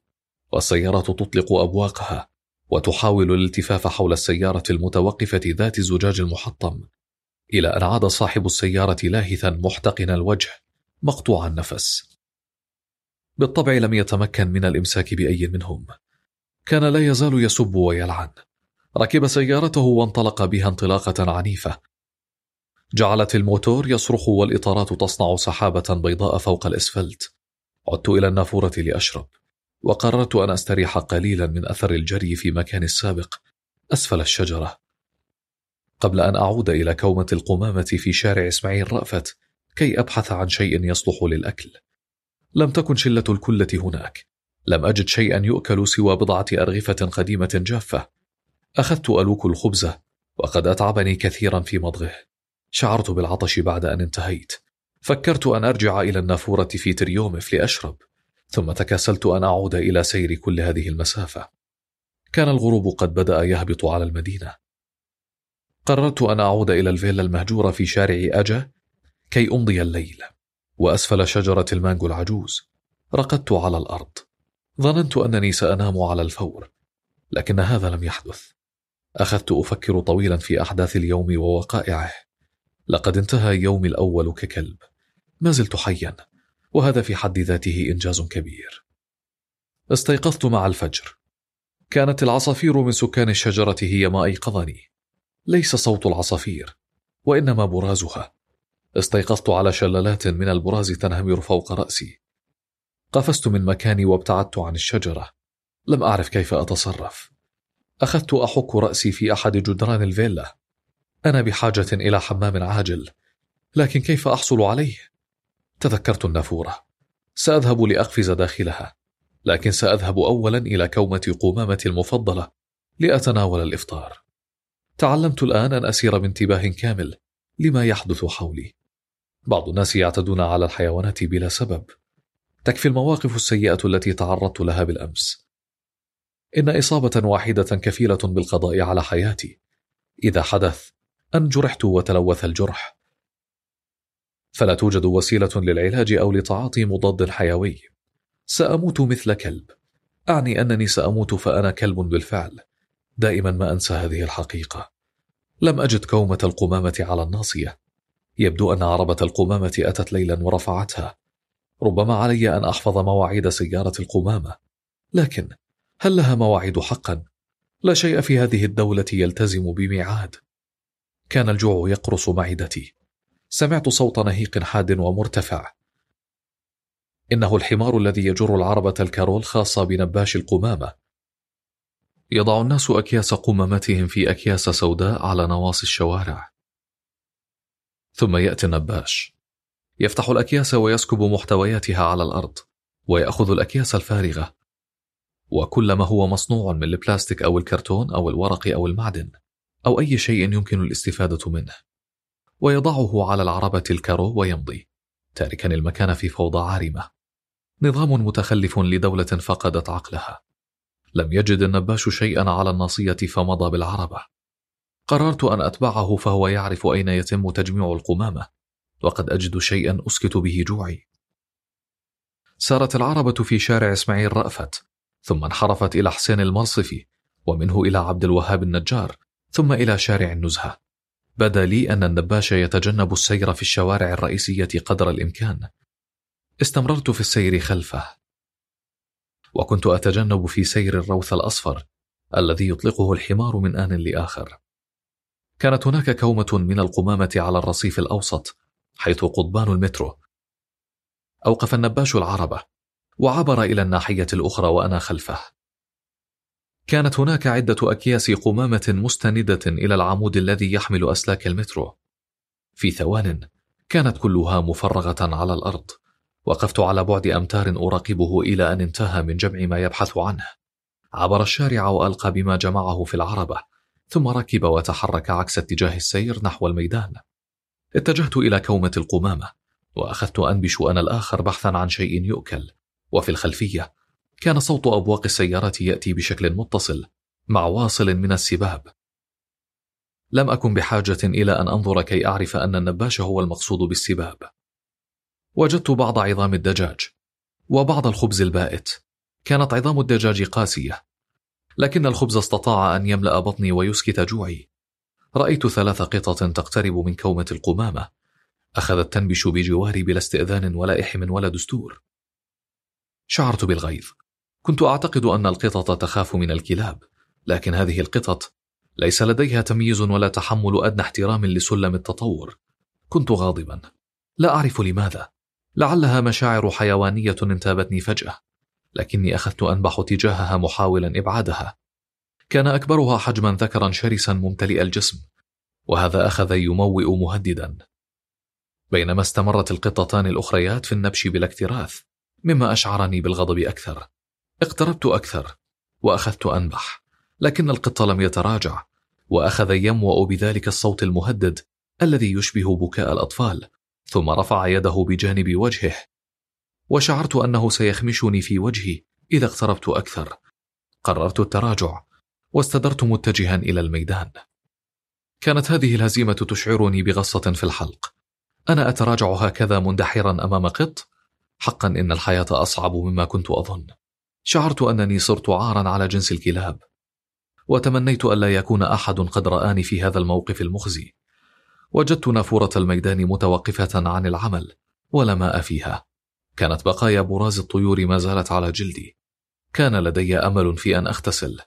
والسيارة تطلق أبواقها وتحاول الالتفاف حول السيارة المتوقفة ذات الزجاج المحطم إلى أن عاد صاحب السيارة لاهثا محتقن الوجه مقطوع النفس. بالطبع لم يتمكن من الإمساك بأي منهم. كان لا يزال يسب ويلعن. ركب سيارته وانطلق بها انطلاقة عنيفة. جعلت الموتور يصرخ والإطارات تصنع سحابة بيضاء فوق الإسفلت. عدت إلى النافورة لأشرب وقررت أن أستريح قليلا من أثر الجري في مكان السابق أسفل الشجرة. قبل أن أعود إلى كومة القمامة في شارع إسماعيل رأفت كي أبحث عن شيء يصلح للأكل. لم تكن شلة الكلة هناك. لم أجد شيئا يؤكل سوى بضعة أرغفة قديمة جافة. أخذت ألوك الخبز وقد أتعبني كثيرا في مضغه. شعرت بالعطش بعد أن انتهيت. فكرت أن أرجع إلى النافورة في تريومف لأشرب ثم تكاسلت أن أعود إلى سير كل هذه المسافة. كان الغروب قد بدأ يهبط على المدينة. قررت أن أعود إلى الفيلا المهجورة في شارع أجا كي أمضي الليل وأسفل شجرة المانجو العجوز. رقدت على الأرض. ظننت أنني سأنام على الفور لكن هذا لم يحدث. أخذت أفكر طويلا في أحداث اليوم ووقائعه. لقد انتهى يومي الأول ككلب. ما زلت حيا وهذا في حد ذاته إنجاز كبير. استيقظت مع الفجر. كانت العصافير من سكان الشجرة هي ما أيقظني ليس صوت العصافير وإنما برازها. استيقظت على شلالات من البراز تنهمر فوق رأسي. قفزت من مكاني وابتعدت عن الشجرة. لم أعرف كيف أتصرف. أخذت أحك رأسي في أحد جدران الفيلا. أنا بحاجة إلى حمام عاجل. لكن كيف أحصل عليه؟ تذكرت النافورة. سأذهب لأقفز داخلها لكن سأذهب أولا إلى كومة قمامتي المفضلة لأتناول الإفطار. تعلمت الآن أن أسير بانتباه كامل لما يحدث حولي. بعض الناس يعتدون على الحيوانات بلا سبب. تكفي المواقف السيئة التي تعرضت لها بالأمس. إن إصابة واحدة كفيلة بالقضاء على حياتي. إذا حدث أن جرحت وتلوث الجرح. فلا توجد وسيلة للعلاج أو لتعاطي مضاد حيوي سأموت مثل كلب. أعني أنني سأموت فأنا كلب بالفعل. دائما ما أنسى هذه الحقيقة. لم أجد كومة القمامة على الناصية. يبدو أن عربة القمامة أتت ليلا ورفعتها. ربما علي أن أحفظ مواعيد سيارة القمامة. لكن هل لها مواعيد حقا؟ لا شيء في هذه الدولة يلتزم بميعاد. كان الجوع يقرص معدتي. سمعت صوت نهيق حاد ومرتفع. إنه الحمار الذي يجر العربة الكارول خاصة بنباش القمامة. يضع الناس أكياس قمامتهم في أكياس سوداء على نواصي الشوارع. ثم يأتي النباش. يفتح الأكياس ويسكب محتوياتها على الأرض ويأخذ الأكياس الفارغة. وكل ما هو مصنوع من البلاستيك أو الكرتون أو الورق أو المعدن أو أي شيء يمكن الاستفادة منه. ويضعه على العربة الكارو ويمضي. تاركا المكان في فوضى عارمة. نظام متخلف لدولة فقدت عقلها. لم يجد النباش شيئا على الناصية فمضى بالعربة. قررت أن أتبعه فهو يعرف أين يتم تجميع القمامة وقد أجد شيئا أسكت به جوعي. سارت العربة في شارع إسماعيل رأفت ثم انحرفت إلى حسين المرصفي ومنه إلى عبد الوهاب النجار ثم إلى شارع النزهة. بدا لي أن النباش يتجنب السير في الشوارع الرئيسية قدر الإمكان. استمررت في السير خلفه. وكنت أتجنب في سير الروث الأصفر الذي يطلقه الحمار من آن لآخر. كانت هناك كومة من القمامة على الرصيف الأوسط حيث قضبان المترو. أوقف النباش العربة وعبر إلى الناحية الأخرى وأنا خلفه. كانت هناك عدة أكياس قمامة مستندة إلى العمود الذي يحمل أسلاك المترو. في ثوان كانت كلها مفرغة على الأرض وقفت على بعد أمتار أراقبه إلى أن انتهى من جمع ما يبحث عنه. عبر الشارع وألقى بما جمعه في العربة ثم ركب وتحرك عكس اتجاه السير نحو الميدان. اتجهت إلى كومة القمامة وأخذت أنبش أنا الآخر بحثا عن شيء يؤكل. وفي الخلفية كان صوت أبواق السيارة يأتي بشكل متصل مع واصل من السباب. لم أكن بحاجة إلى أن أنظر كي أعرف أن النباش هو المقصود بالسباب. وجدت بعض عظام الدجاج وبعض الخبز البائت. كانت عظام الدجاج قاسية لكن الخبز استطاع أن يملأ بطني ويسكت جوعي. رأيت ثلاث قطط تقترب من كومة القمامة. أخذت تنبش بجواري بلا استئذان ولا إحم ولا دستور. شعرت بالغيظ. كنت أعتقد أن القطط تخاف من الكلاب لكن هذه القطط ليس لديها تمييز ولا تحمل أدنى احترام لسلم التطور. كنت غاضبا. لا أعرف لماذا. لعلها مشاعر حيوانية انتابتني فجأة لكني أخذت أنبح تجاهها محاولا إبعادها. كان أكبرها حجما ذكرا شرسا ممتلئ الجسم وهذا أخذ يموئ مهددا. بينما استمرت القطتان الأخريات في النبش بلا اكتراث مما أشعرني بالغضب أكثر. اقتربت أكثر وأخذت أنبح لكن القط لم يتراجع وأخذ يموأ بذلك الصوت المهدد الذي يشبه بكاء الأطفال ثم رفع يده بجانب وجهه. وشعرت أنه سيخمشني في وجهي إذا اقتربت أكثر. قررت التراجع واستدرت متجها إلى الميدان. كانت هذه الهزيمة تشعرني بغصة في الحلق. أنا أتراجع هكذا مندحرا أمام قط؟ حقا إن الحياة أصعب مما كنت أظن. شعرت أنني صرت عارا على جنس الكلاب وتمنيت ألا يكون أحد قد رآني في هذا الموقف المخزي. وجدت نافورة الميدان متوقفة عن العمل ولا ماء فيها. كانت بقايا براز الطيور ما زالت على جلدي. كان لدي أمل في أن أغتسل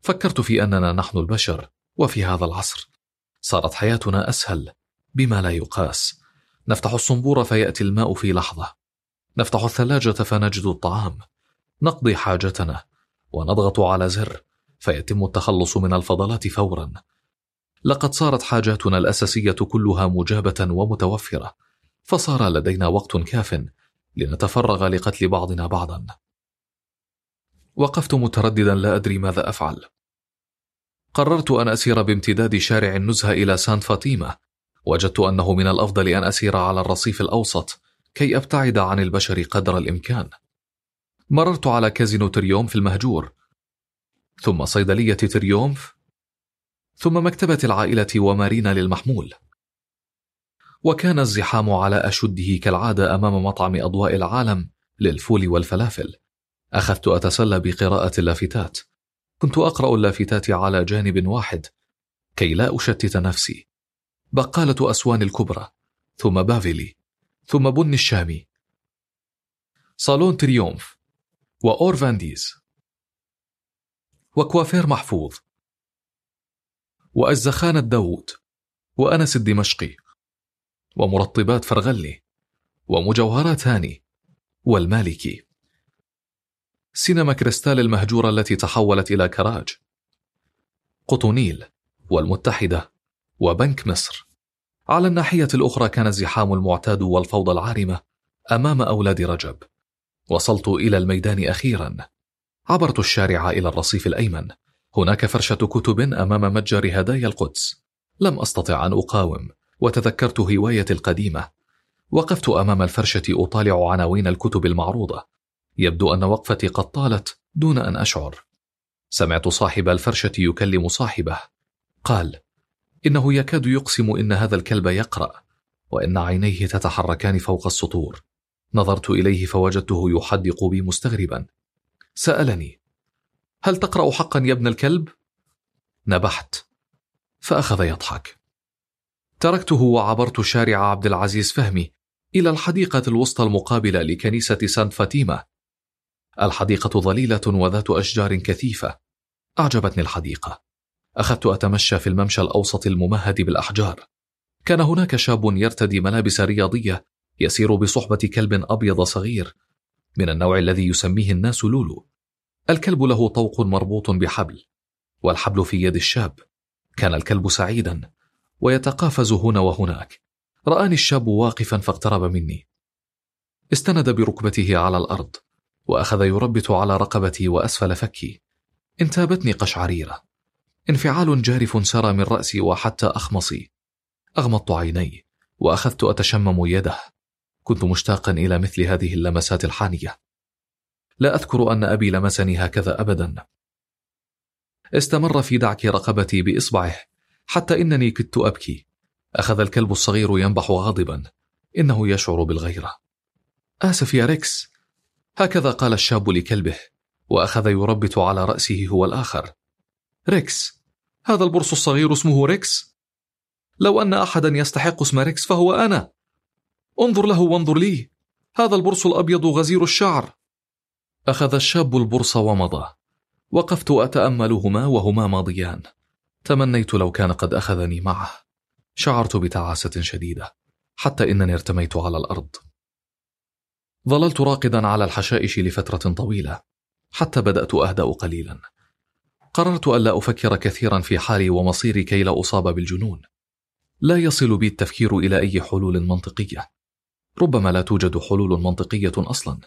فكرت في أننا نحن البشر وفي هذا العصر. صارت حياتنا أسهل بما لا يقاس. نفتح الصنبور فيأتي الماء في لحظة. نفتح الثلاجة فنجد الطعام. نقضي حاجتنا ونضغط على زر فيتم التخلص من الفضلات فورا. لقد صارت حاجاتنا الأساسية كلها مجابة ومتوفرة فصار لدينا وقت كاف لنتفرغ لقتل بعضنا بعضا. وقفت مترددا لا أدري ماذا أفعل. قررت أن أسير بامتداد شارع النزهة إلى سانت فاتيما. وجدت أنه من الأفضل أن أسير على الرصيف الأوسط كي أبتعد عن البشر قدر الإمكان. مررت على كازينو تريومف المهجور ثم صيدلية تريومف ثم مكتبة العائلة ومارينا للمحمول. وكان الزحام على أشده كالعادة أمام مطعم أضواء العالم للفول والفلافل. أخذت أتسلى بقراءة اللافتات. كنت أقرأ اللافتات على جانب واحد كي لا أشتت نفسي. بقالة أسوان الكبرى ثم بافيلي ثم بن الشامي. صالون تريومف وأورفانديز وكوافير محفوظ. وأجزخانة داوود وأنس الدمشقي. ومرطبات فرغلي. ومجوهرات هاني. والمالكي. سينما كريستال المهجورة التي تحولت إلى كراج. قطونيل والمتحدة. وبنك مصر. على الناحية الأخرى كان الزحام المعتاد والفوضى العارمة أمام أولاد رجب. وصلت إلى الميدان أخيرا. عبرت الشارع إلى الرصيف الأيمن. هناك فرشة كتب أمام متجر هدايا القدس. لم أستطع أن أقاوم وتذكرت هوايتي القديمة. وقفت أمام الفرشة أطالع عناوين الكتب المعروضة. يبدو أن وقفتي قد طالت دون أن أشعر. سمعت صاحب الفرشة يكلم صاحبه. قال إنه يكاد يقسم إن هذا الكلب يقرأ وإن عينيه تتحركان فوق السطور. نظرت إليه فوجدته يحدق بي مستغربا. سألني هل تقرأ حقا يا ابن الكلب؟ نبحت. فأخذ يضحك. تركته وعبرت شارع عبد العزيز فهمي إلى الحديقة الوسطى المقابلة لكنيسة سانت فاتيما الحديقة ظليلة وذات أشجار كثيفة. أعجبتني الحديقة. أخذت أتمشى في الممشى الأوسط الممهد بالأحجار. كان هناك شاب يرتدي ملابس رياضية يسير بصحبة كلب أبيض صغير. من النوع الذي يسميه الناس لولو. الكلب له طوق مربوط بحبل والحبل في يد الشاب. كان الكلب سعيدا ويتقافز هنا وهناك. رآني الشاب واقفا فاقترب مني. استند بركبته على الأرض وأخذ يربت على رقبتي وأسفل فكي. انتابتني قشعريرة. انفعال جارف سرى من رأسي وحتى أخمصي. أغمضت عيني وأخذت أتشمم يده. كنت مشتاقا إلى مثل هذه اللمسات الحانية. لا أذكر أن أبي لمسني هكذا أبدا. استمر في دعك رقبتي بإصبعه حتى إنني كدت أبكي. أخذ الكلب الصغير ينبح غاضبا. إنه يشعر بالغيرة. آسف يا ريكس. هكذا قال الشاب لكلبه وأخذ يربت على رأسه هو الآخر. ريكس هذا البرص الصغير اسمه ريكس؟ لو أن أحدا يستحق اسم ريكس فهو أنا. انظر له وانظر لي. هذا البرص الأبيض غزير الشعر. أخذ الشاب البرص ومضى. وقفت أتأملهما وهما ماضيان. تمنيت لو كان قد أخذني معه. شعرت بتعاسة شديدة. حتى إنني ارتميت على الأرض. ظللت راقدا على الحشائش لفترة طويلة. حتى بدأت أهدأ قليلا. قررت ألا أفكر كثيرا في حالي ومصيري كي لا أصاب بالجنون. لا يصل بي التفكير إلى أي حلول منطقية. ربما لا توجد حلول منطقية أصلا.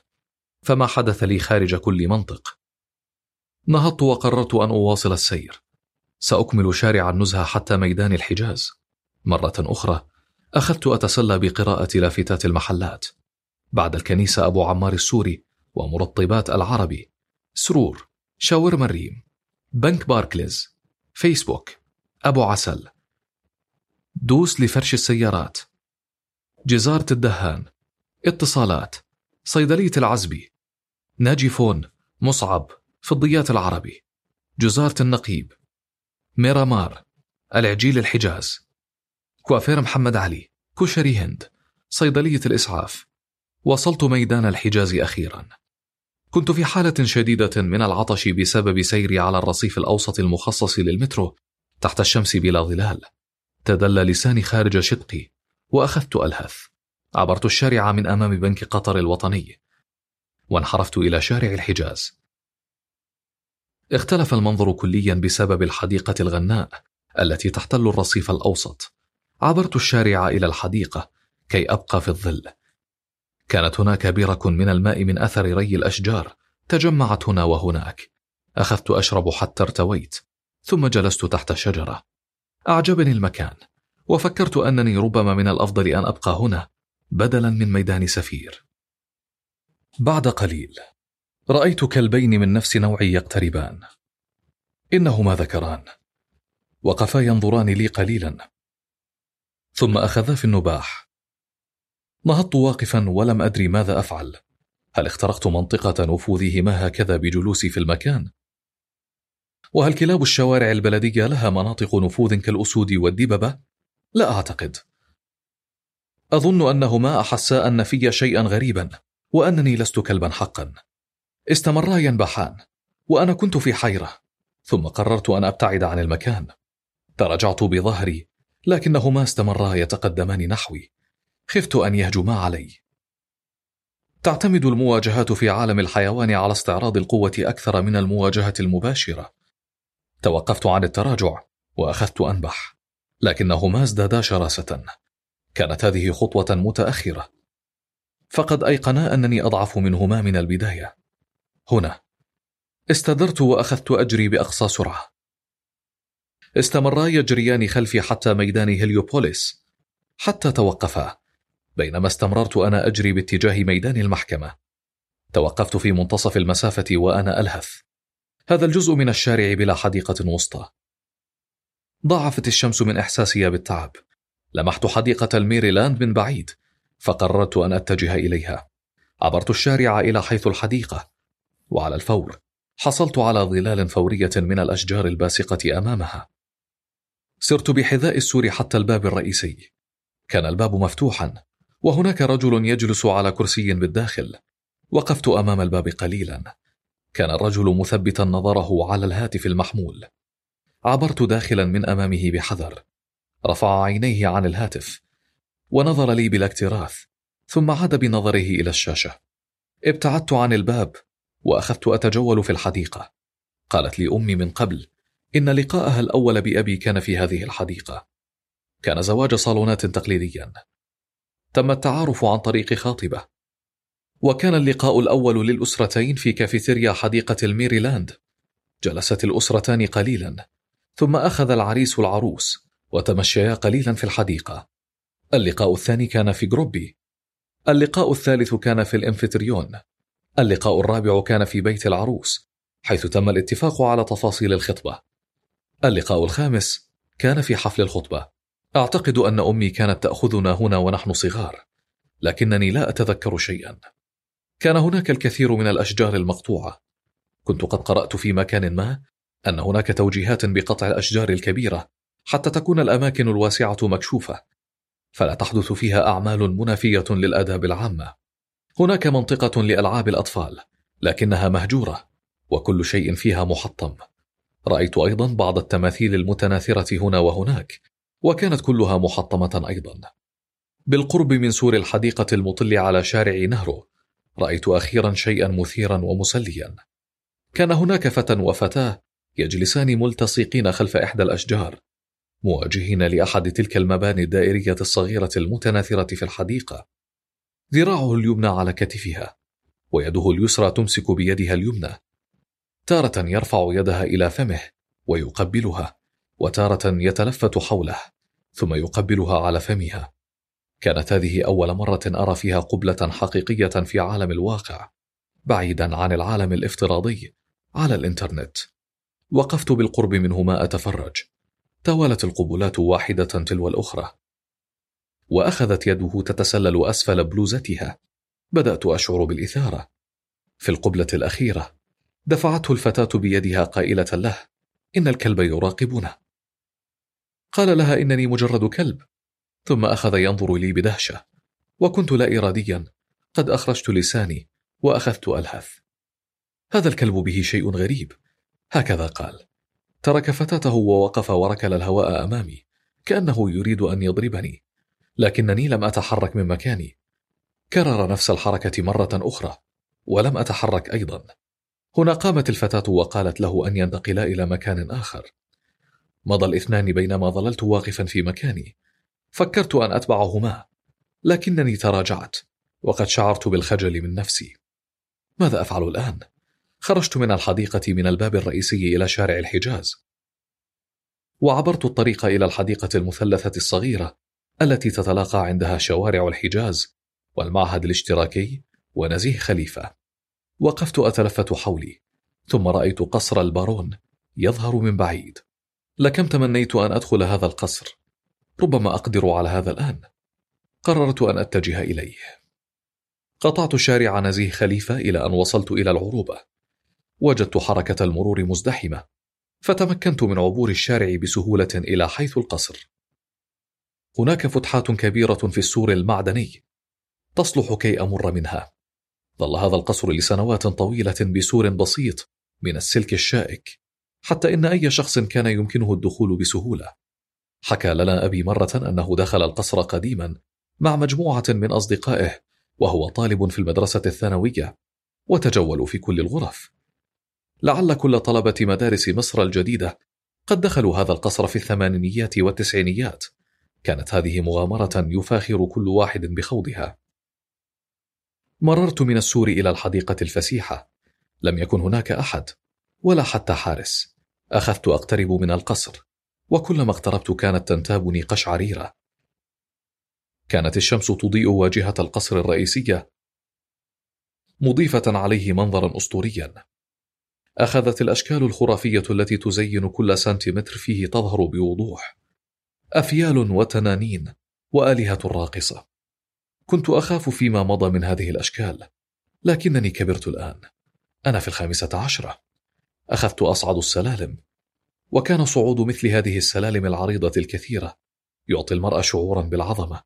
فما حدث لي خارج كل منطق. نهضت وقررت أن أواصل السير. سأكمل شارع النزهة حتى ميدان الحجاز. مرة أخرى أخذت أتسلى بقراءة لافتات المحلات. بعد الكنيسة أبو عمار السوري ومرطبات العربي. سرور شاورما الريم بنك باركليز فيسبوك أبو عسل. دوس لفرش السيارات. جزارة الدهان. اتصالات صيدلية العزبي. ناجي فون مصعب فضيات العربي. جزارة النقيب. ميرامار العجيل الحجاز. كوافير محمد علي كشري هند. صيدلية الإسعاف وصلت ميدان الحجاز أخيرا. كنت في حالة شديدة من العطش بسبب سيري على الرصيف الأوسط المخصص للمترو تحت الشمس بلا ظلال. تدلى لساني خارج شدقي وأخذت ألهث عبرت الشارع من أمام بنك قطر الوطني. وانحرفت إلى شارع الحجاز. اختلف المنظر كليا بسبب الحديقة الغناء التي تحتل الرصيف الأوسط. عبرت الشارع إلى الحديقة كي أبقى في الظل. كانت هناك برك من الماء من أثر ري الأشجار. تجمعت هنا وهناك. أخذت أشرب حتى ارتويت. ثم جلست تحت شجرة. أعجبني المكان. وفكرت أنني ربما من الأفضل أن أبقى هنا بدلا من ميدان سفير. بعد قليل رأيت كلبين من نفس نوعي يقتربان. إنهما ذكران وقفا ينظران لي قليلا. ثم أخذا في النباح. نهضت واقفا ولم أدري ماذا أفعل. هل اخترقت منطقة نفوذهما هكذا بجلوسي في المكان؟ وهل كلاب الشوارع البلدية لها مناطق نفوذ كالأسود والدببة؟ لا أعتقد. أظن أنهما أحسا أن في شيئا غريبا وأنني لست كلبا حقا. استمرا ينبحان وأنا كنت في حيرة ثم قررت أن أبتعد عن المكان. تراجعت بظهري لكنهما استمرا يتقدمان نحوي. خفت أن يهجما علي. تعتمد المواجهات في عالم الحيوان على استعراض القوة أكثر من المواجهة المباشرة. توقفت عن التراجع وأخذت أنبح. لكنهما ازدادا شراسة. كانت هذه خطوة متأخرة. فقد أيقنا أنني أضعف منهما من البداية. هنا. استدرت وأخذت أجري بأقصى سرعة. استمرا يجريان خلفي حتى ميدان هليوبوليس. حتى توقفا. بينما استمررت أنا أجري باتجاه ميدان المحكمة. توقفت في منتصف المسافة وأنا ألهث. هذا الجزء من الشارع بلا حديقة وسطى. ضاعفت الشمس من إحساسي بالتعب. لمحت حديقة الميريلاند من بعيد فقررت أن أتجه إليها. عبرت الشارع إلى حيث الحديقة. وعلى الفور حصلت على ظلال فورية من الأشجار الباسقة أمامها. سرت بحذاء السور حتى الباب الرئيسي. كان الباب مفتوحا وهناك رجل يجلس على كرسي بالداخل. وقفت أمام الباب قليلا. كان الرجل مثبتا نظره على الهاتف المحمول. عبرت داخلا من أمامه بحذر. رفع عينيه عن الهاتف. ونظر لي بلا اكتراث ثم عاد بنظره إلى الشاشة. ابتعدت عن الباب وأخذت أتجول في الحديقة. قالت لي أمي من قبل إن لقاءها الأول بأبي كان في هذه الحديقة. كان زواج صالونات تقليديا. تم التعارف عن طريق خاطبة. وكان اللقاء الأول للأسرتين في كافيتيريا حديقة الميريلاند. جلست الأسرتان قليلا. ثم أخذ العريس العروس وتمشيا قليلا في الحديقة. اللقاء الثاني كان في جروبي. اللقاء الثالث كان في الانفتريون اللقاء الرابع كان في بيت العروس حيث تم الاتفاق على تفاصيل الخطبة. اللقاء الخامس كان في حفل الخطبة. أعتقد أن أمي كانت تأخذنا هنا ونحن صغار لكنني لا أتذكر شيئا. كان هناك الكثير من الأشجار المقطوعة. كنت قد قرأت في مكان ما أن هناك توجيهات بقطع الأشجار الكبيرة حتى تكون الأماكن الواسعة مكشوفة فلا تحدث فيها أعمال منافية للآداب العامة. هناك منطقة لألعاب الأطفال لكنها مهجورة وكل شيء فيها محطم. رأيت أيضا بعض التماثيل المتناثرة هنا وهناك وكانت كلها محطمة أيضا. بالقرب من سور الحديقة المطل على شارع نهرو رأيت أخيرا شيئا مثيرا ومسليا. كان هناك فتى وفتاة يجلسان ملتصقين خلف إحدى الأشجار مواجهين لأحد تلك المباني الدائرية الصغيرة المتناثرة في الحديقة. ذراعه اليمنى على كتفها ويده اليسرى تمسك بيدها اليمنى. تارة يرفع يدها إلى فمه ويقبلها وتارة يتلفت حوله ثم يقبلها على فمها. كانت هذه أول مرة أرى فيها قبلة حقيقية في عالم الواقع بعيدا عن العالم الافتراضي على الإنترنت. وقفت بالقرب منهما أتفرج. توالت القبلات واحدة تلو الأخرى. وأخذت يده تتسلل أسفل بلوزتها. بدأت أشعر بالإثارة. في القبلة الأخيرة دفعته الفتاة بيدها قائلة له إن الكلب يراقبنا. قال لها إنني مجرد كلب. ثم أخذ ينظر لي بدهشة. وكنت لا إراديا. قد أخرجت لساني وأخذت ألهث. هذا الكلب به شيء غريب. هكذا قال. ترك فتاته ووقف وركل الهواء أمامي. كأنه يريد أن يضربني. لكنني لم أتحرك من مكاني. كرر نفس الحركة مرة أخرى ولم أتحرك أيضا. هنا قامت الفتاة وقالت له أن ينتقل إلى مكان آخر. مضى الاثنان بينما ظللت واقفا في مكاني. فكرت أن أتبعهما لكنني تراجعت وقد شعرت بالخجل من نفسي. ماذا أفعل الآن؟ خرجت من الحديقة من الباب الرئيسي إلى شارع الحجاز. وعبرت الطريق إلى الحديقة المثلثة الصغيرة التي تتلاقى عندها شوارع الحجاز والمعهد الاشتراكي ونزيه خليفة. وقفت أتلفت حولي ثم رأيت قصر البارون يظهر من بعيد. لكم تمنيت أن أدخل هذا القصر. ربما أقدر على هذا الآن. قررت أن أتجه إليه. قطعت شارع نزيه خليفة إلى أن وصلت إلى العروبة. وجدت حركة المرور مزدحمة فتمكنت من عبور الشارع بسهولة إلى حيث القصر. هناك فتحات كبيرة في السور المعدني تصلح كي أمر منها. ظل هذا القصر لسنوات طويلة بسور بسيط من السلك الشائك حتى إن أي شخص كان يمكنه الدخول بسهولة. حكى لنا أبي مرة أنه دخل القصر قديما مع مجموعة من أصدقائه وهو طالب في المدرسة الثانوية وتجولوا في كل الغرف. لعل كل طلبة مدارس مصر الجديدة قد دخلوا هذا القصر في الثمانينيات والتسعينيات. كانت هذه مغامرة يفاخر كل واحد بخوضها. مررت من السور إلى الحديقة الفسيحة. لم يكن هناك أحد ولا حتى حارس. أخذت أقترب من القصر وكلما اقتربت كانت تنتابني قشعريرة. كانت الشمس تضيء واجهة القصر الرئيسية مضيفة عليه منظرا أسطوريا. أخذت الأشكال الخرافية التي تزين كل سنتيمتر فيه تظهر بوضوح. أفيال وتنانين وآلهة راقصة. كنت أخاف فيما مضى من هذه الأشكال لكنني كبرت الآن. أنا في الخامسة عشرة. أخذت أصعد السلالم وكان صعود مثل هذه السلالم العريضة الكثيرة يعطي المرأة شعورا بالعظمة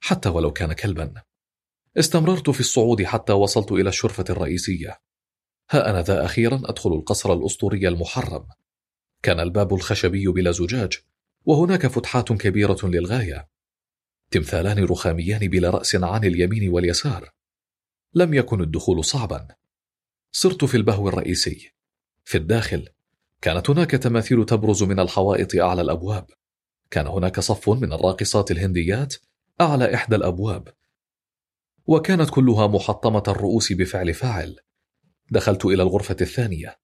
حتى ولو كان كلبا. استمررت في الصعود حتى وصلت إلى الشرفة الرئيسية. ها أنا ذا أخيرا أدخل القصر الأسطوري المحرم. كان الباب الخشبي بلا زجاج وهناك فتحات كبيرة للغاية. تمثالان رخاميان بلا رأس عن اليمين واليسار. لم يكن الدخول صعبا. صرت في البهو الرئيسي. في الداخل كانت هناك تماثيل تبرز من الحوائط أعلى الأبواب. كان هناك صف من الراقصات الهنديات أعلى إحدى الأبواب. وكانت كلها محطمة الرؤوس بفعل فاعل. دخلت إلى الغرفة الثانية.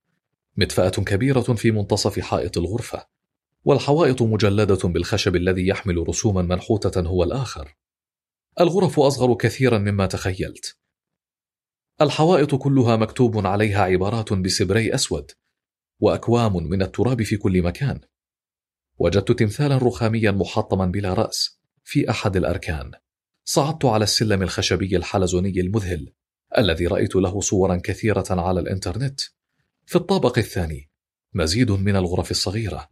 مدفأة كبيرة في منتصف حائط الغرفة والحوائط مجلدة بالخشب الذي يحمل رسوما منحوتة هو الآخر. الغرف أصغر كثيرا مما تخيلت. الحوائط كلها مكتوب عليها عبارات بسبري أسود وأكوام من التراب في كل مكان. وجدت تمثالا رخاميا محطما بلا رأس في أحد الأركان. صعدت على السلم الخشبي الحلزوني المذهل. الذي رأيت له صورا كثيرة على الإنترنت. في الطابق الثاني مزيد من الغرف الصغيرة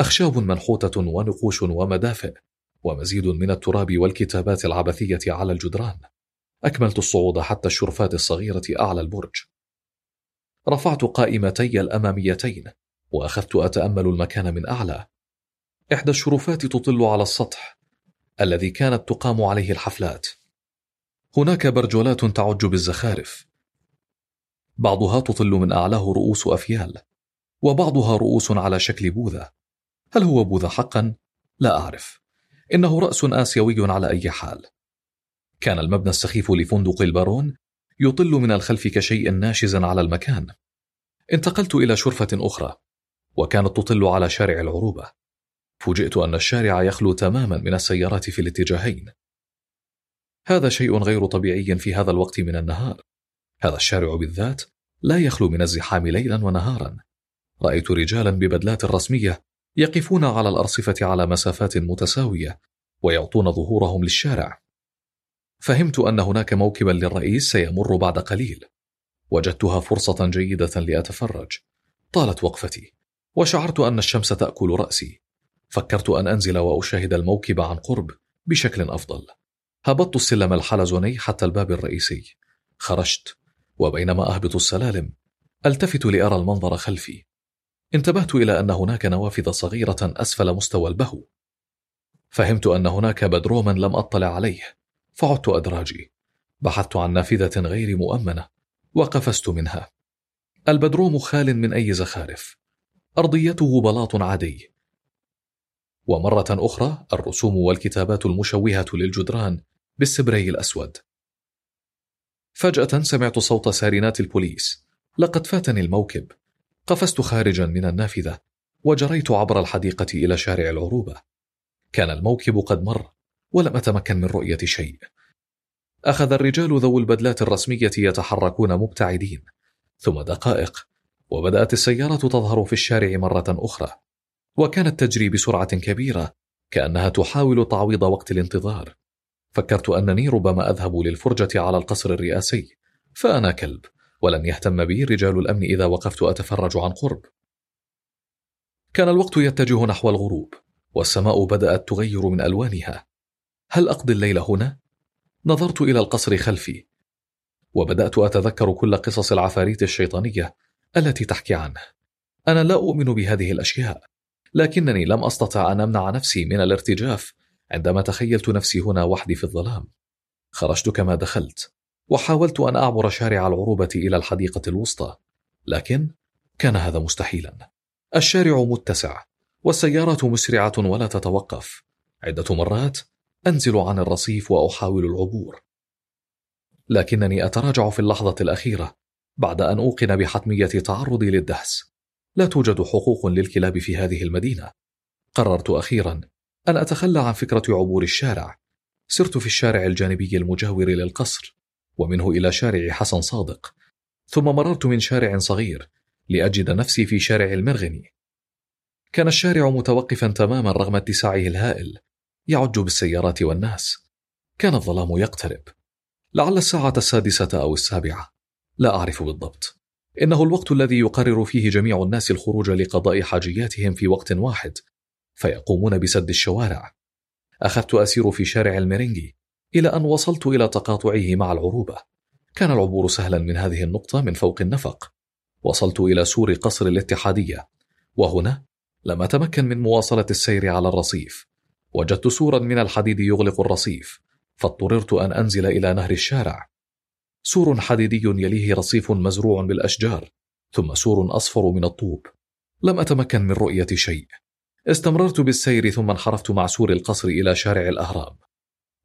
أخشاب منحوتة ونقوش ومدافئ ومزيد من التراب والكتابات العبثية على الجدران. أكملت الصعود حتى الشرفات الصغيرة أعلى البرج. رفعت قائمتي الأماميتين وأخذت أتأمل المكان من أعلى. إحدى الشرفات تطل على السطح الذي كانت تقام عليه الحفلات. هناك برجولات تعج بالزخارف. بعضها تطل من أعلاه رؤوس أفيال وبعضها رؤوس على شكل بوذا. هل هو بوذا حقا؟ لا أعرف. إنه رأس آسيوي على أي حال. كان المبنى السخيف لفندق البارون يطل من الخلف كشيء ناشز على المكان. انتقلت إلى شرفة أخرى وكانت تطل على شارع العروبة. فوجئت أن الشارع يخلو تماما من السيارات في الاتجاهين. هذا شيء غير طبيعي في هذا الوقت من النهار. هذا الشارع بالذات لا يخلو من الزحام ليلا ونهارا. رأيت رجالا ببدلات رسمية يقفون على الأرصفة على مسافات متساوية ويعطون ظهورهم للشارع. فهمت أن هناك موكبا للرئيس سيمر بعد قليل. وجدتها فرصة جيدة لأتفرج. طالت وقفتي وشعرت أن الشمس تأكل رأسي. فكرت أن أنزل وأشاهد الموكب عن قرب بشكل أفضل. هبطت السلم الحلزوني حتى الباب الرئيسي. خرجت وبينما أهبط السلالم ألتفت لأرى المنظر خلفي. انتبهت إلى أن هناك نوافذ صغيرة أسفل مستوى البهو. فهمت أن هناك بدروما لم أطلع عليه. فعدت أدراجي. بحثت عن نافذة غير مؤمنة وقفزت منها. البدروم خال من أي زخارف. أرضيته بلاط عادي. ومرة أخرى الرسوم والكتابات المشوهة للجدران بالسبري الأسود. فجأة سمعت صوت سارينات البوليس. لقد فاتني الموكب. قفزت خارجا من النافذة وجريت عبر الحديقة إلى شارع العروبة. كان الموكب قد مر ولم أتمكن من رؤية شيء. أخذ الرجال ذو البدلات الرسمية يتحركون مبتعدين. ثم دقائق وبدأت السيارة تظهر في الشارع مرة أخرى. وكانت تجري بسرعة كبيرة كأنها تحاول تعويض وقت الانتظار. فكرت أنني ربما أذهب للفرجة على القصر الرئاسي فأنا كلب ولن يهتم بي رجال الأمن إذا وقفت أتفرج عن قرب. كان الوقت يتجه نحو الغروب والسماء بدأت تغير من ألوانها. هل أقضي الليل هنا؟ نظرت إلى القصر خلفي وبدأت أتذكر كل قصص العفاريت الشيطانية التي تحكي عنه. أنا لا أؤمن بهذه الأشياء لكنني لم أستطع أن أمنع نفسي من الارتجاف عندما تخيلت نفسي هنا وحدي في الظلام خرجت كما دخلت وحاولت أن أعبر شارع العروبة إلى الحديقة الوسطى لكن كان هذا مستحيلا. الشارع متسع والسيارة مسرعة ولا تتوقف. عدة مرات أنزل عن الرصيف وأحاول العبور. لكنني أتراجع في اللحظة الأخيرة بعد أن أوقن بحتمية تعرضي للدهس. لا توجد حقوق للكلاب في هذه المدينة. قررت أخيرا أن أتخلى عن فكرة عبور الشارع. سرت في الشارع الجانبي المجاور للقصر ومنه إلى شارع حسن صادق. ثم مررت من شارع صغير لأجد نفسي في شارع المرغني. كان الشارع متوقفا تماما رغم اتساعه الهائل. يعج بالسيارات والناس. كان الظلام يقترب. لعل الساعة السادسة أو السابعة. لا أعرف بالضبط. إنه الوقت الذي يقرر فيه جميع الناس الخروج لقضاء حاجياتهم في وقت واحد. فيقومون بسد الشوارع. أخذت أسير في شارع الميرينجي إلى أن وصلت إلى تقاطعه مع العروبة. كان العبور سهلا من هذه النقطة من فوق النفق. وصلت إلى سور قصر الاتحادية. وهنا لم أتمكن من مواصلة السير على الرصيف. وجدت سورا من الحديد يغلق الرصيف. فاضطررت أن أنزل إلى نهر الشارع. سور حديدي يليه رصيف مزروع بالأشجار. ثم سور أصفر من الطوب. لم أتمكن من رؤية شيء. استمررت بالسير ثم انحرفت مع سور القصر إلى شارع الأهرام.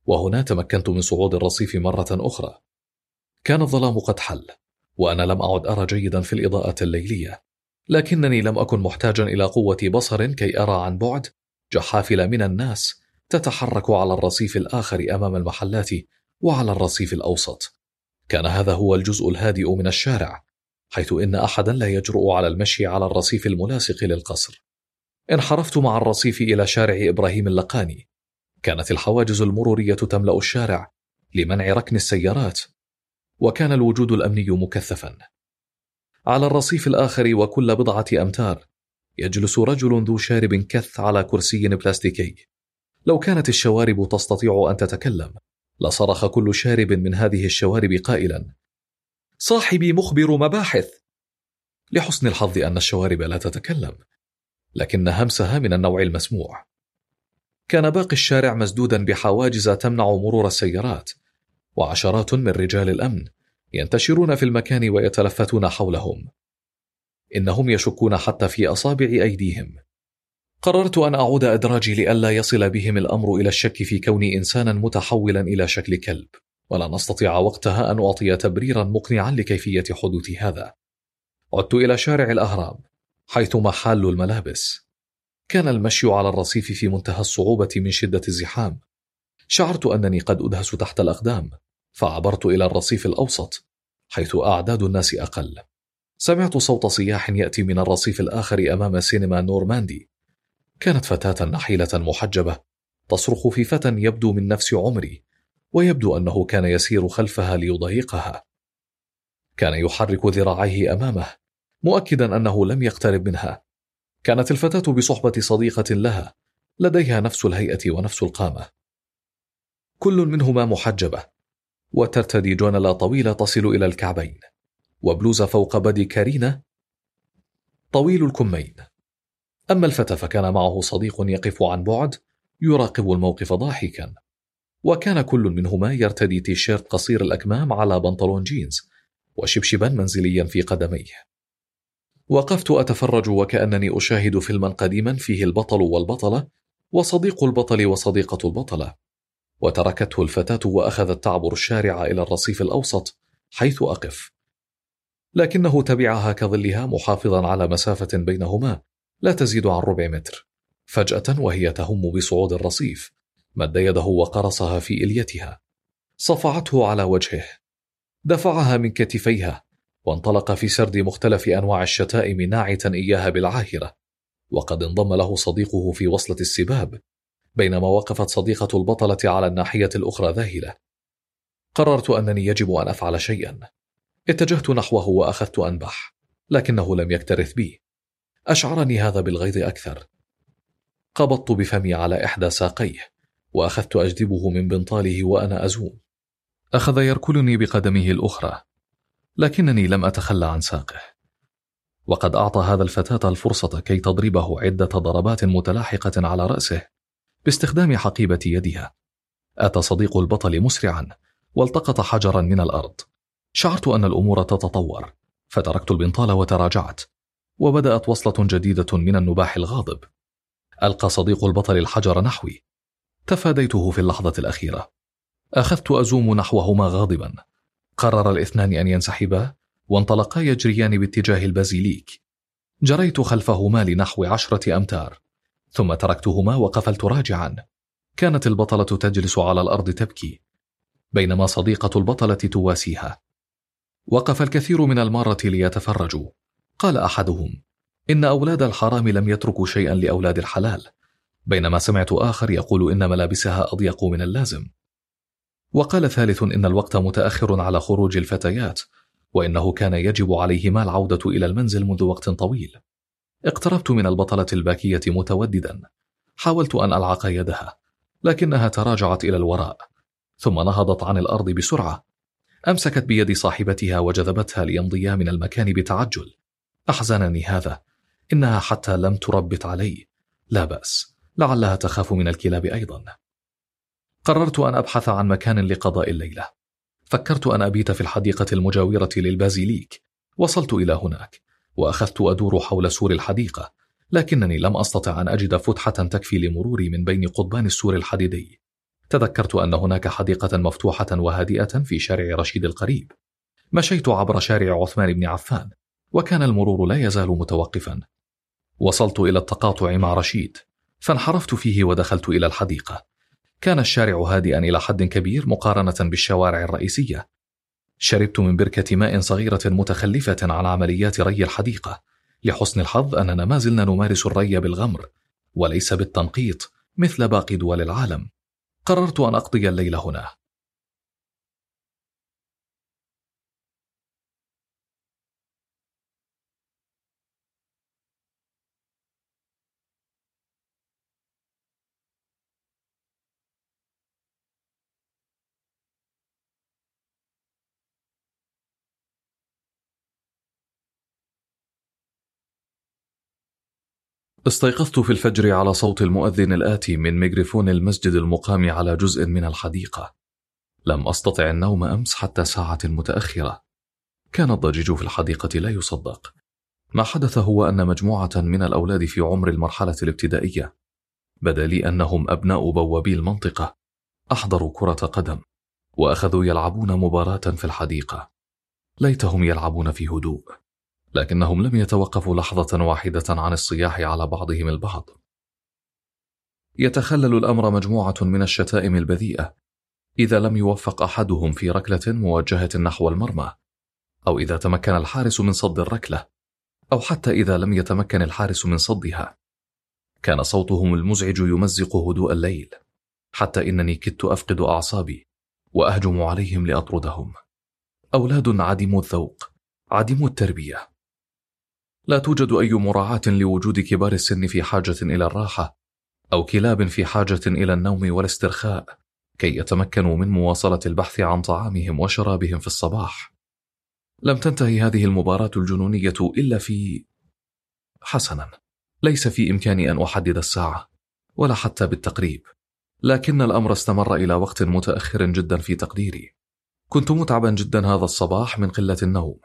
وهنا تمكنت من صعود الرصيف مرة أخرى. كان الظلام قد حل وأنا لم أعد أرى جيدا في الإضاءة الليلية. لكنني لم أكن محتاجا إلى قوة بصر كي أرى عن بعد جحافل من الناس تتحرك على الرصيف الآخر أمام المحلات وعلى الرصيف الأوسط. كان هذا هو الجزء الهادئ من الشارع حيث إن أحدا لا يجرؤ على المشي على الرصيف الملاصق للقصر. انحرفت مع الرصيف إلى شارع إبراهيم اللقاني. كانت الحواجز المرورية تملأ الشارع لمنع ركن السيارات وكان الوجود الأمني مكثفا. على الرصيف الآخر وكل بضعة أمتار يجلس رجل ذو شارب كث على كرسي بلاستيكي. لو كانت الشوارب تستطيع أن تتكلم لصرخ كل شارب من هذه الشوارب قائلا صاحبي مخبر مباحث! لحسن الحظ أن الشوارب لا تتكلم. لكن همسها من النوع المسموع. كان باقي الشارع مسدودا بحواجز تمنع مرور السيارات وعشرات من رجال الأمن ينتشرون في المكان ويتلفتون حولهم. إنهم يشكون حتى في أصابع أيديهم. قررت أن أعود أدراجي لئلا يصل بهم الأمر إلى الشك في كوني إنسانا متحولا إلى شكل كلب ولن أستطيع وقتها أن أعطي تبريرا مقنعا لكيفية حدوث هذا. عدت إلى شارع الأهرام. حيث محل الملابس. كان المشي على الرصيف في منتهى الصعوبة من شدة الزحام. شعرت أنني قد أدهس تحت الأقدام فعبرت إلى الرصيف الأوسط حيث أعداد الناس أقل. سمعت صوت صياح يأتي من الرصيف الآخر أمام سينما نورماندي. كانت فتاة نحيلة محجبة تصرخ في فتى يبدو من نفس عمري ويبدو أنه كان يسير خلفها ليضايقها كان يحرك ذراعيه أمامه مؤكدا أنه لم يقترب منها. كانت الفتاة بصحبة صديقة لها لديها نفس الهيئة ونفس القامة. كل منهما محجبة وترتدي جونلا طويلة تصل إلى الكعبين وبلوزة فوق body كارينا طويل الكمين. أما الفتى فكان معه صديق يقف عن بعد يراقب الموقف ضاحكا. وكان كل منهما يرتدي تيشيرت قصير الأكمام على بنطلون جينز وشبشبا منزليا في قدميه. وقفت أتفرج وكأنني أشاهد فيلما قديما فيه البطل والبطلة وصديق البطل وصديقة البطلة. وتركته الفتاة وأخذت تعبر الشارع إلى الرصيف الأوسط حيث أقف. لكنه تبعها كظلها محافظا على مسافة بينهما لا تزيد عن ربع متر. فجأة وهي تهم بصعود الرصيف مد يده وقرصها في إليتها. صفعته على وجهه. دفعها من كتفيها. وانطلق في سرد مختلف أنواع الشتائم ناعتا إياها بالعاهرة وقد انضم له صديقه في وصلة السباب بينما وقفت صديقة البطلة على الناحية الأخرى ذاهلة. قررت أنني يجب أن أفعل شيئا. اتجهت نحوه وأخذت أنبح لكنه لم يكترث بي. أشعرني هذا بالغيظ أكثر. قبضت بفمي على إحدى ساقيه وأخذت أجذبه من بنطاله وأنا أزوم. أخذ يركلني بقدمه الأخرى. لكنني لم أتخلى عن ساقه. وقد أعطى هذا الفتاة الفرصة كي تضربه عدة ضربات متلاحقة على رأسه باستخدام حقيبة يدها. أتى صديق البطل مسرعا والتقط حجرا من الأرض. شعرت أن الأمور تتطور فتركت البنطال وتراجعت وبدأت وصلة جديدة من النباح الغاضب. ألقى صديق البطل الحجر نحوي. تفاديته في اللحظة الأخيرة. أخذت أزوم نحوهما غاضبا. قرر الاثنان أن ينسحبا وانطلقا يجريان باتجاه البازيليك. جريت خلفهما لنحو عشرة أمتار ثم تركتهما وقفلت راجعا. كانت البطلة تجلس على الأرض تبكي بينما صديقة البطلة تواسيها. وقف الكثير من المارة ليتفرجوا. قال أحدهم إن أولاد الحرام لم يتركوا شيئا لأولاد الحلال. بينما سمعت آخر يقول إن ملابسها أضيق من اللازم. وقال ثالث إن الوقت متأخر على خروج الفتيات وإنه كان يجب عليهما العودة إلى المنزل منذ وقت طويل. اقتربت من البطلة الباكية متوددا. حاولت أن ألعق يدها لكنها تراجعت إلى الوراء ثم نهضت عن الأرض بسرعة. أمسكت بيد صاحبتها وجذبتها ليمضيا من المكان بتعجل. أحزنني هذا إنها حتى لم تربت علي. لا بأس لعلها تخاف من الكلاب أيضا. قررت أن أبحث عن مكان لقضاء الليلة. فكرت أن أبيت في الحديقة المجاورة للبازيليك. وصلت إلى هناك وأخذت أدور حول سور الحديقة لكنني لم أستطع أن أجد فتحة تكفي لمروري من بين قضبان السور الحديدي. تذكرت أن هناك حديقة مفتوحة وهادئة في شارع رشيد القريب. مشيت عبر شارع عثمان بن عفان وكان المرور لا يزال متوقفا. وصلت إلى التقاطع مع رشيد فانحرفت فيه ودخلت إلى الحديقة. كان الشارع هادئا إلى حد كبير مقارنة بالشوارع الرئيسية. شربت من بركة ماء صغيرة متخلفة عن عمليات ري الحديقة لحسن الحظ أننا ما زلنا نمارس الري بالغمر وليس بالتنقيط مثل باقي دول العالم. قررت أن أقضي الليل هنا. استيقظت في الفجر على صوت المؤذن الآتي من ميكروفون المسجد المقام على جزء من الحديقة. لم أستطع النوم أمس حتى ساعة متأخرة. كان الضجيج في الحديقة لا يصدق. ما حدث هو أن مجموعة من الأولاد في عمر المرحلة الابتدائية بدا لي أنهم أبناء بوابي المنطقة أحضروا كرة قدم وأخذوا يلعبون مباراة في الحديقة. ليتهم يلعبون في هدوء. لكنهم لم يتوقفوا لحظة واحدة عن الصياح على بعضهم البعض. يتخلل الأمر مجموعة من الشتائم البذيئة إذا لم يوفق أحدهم في ركلة موجهة نحو المرمى، أو إذا تمكن الحارس من صد الركلة، أو حتى إذا لم يتمكن الحارس من صدها. كان صوتهم المزعج يمزق هدوء الليل، حتى إنني كدت أفقد أعصابي وأهجم عليهم لأطردهم. أولاد عديمو الذوق، عديمو التربية، لا توجد أي مراعاة لوجود كبار السن في حاجة إلى الراحة أو كلاب في حاجة إلى النوم والاسترخاء كي يتمكنوا من مواصلة البحث عن طعامهم وشرابهم في الصباح. لم تنتهي هذه المباراة الجنونية إلا في حسنا، ليس في إمكاني أن أحدد الساعة ولا حتى بالتقريب، لكن الأمر استمر إلى وقت متأخر جدا في تقديري. كنت متعبا جدا هذا الصباح من قلة النوم،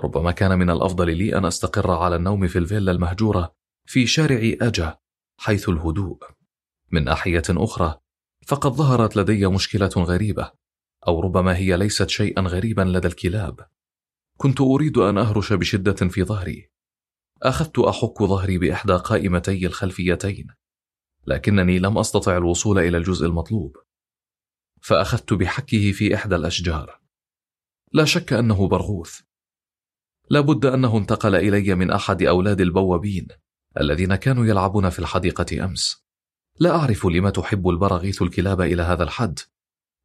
ربما كان من الأفضل لي أن أستقر على النوم في الفيلا المهجورة في شارع أجا حيث الهدوء. من ناحية أخرى فقد ظهرت لدي مشكلة غريبة أو ربما هي ليست شيئا غريبا لدى الكلاب. كنت أريد أن أهرش بشدة في ظهري. أخذت أحك ظهري بإحدى قائمتي الخلفيتين لكنني لم أستطع الوصول إلى الجزء المطلوب. فأخذت بحكه في إحدى الأشجار. لا شك أنه برغوث. لابد أنه انتقل إلي من أحد أولاد البوابين الذين كانوا يلعبون في الحديقة أمس. لا أعرف لما تحب البراغيث الكلاب إلى هذا الحد.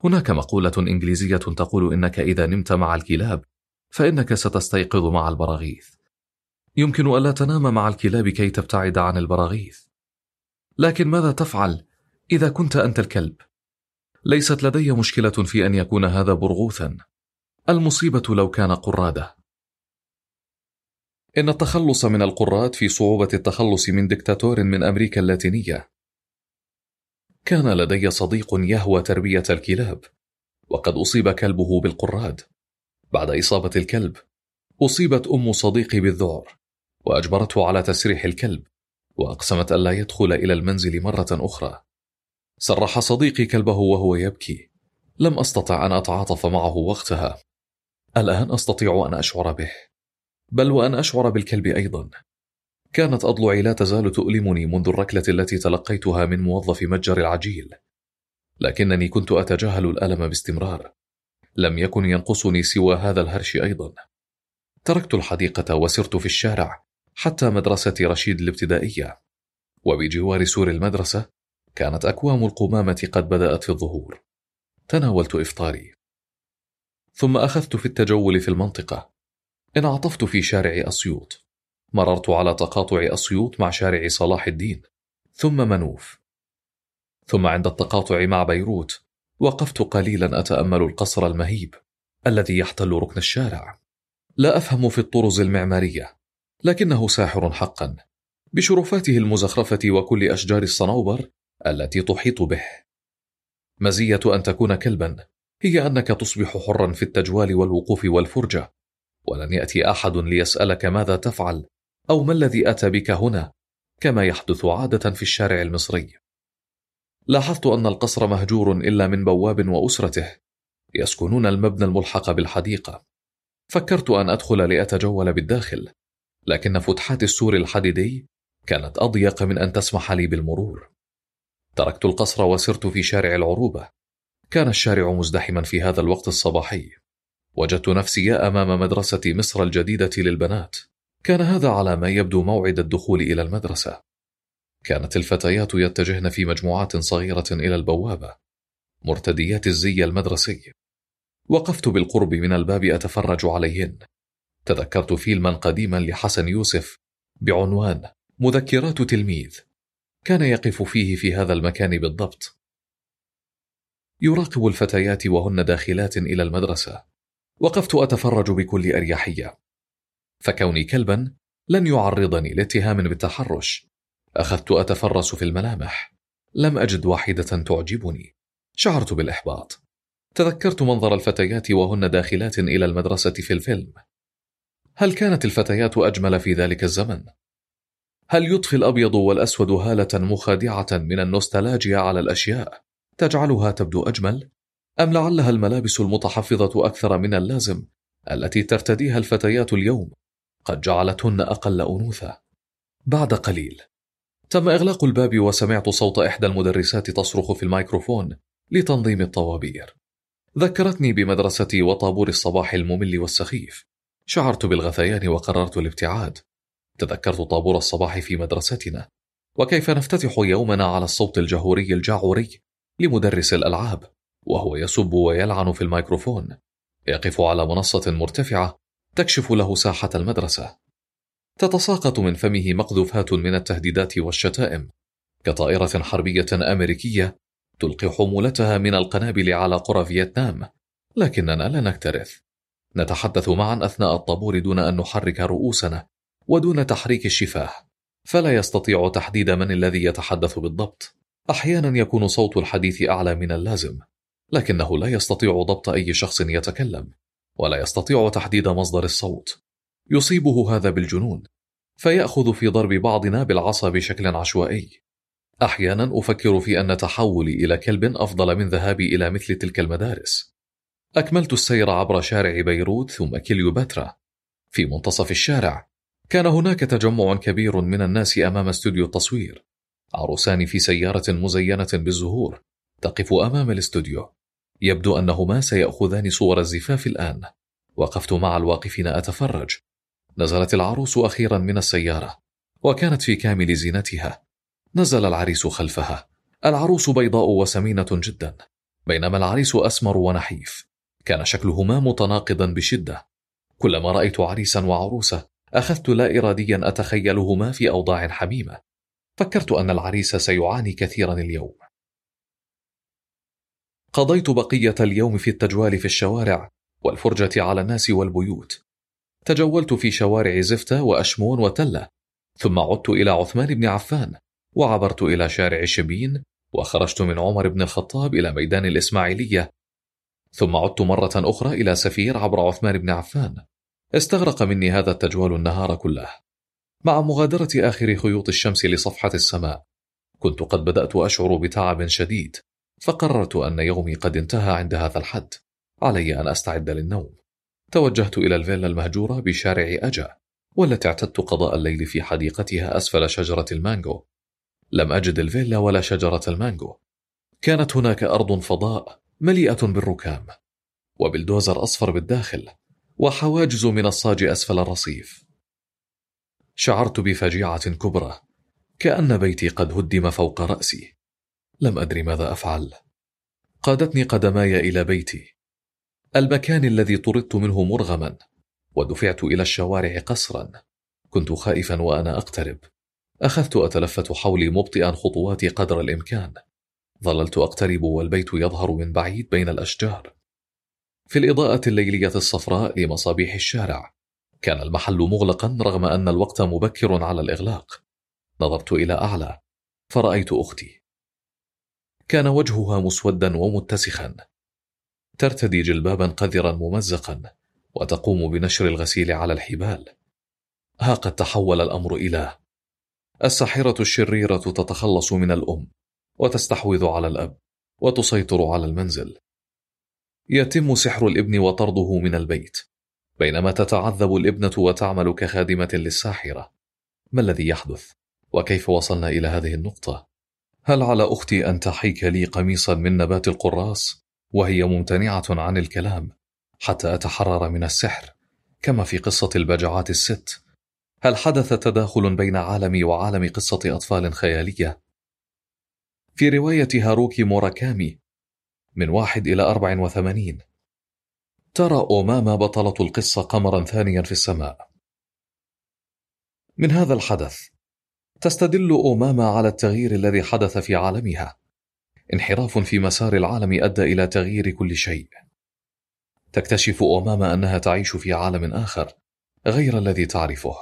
هناك مقولة إنجليزية تقول إنك إذا نمت مع الكلاب فإنك ستستيقظ مع البراغيث. يمكن ألا تنام مع الكلاب كي تبتعد عن البراغيث. لكن ماذا تفعل إذا كنت أنت الكلب؟ ليست لدي مشكلة في أن يكون هذا برغوثا. المصيبة لو كان قرادة. إن التخلص من القراد في صعوبة التخلص من دكتاتور من أمريكا اللاتينية. كان لدي صديق يهوى تربية الكلاب، وقد أصيب كلبه بالقراد. بعد إصابة الكلب، أصيبت أم صديقي بالذعر، وأجبرته على تسريح الكلب، وأقسمت ألا يدخل إلى المنزل مرة أخرى. سرح صديقي كلبه وهو يبكي لم أستطع أن أتعاطف معه وقتها الآن أستطيع أن أشعر به بل وأن أشعر بالكلب أيضا. كانت أضلعي لا تزال تؤلمني منذ الركلة التي تلقيتها من موظف متجر العجيل. لكنني كنت أتجاهل الألم باستمرار. لم يكن ينقصني سوى هذا الهرش أيضا. تركت الحديقة وسرت في الشارع حتى مدرسة رشيد الابتدائية. وبجوار سور المدرسة كانت أكوام القمامة قد بدأت في الظهور. تناولت إفطاري. ثم أخذت في التجول في المنطقة. انعطفت في شارع أسيوط. مررت على تقاطع أسيوط مع شارع صلاح الدين. ثم منوف. ثم عند التقاطع مع بيروت وقفت قليلا أتأمل القصر المهيب الذي يحتل ركن الشارع. لا أفهم في الطرز المعمارية لكنه ساحر حقا. بشرفاته المزخرفة وكل أشجار الصنوبر التي تحيط به. مزية أن تكون كلبا هي أنك تصبح حرا في التجوال والوقوف والفرجة. ولن يأتي أحد ليسألك ماذا تفعل أو ما الذي أتى بك هنا كما يحدث عادة في الشارع المصري. لاحظت أن القصر مهجور إلا من بواب وأسرته يسكنون المبنى الملحق بالحديقة. فكرت أن أدخل لأتجول بالداخل لكن فتحات السور الحديدي كانت أضيق من أن تسمح لي بالمرور. تركت القصر وسرت في شارع العروبة. كان الشارع مزدحما في هذا الوقت الصباحي. وجدت نفسي أمام مدرسة مصر الجديدة للبنات. كان هذا على ما يبدو موعد الدخول إلى المدرسة. كانت الفتيات يتجهن في مجموعات صغيرة إلى البوابة. مرتديات الزي المدرسي. وقفت بالقرب من الباب أتفرج عليهن. تذكرت فيلما قديما لحسن يوسف بعنوان مذكرات تلميذ. كان يقف فيه في هذا المكان بالضبط. يراقب الفتيات وهن داخلات إلى المدرسة. وقفت أتفرج بكل أريحية. فكوني كلبا لن يعرضني لاتهام بالتحرش. أخذت أتفرس في الملامح. لم أجد واحدة تعجبني. شعرت بالإحباط. تذكرت منظر الفتيات وهن داخلات إلى المدرسة في الفيلم. هل كانت الفتيات أجمل في ذلك الزمن؟ هل يضفي الأبيض والأسود هالة مخادعة من النوستالجيا على الأشياء؟ تجعلها تبدو أجمل؟ أم لعلها الملابس المتحفظة أكثر من اللازم التي ترتديها الفتيات اليوم؟ قد جعلتهن أقل أنوثة؟ بعد قليل. تم إغلاق الباب وسمعت صوت إحدى المدرسات تصرخ في الميكروفون لتنظيم الطوابير. ذكرتني بمدرستي وطابور الصباح الممل والسخيف. شعرت بالغثيان وقررت الابتعاد. تذكرت طابور الصباح في مدرستنا. وكيف نفتتح يومنا على الصوت الجهوري الجعوري لمدرس الألعاب؟ وهو يسب ويلعن في الميكروفون يقف على منصة مرتفعة تكشف له ساحة المدرسة. تتساقط من فمه مقذوفات من التهديدات والشتائم كطائرة حربية أمريكية تلقي حمولتها من القنابل على قرى فيتنام لكننا لا نكترث. نتحدث معا أثناء الطابور دون أن نحرك رؤوسنا ودون تحريك الشفاه فلا يستطيع تحديد من الذي يتحدث بالضبط. أحيانا يكون صوت الحديث أعلى من اللازم. لكنه لا يستطيع ضبط أي شخص يتكلم ولا يستطيع تحديد مصدر الصوت. يصيبه هذا بالجنون فيأخذ في ضرب بعضنا بالعصا بشكل عشوائي. أحيانا أفكر في أن تحولي إلى كلب أفضل من ذهابي إلى مثل تلك المدارس. أكملت السير عبر شارع بيروت ثم كليوباترا في منتصف الشارع كان هناك تجمع كبير من الناس أمام استوديو التصوير. عروسان في سيارة مزينة بالزهور تقف أمام الاستوديو. يبدو أنهما سيأخذان صور الزفاف الآن. وقفت مع الواقفين أتفرج. نزلت العروس أخيرا من السيارة. وكانت في كامل زينتها. نزل العريس خلفها. العروس بيضاء وسمينة جدا. بينما العريس أسمر ونحيف. كان شكلهما متناقضا بشدة. كلما رأيت عريسا وعروسة أخذت لا إراديا أتخيلهما في أوضاع حميمة. فكرت أن العريس سيعاني كثيرا اليوم. قضيت بقية اليوم في التجوال في الشوارع والفرجة على الناس والبيوت. تجولت في شوارع زفتة وأشمون وتلة ثم عدت إلى عثمان بن عفان وعبرت إلى شارع شبين وخرجت من عمر بن الخطاب إلى ميدان الإسماعيلية. ثم عدت مرة أخرى إلى سفير عبر عثمان بن عفان. استغرق مني هذا التجوال النهار كله. مع مغادرة آخر خيوط الشمس لصفحة السماء كنت قد بدأت أشعر بتعب شديد. فقررت أن يومي قد انتهى عند هذا الحد. علي أن أستعد للنوم. توجهت إلى الفيلا المهجورة بشارع أجا والتي اعتدت قضاء الليل في حديقتها أسفل شجرة المانجو. لم أجد الفيلا ولا شجرة المانجو. كانت هناك أرض فضاء مليئة بالركام وبالدوزر أصفر بالداخل وحواجز من الصاج أسفل الرصيف. شعرت بفجيعة كبرى كأن بيتي قد هدم فوق رأسي. لم أدري ماذا أفعل. قادتني قدماي إلى بيتي. المكان الذي طردت منه مرغما ودفعت إلى الشوارع قسرا كنت خائفا وأنا أقترب. أخذت أتلفت حولي مبطئا خطواتي قدر الإمكان. ظللت أقترب والبيت يظهر من بعيد بين الأشجار. في الإضاءة الليلية الصفراء لمصابيح الشارع كان المحل مغلقا رغم أن الوقت مبكر على الإغلاق. نظرت إلى أعلى فرأيت أختي. كان وجهها مسودا ومتسخا ترتدي جلبابا قذرا ممزقا وتقوم بنشر الغسيل على الحبال ها قد تحول الأمر إلى الساحرة الشريرة تتخلص من الأم وتستحوذ على الأب وتسيطر على المنزل يتم سحر الإبن وطرده من البيت بينما تتعذب الإبنة وتعمل كخادمة للساحرة ما الذي يحدث؟ وكيف وصلنا إلى هذه النقطة؟ هل على أختي أن تحيك لي قميصا من نبات القراص؟ وهي ممتنعة عن الكلام حتى أتحرر من السحر كما في قصة البجعات الست. هل حدث تداخل بين عالمي وعالم قصة أطفال خيالية؟ في رواية هاروكي موراكامي من واحد إلى أربع وثمانين. ترى أوماما بطلة القصة قمرا ثانيا في السماء. من هذا الحدث تستدل أوماما على التغيير الذي حدث في عالمها. انحراف في مسار العالم أدى إلى تغيير كل شيء. تكتشف أوماما أنها تعيش في عالم آخر غير الذي تعرفه.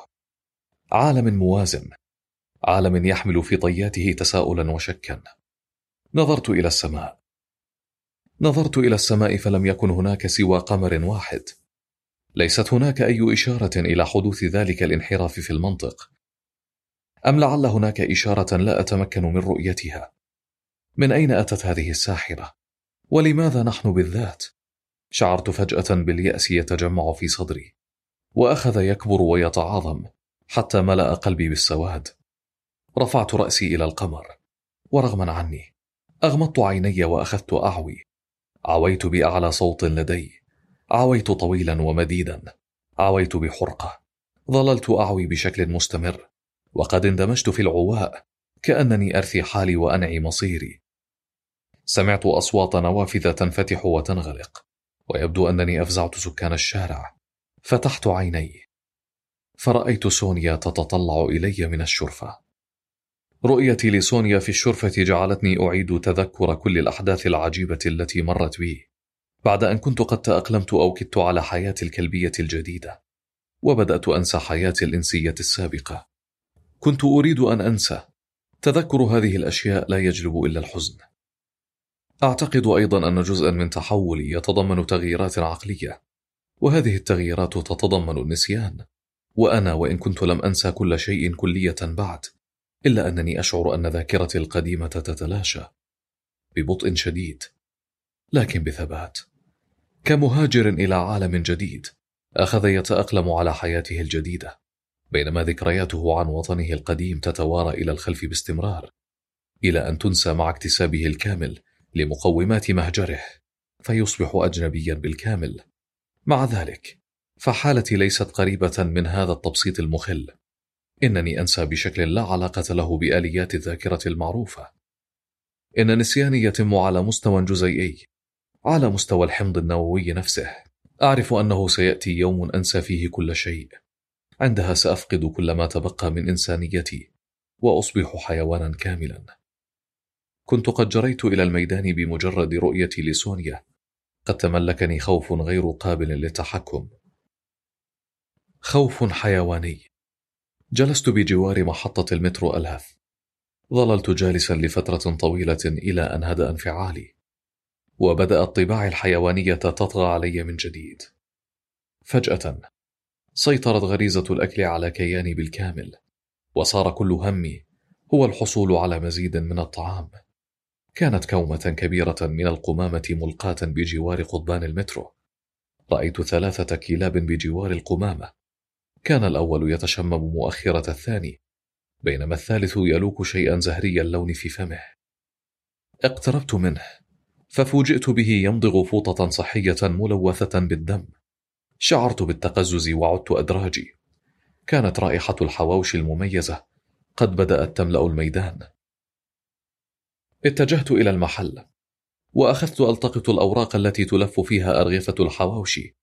عالم موازن. عالم يحمل في طياته تساؤلا وشكا. نظرت إلى السماء. نظرت إلى السماء فلم يكن هناك سوى قمر واحد. ليست هناك أي إشارة إلى حدوث ذلك الانحراف في المنطق. أم لعل هناك إشارة لا أتمكن من رؤيتها؟ من أين أتت هذه الساحرة؟ ولماذا نحن بالذات؟ شعرت فجأة باليأس يتجمع في صدري وأخذ يكبر ويتعاظم حتى ملأ قلبي بالسواد. رفعت رأسي إلى القمر ورغما عني أغمضت عيني وأخذت أعوي. عويت بأعلى صوت لدي عويت طويلا ومديدا عويت بحرقة. ظللت أعوي بشكل مستمر. وقد اندمجت في العواء كأنني أرثي حالي وأنعي مصيري. سمعت أصوات نوافذ تنفتح وتنغلق ويبدو أنني أفزعت سكان الشارع. فتحت عيني. فرأيت سونيا تتطلع إلي من الشرفة. رؤيتي لسونيا في الشرفة جعلتني أعيد تذكر كل الأحداث العجيبة التي مرت بي بعد أن كنت قد تأقلمت أو كدت على حياتي الكلبية الجديدة وبدأت أنسى حياتي الإنسية السابقة. كنت أريد أن أنسى. تذكر هذه الأشياء لا يجلب إلا الحزن. أعتقد أيضا أن جزءا من تحولي يتضمن تغييرات عقلية وهذه التغييرات تتضمن النسيان. وأنا وإن كنت لم أنسى كل شيء كلية بعد إلا أنني أشعر أن ذاكرتي القديمة تتلاشى. ببطء شديد لكن بثبات. كمهاجر إلى عالم جديد أخذ يتأقلم على حياته الجديدة. بينما ذكرياته عن وطنه القديم تتوارى إلى الخلف باستمرار إلى أن تنسى مع اكتسابه الكامل لمقومات مهجره فيصبح أجنبيا بالكامل. مع ذلك فحالتي ليست قريبة من هذا التبسيط المخل. إنني أنسى بشكل لا علاقة له بآليات الذاكرة المعروفة. إن نسياني يتم على مستوى جزيئي على مستوى الحمض النووي نفسه أعرف أنه سيأتي يوم أنسى فيه كل شيء. عندها سأفقد كل ما تبقى من إنسانيتي وأصبح حيوانا كاملا. كنت قد جريت إلى الميدان بمجرد رؤيتي لسونيا. قد تملكني خوف غير قابل للتحكم. خوف حيواني. جلست بجوار محطة المترو ألهث ظللت جالسا لفترة طويلة إلى أن هدأ انفعالي. وبدأت طباعي الحيوانية تطغى علي من جديد. فجأة سيطرت غريزة الأكل على كياني بالكامل وصار كل همي هو الحصول على مزيد من الطعام. كانت كومة كبيرة من القمامة ملقاة بجوار قضبان المترو. رأيت ثلاثة كلاب بجوار القمامة. كان الأول يتشمم مؤخرة الثاني بينما الثالث يلوك شيئا زهري اللون في فمه. اقتربت منه ففوجئت به يمضغ فوطة صحية ملوثة بالدم. شعرت بالتقزز وعدت أدراجي. كانت رائحة الحواوشي المميزة. قد بدأت تملأ الميدان. اتجهت إلى المحل. وأخذت ألتقط الأوراق التي تلف فيها أرغفة الحواوشي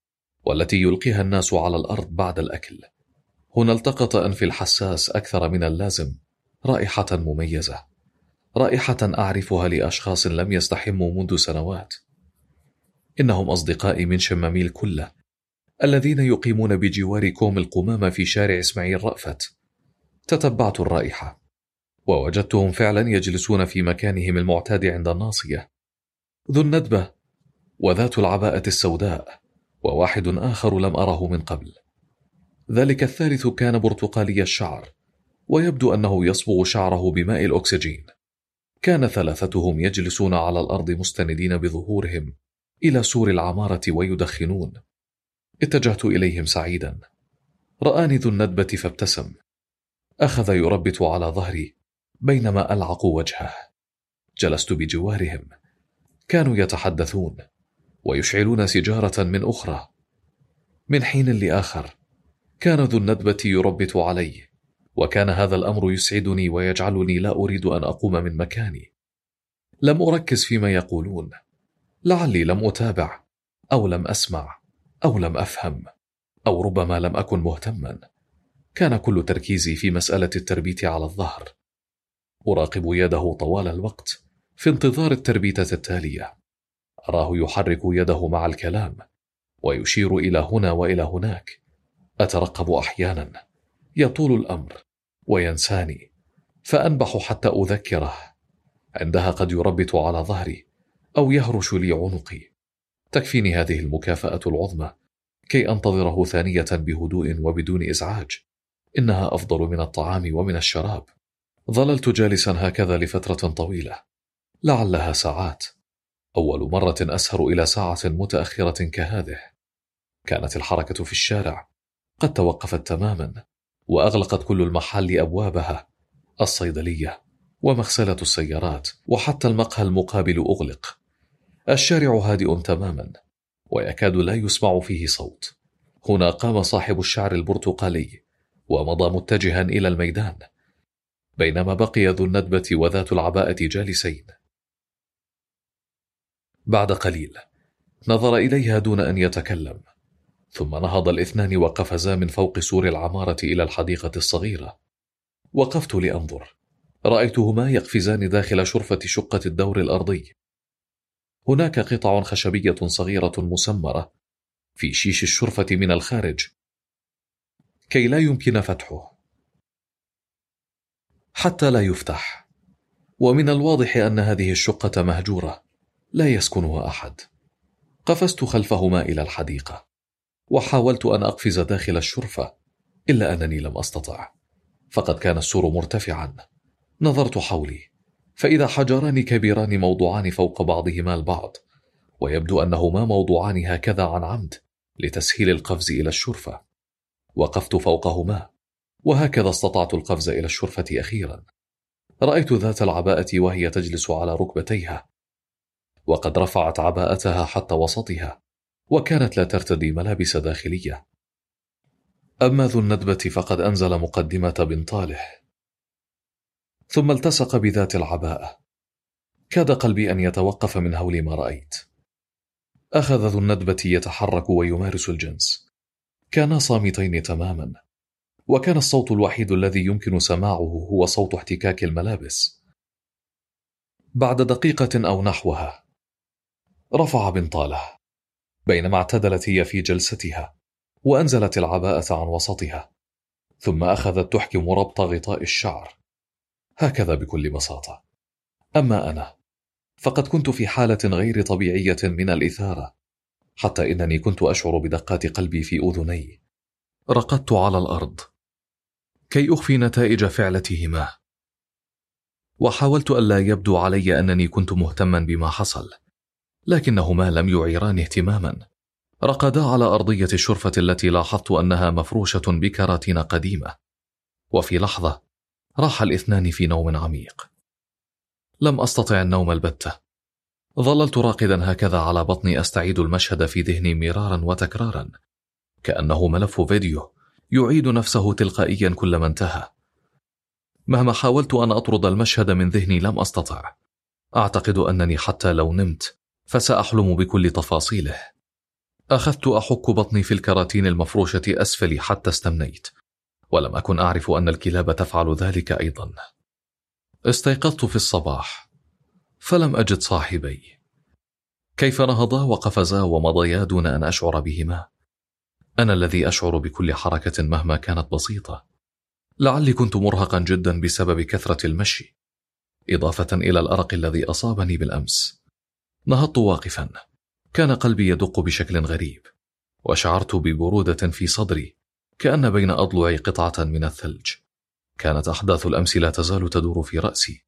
والتي يلقيها الناس على الأرض بعد الأكل. هنا التقط أنفي الحساس أكثر من اللازم. رائحة مميزة. رائحة أعرفها لأشخاص لم يستحموا منذ سنوات. إنهم أصدقائي من شمامي الكلة الذين يقيمون بجوار كوم القمامة في شارع إسماعيل رأفت. تتبعت الرائحة. ووجدتهم فعلا يجلسون في مكانهم المعتاد عند الناصية. ذو الندبة. وذات العباءة السوداء. وواحد آخر لم أره من قبل. ذلك الثالث كان برتقالي الشعر. ويبدو أنه يصبغ شعره بماء الأكسجين. كان ثلاثتهم يجلسون على الأرض مستندين بظهورهم إلى سور العمارة ويدخنون. اتجهت إليهم سعيدا. رآني ذو الندبة فابتسم. أخذ يربت على ظهري بينما ألعق وجهه. جلست بجوارهم. كانوا يتحدثون ويشعلون سيجارة من أخرى. من حين لآخر كان ذو الندبة يربت علي وكان هذا الأمر يسعدني ويجعلني لا أريد أن أقوم من مكاني. لم أركز فيما يقولون. لعلي لم أتابع أو لم أسمع. أو لم أفهم أو ربما لم أكن مهتما. كان كل تركيزي في مسألة التربيت على الظهر. أراقب يده طوال الوقت في انتظار التربيتة التالية. أراه يحرك يده مع الكلام ويشير إلى هنا وإلى هناك. أترقب أحيانا. يطول الأمر وينساني. فأنبح حتى أذكره. عندها قد يربط على ظهري أو يهرش لي عنقي. تكفيني هذه المكافأة العظمى كي أنتظره ثانية بهدوء وبدون إزعاج. إنها أفضل من الطعام ومن الشراب. ظللت جالسا هكذا لفترة طويلة. لعلها ساعات. أول مرة أسهر إلى ساعة متأخرة كهذه. كانت الحركة في الشارع. قد توقفت تماما وأغلقت كل المحال أبوابها. الصيدلية ومغسلة السيارات وحتى المقهى المقابل أغلق. الشارع هادئ تماما ويكاد لا يسمع فيه صوت. هنا قام صاحب الشعر البرتقالي ومضى متجها إلى الميدان بينما بقي ذو الندبة وذات العباءة جالسين. بعد قليل نظر إليها دون أن يتكلم ثم نهض الاثنان وقفزا من فوق سور العمارة إلى الحديقة الصغيرة. وقفت لأنظر رأيتهما يقفزان داخل شرفة شقة الدور الأرضي. هناك قطع خشبية صغيرة مسمرة في شيش الشرفة من الخارج. كي لا يمكن فتحه. حتى لا يفتح. ومن الواضح أن هذه الشقة مهجورة. لا يسكنها أحد. قفزت خلفهما إلى الحديقة. وحاولت أن أقفز داخل الشرفة إلا أنني لم أستطع. فقد كان السور مرتفعا. نظرت حولي. فإذا حجران كبيران موضوعان فوق بعضهما البعض ويبدو أنهما موضوعان هكذا عن عمد لتسهيل القفز إلى الشرفة. وقفت فوقهما وهكذا استطعت القفز إلى الشرفة أخيرا. رأيت ذات العباءة وهي تجلس على ركبتيها وقد رفعت عباءتها حتى وسطها وكانت لا ترتدي ملابس داخلية. أما ذو الندبة فقد أنزل مقدمة بنطاله ثم التصق بذات العباءة. كاد قلبي أن يتوقف من هول ما رأيت. أخذ ذو الندبة يتحرك ويمارس الجنس. كانا صامتين تماما. وكان الصوت الوحيد الذي يمكن سماعه هو صوت احتكاك الملابس. بعد دقيقة أو نحوها رفع بنطاله. بينما اعتدلت هي في جلستها وأنزلت العباءة عن وسطها. ثم أخذت تحكم ربط غطاء الشعر. هكذا بكل بساطة. أما أنا فقد كنت في حالة غير طبيعية من الإثارة حتى إنني كنت أشعر بدقات قلبي في أذني. رقدت على الأرض. كي أخفي نتائج فعلتهما. وحاولت ألا يبدو علي أنني كنت مهتما بما حصل لكنهما لم يعيران اهتماما. رقدا على أرضية الشرفة التي لاحظت أنها مفروشة بكراتين قديمة. وفي لحظة راح الاثنان في نوم عميق. لم أستطع النوم البتة. ظللت راقدا هكذا على بطني أستعيد المشهد في ذهني مرارا وتكرارا. كأنه ملف فيديو يعيد نفسه تلقائيا كلما انتهى. مهما حاولت أن أطرد المشهد من ذهني لم أستطع. أعتقد أنني حتى لو نمت فسأحلم بكل تفاصيله. أخذت أحك بطني في الكراتين المفروشة أسفلي حتى استمنيت. ولم أكن أعرف أن الكلاب تفعل ذلك أيضا. استيقظت في الصباح. فلم أجد صاحبي. كيف نهضا وقفزا ومضيا دون أن أشعر بهما؟ أنا الذي أشعر بكل حركة مهما كانت بسيطة. لعلي كنت مرهقا جدا بسبب كثرة المشي. إضافة إلى الأرق الذي أصابني بالأمس. نهضت واقفا. كان قلبي يدق بشكل غريب. وشعرت ببرودة في صدري. كأن بين أضلعي قطعة من الثلج. كانت أحداث الأمس لا تزال تدور في رأسي.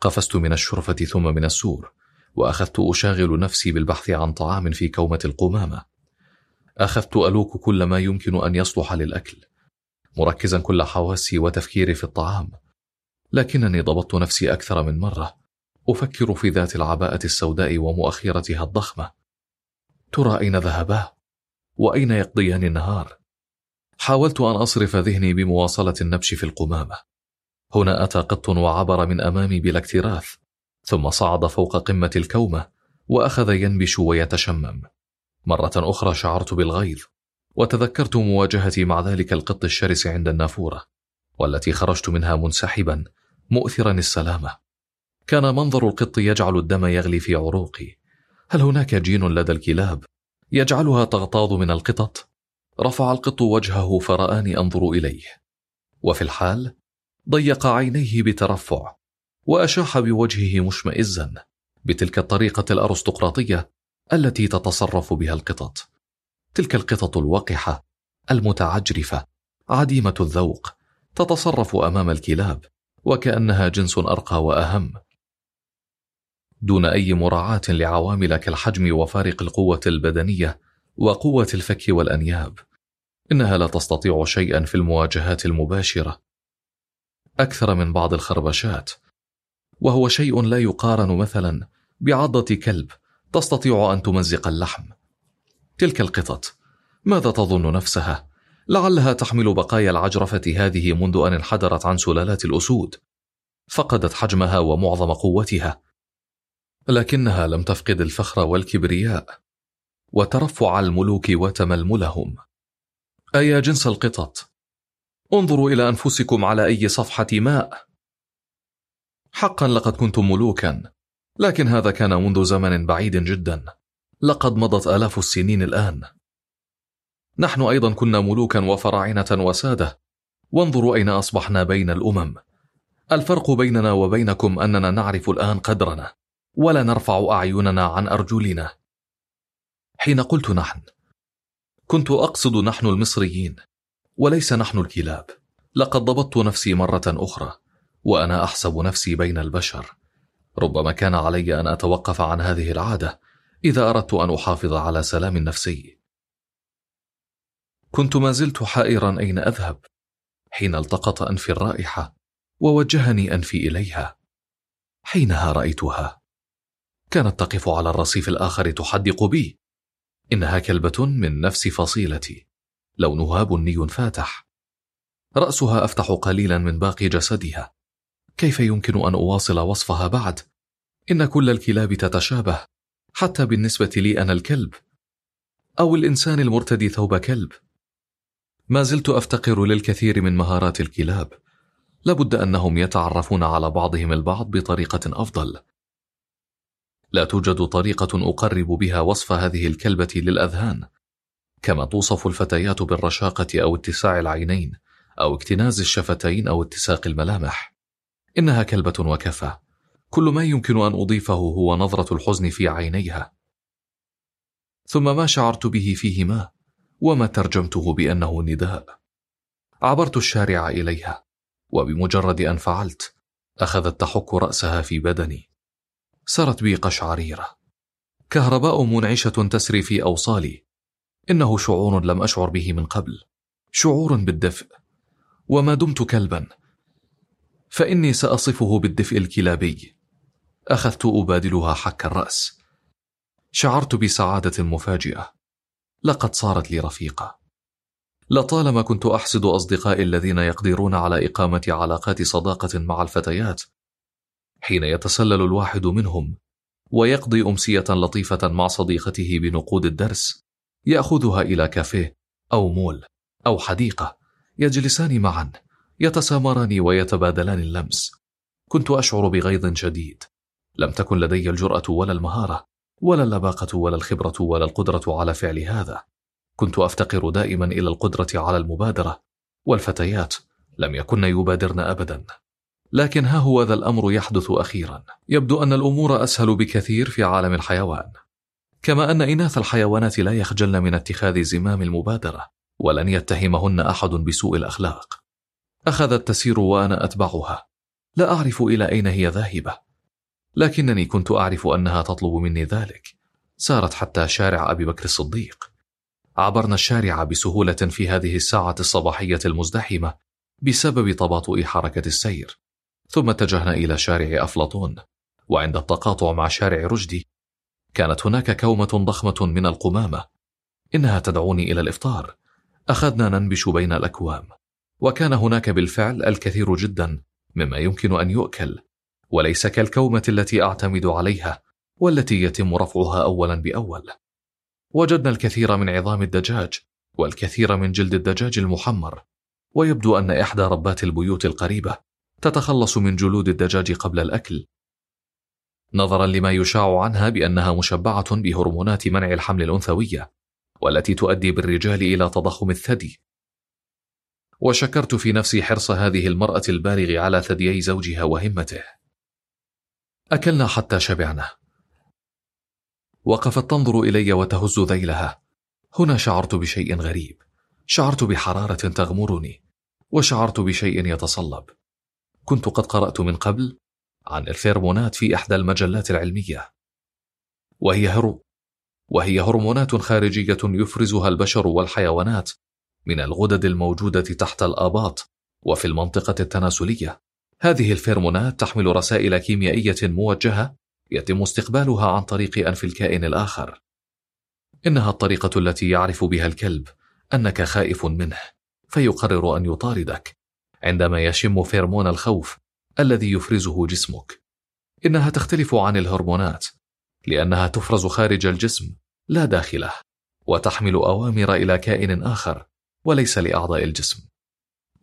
قفزت من الشرفة ثم من السور وأخذت أشاغل نفسي بالبحث عن طعام في كومة القمامة. أخذت ألوك كل ما يمكن أن يصلح للأكل مركزا كل حواسي وتفكيري في الطعام. لكنني ضبطت نفسي أكثر من مرة. أفكر في ذات العباءة السوداء ومؤخرتها الضخمة. ترى أين ذهبا؟ وأين يقضيان النهار؟ حاولت أن أصرف ذهني بمواصلة النبش في القمامة. هنا أتى قط وعبر من أمامي بلا اكتراث ثم صعد فوق قمة الكومة وأخذ ينبش ويتشمم. مرة أخرى شعرت بالغيظ وتذكرت مواجهتي مع ذلك القط الشرس عند النافورة والتي خرجت منها منسحبا مؤثرا السلامة. كان منظر القط يجعل الدم يغلي في عروقي. هل هناك جين لدى الكلاب يجعلها تغتاظ من القطط؟ رفع القط وجهه فرآني أنظر إليه. وفي الحال ضيق عينيه بترفع وأشاح بوجهه مشمئزا بتلك الطريقة الأرستقراطية التي تتصرف بها القطط. تلك القطط الوقحة المتعجرفة عديمة الذوق تتصرف أمام الكلاب وكأنها جنس أرقى وأهم. دون أي مراعاة لعوامل كالحجم وفارق القوة البدنية وقوة الفك والأنياب. إنها لا تستطيع شيئا في المواجهات المباشرة. أكثر من بعض الخربشات. وهو شيء لا يقارن مثلا بعضة كلب تستطيع أن تمزق اللحم. تلك القطط. ماذا تظن نفسها؟ لعلها تحمل بقايا العجرفة هذه منذ أن انحدرت عن سلالات الأسود. فقدت حجمها ومعظم قوتها. لكنها لم تفقد الفخر والكبرياء. وترفع الملوك وتململهم. أيا جنس القطط؟ انظروا إلى أنفسكم على أي صفحة ماء. حقا لقد كنتم ملوكا لكن هذا كان منذ زمن بعيد جدا. لقد مضت آلاف السنين الآن. نحن أيضا كنا ملوكا وفراعنة وسادة. وانظروا أين أصبحنا بين الأمم. الفرق بيننا وبينكم أننا نعرف الآن قدرنا ولا نرفع أعيننا عن أرجلنا. حين قلت نحن كنت أقصد نحن المصريين وليس نحن الكلاب. لقد ضبطت نفسي مرة أخرى وأنا أحسب نفسي بين البشر. ربما كان علي أن أتوقف عن هذه العادة إذا أردت أن أحافظ على سلام نفسي. كنت ما زلت حائرا أين أذهب حين التقط أنفي الرائحة ووجهني أنفي إليها. حينها رأيتها. كانت تقف على الرصيف الآخر تحدق بي. إنها كلبة من نفس فصيلتي. لونها بني فاتح. رأسها أفتح قليلا من باقي جسدها. كيف يمكن أن أواصل وصفها بعد؟ إن كل الكلاب تتشابه. حتى بالنسبة لي أنا الكلب. أو الإنسان المرتدي ثوب كلب. ما زلت أفتقر للكثير من مهارات الكلاب. لابد أنهم يتعرفون على بعضهم البعض بطريقة أفضل. لا توجد طريقة أقرب بها وصف هذه الكلبة للأذهان. كما توصف الفتيات بالرشاقة أو اتساع العينين أو اكتناز الشفتين أو اتساق الملامح. إنها كلبة وكفى. كل ما يمكن أن أضيفه هو نظرة الحزن في عينيها. ثم ما شعرت به فيهما؟ وما ترجمته بأنه نداء عبرت الشارع إليها وبمجرد أن فعلت أخذت تحك رأسها في بدني. سرت بي قشعريرة. كهرباء منعشة تسري في أوصالي. إنه شعور لم أشعر به من قبل. شعور بالدفء. وما دمت كلبا. فإني سأصفه بالدفء الكلابي. أخذت أبادلها حك الرأس. شعرت بسعادة مفاجئة. لقد صارت لي رفيقة. لطالما كنت أحسد أصدقائي الذين يقدرون على إقامة علاقات صداقة مع الفتيات حين يتسلل الواحد منهم ويقضي أمسية لطيفة مع صديقته بنقود الدرس يأخذها إلى كافيه أو مول أو حديقة يجلسان معا يتسامران ويتبادلان اللمس. كنت أشعر بغيظ شديد. لم تكن لدي الجرأة ولا المهارة ولا اللباقة ولا الخبرة ولا القدرة على فعل هذا. كنت أفتقر دائما إلى القدرة على المبادرة والفتيات لم يكن يبادرن أبدا. لكن ها هو ذا الأمر يحدث أخيرا. يبدو أن الأمور أسهل بكثير في عالم الحيوان. كما أن إناث الحيوانات لا يخجلن من اتخاذ زمام المبادرة ولن يتهمهن أحد بسوء الأخلاق. أخذت تسير وأنا أتبعها. لا أعرف إلى أين هي ذاهبة. لكنني كنت أعرف أنها تطلب مني ذلك. سارت حتى شارع أبي بكر الصديق. عبرنا الشارع بسهولة في هذه الساعة الصباحية المزدحمة بسبب تباطؤ حركة السير. ثم اتجهنا إلى شارع أفلاطون وعند التقاطع مع شارع رشدي كانت هناك كومة ضخمة من القمامة. إنها تدعوني إلى الإفطار. أخذنا ننبش بين الأكوام وكان هناك بالفعل الكثير جدا مما يمكن أن يؤكل وليس كالكومة التي أعتمد عليها والتي يتم رفعها أولا بأول. وجدنا الكثير من عظام الدجاج والكثير من جلد الدجاج المحمر ويبدو أن إحدى ربات البيوت القريبة تتخلص من جلود الدجاج قبل الأكل. نظرا لما يشاع عنها بأنها مشبعة بهرمونات منع الحمل الأنثوية والتي تؤدي بالرجال إلى تضخم الثدي. وشكرت في نفسي حرص هذه المرأة البالغ على ثديي زوجها وهمته. أكلنا حتى شبعنا. وقفت تنظر إلي وتهز ذيلها. هنا شعرت بشيء غريب. شعرت بحرارة تغمرني وشعرت بشيء يتصلب. كنت قد قرأت من قبل عن الفيرمونات في إحدى المجلات العلمية. وهي هرو وهي هرمونات خارجية يفرزها البشر والحيوانات من الغدد الموجودة تحت الآباط وفي المنطقة التناسلية. هذه الفيرمونات تحمل رسائل كيميائية موجهة يتم استقبالها عن طريق أنف الكائن الآخر. إنها الطريقة التي يعرف بها الكلب أنك خائف منه فيقرر أن يطاردك. عندما يشم فيرمون الخوف الذي يفرزه جسمك. إنها تختلف عن الهرمونات لأنها تفرز خارج الجسم لا داخله وتحمل أوامر إلى كائن آخر وليس لأعضاء الجسم.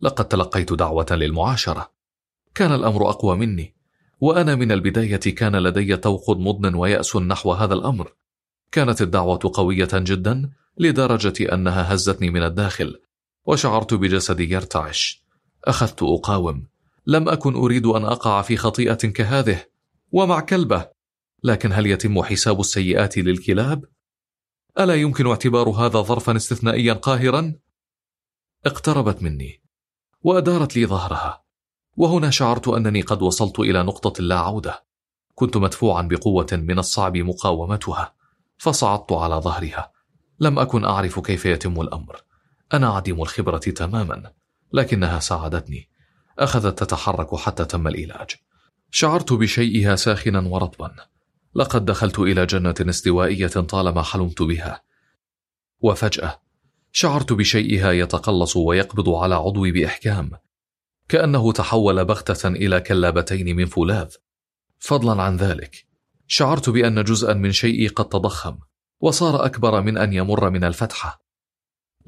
لقد تلقيت دعوة للمعاشرة. كان الأمر أقوى مني وأنا من البداية كان لدي توقد مضن ويأس نحو هذا الأمر. كانت الدعوة قوية جدا لدرجة أنها هزتني من الداخل وشعرت بجسدي يرتعش. أخذت أقاوم. لم أكن أريد أن أقع في خطيئة كهذه ومع كلبة. لكن هل يتم حساب السيئات للكلاب؟ ألا يمكن اعتبار هذا ظرفا استثنائيا قاهرا؟ اقتربت مني وأدارت لي ظهرها. وهنا شعرت أنني قد وصلت إلى نقطة لا عودة. كنت مدفوعا بقوة من الصعب مقاومتها. فصعدت على ظهرها. لم أكن أعرف كيف يتم الأمر. أنا عديم الخبرة تماما. لكنها ساعدتني. أخذت تتحرك حتى تم العلاج. شعرت بشيئها ساخنا ورطبا. لقد دخلت إلى جنة استوائية طالما حلمت بها. وفجأة شعرت بشيئها يتقلص ويقبض على عضوي بإحكام. كأنه تحول بغتة إلى كلابتين من فولاذ. فضلا عن ذلك شعرت بأن جزءا من شيئي قد تضخم وصار أكبر من أن يمر من الفتحة.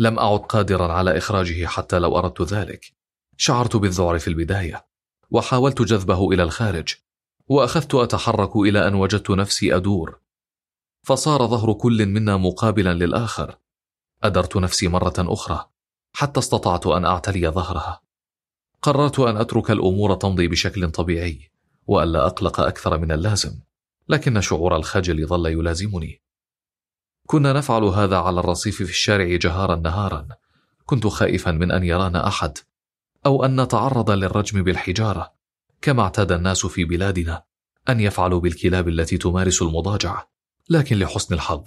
لم أعد قادرا على إخراجه حتى لو أردت ذلك. شعرت بالذعر في البداية وحاولت جذبه إلى الخارج وأخذت أتحرك إلى أن وجدت نفسي أدور. فصار ظهر كل منا مقابلا للآخر. أدرت نفسي مرة أخرى حتى استطعت أن أعتلي ظهرها. قررت أن أترك الأمور تمضي بشكل طبيعي وألا أقلق أكثر من اللازم لكن شعور الخجل ظل يلازمني. كنا نفعل هذا على الرصيف في الشارع جهارا نهارا. كنت خائفا من أن يرانا أحد أو أن نتعرض للرجم بالحجارة. كما اعتاد الناس في بلادنا أن يفعلوا بالكلاب التي تمارس المضاجعة لكن لحسن الحظ.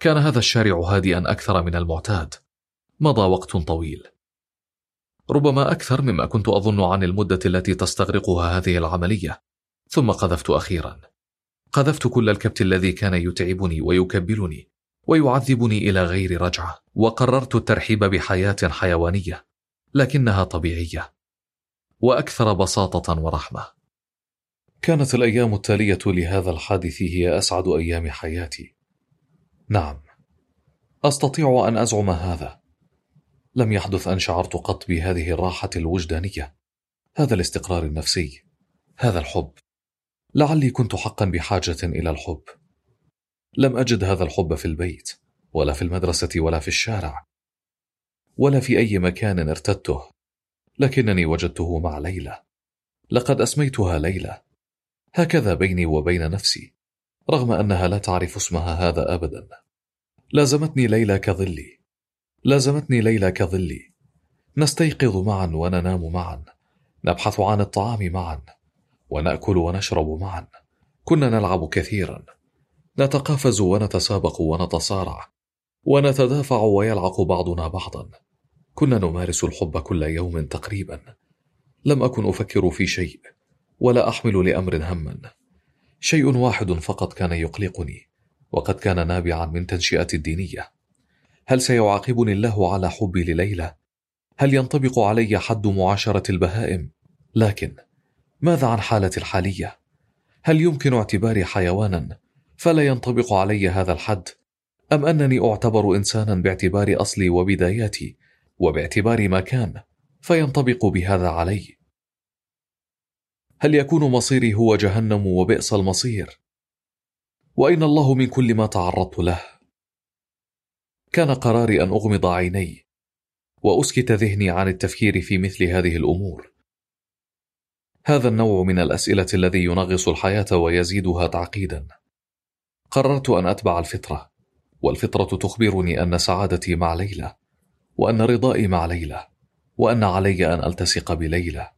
كان هذا الشارع هادئا أكثر من المعتاد. مضى وقت طويل. ربما أكثر مما كنت أظن عن المدة التي تستغرقها هذه العملية. ثم قذفت أخيرا. قذفت كل الكبت الذي كان يتعبني ويكبلني. ويعذبني إلى غير رجعة. وقررت الترحيب بحياة حيوانية لكنها طبيعية. وأكثر بساطة ورحمة. كانت الأيام التالية لهذا الحادث هي أسعد أيام حياتي. نعم. أستطيع أن أزعم هذا. لم يحدث أن شعرت قط بهذه الراحة الوجدانية. هذا الاستقرار النفسي. هذا الحب. لعلي كنت حقا بحاجة إلى الحب. لم أجد هذا الحب في البيت ولا في المدرسة ولا في الشارع ولا في أي مكان ارتدته لكنني وجدته مع ليلى. لقد أسميتها ليلى. هكذا بيني وبين نفسي رغم أنها لا تعرف اسمها هذا أبدا. لازمتني ليلى كظلي. لازمتني ليلى كظلي. نستيقظ معا وننام معا. نبحث عن الطعام معا. ونأكل ونشرب معا. كنا نلعب كثيرا. نتقافز ونتسابق ونتصارع ونتدافع ويلعق بعضنا بعضا. كنا نمارس الحب كل يوم تقريبا. لم أكن أفكر في شيء ولا أحمل لأمر هما شيء واحد فقط كان يقلقني وقد كان نابعا من تنشئتي الدينية. هل سيعاقبني الله على حبي لليلى هل ينطبق علي حد معاشرة البهائم؟ لكن ماذا عن حالتي الحالية؟ هل يمكن اعتباري حيوانا؟ فلا ينطبق علي هذا الحد. أم أنني أعتبر إنسانا باعتبار أصلي وبداياتي وباعتبار ما كان فينطبق بهذا علي. هل يكون مصيري هو جهنم وبئس المصير؟ واين الله من كل ما تعرضت له. كان قراري أن أغمض عيني وأسكت ذهني عن التفكير في مثل هذه الأمور. هذا النوع من الأسئلة الذي ينغص الحياة ويزيدها تعقيدا. قررت أن أتبع الفطرة والفطرة تخبرني أن سعادتي مع ليلى وأن رضائي مع ليلى وأن علي أن ألتصق بليلى.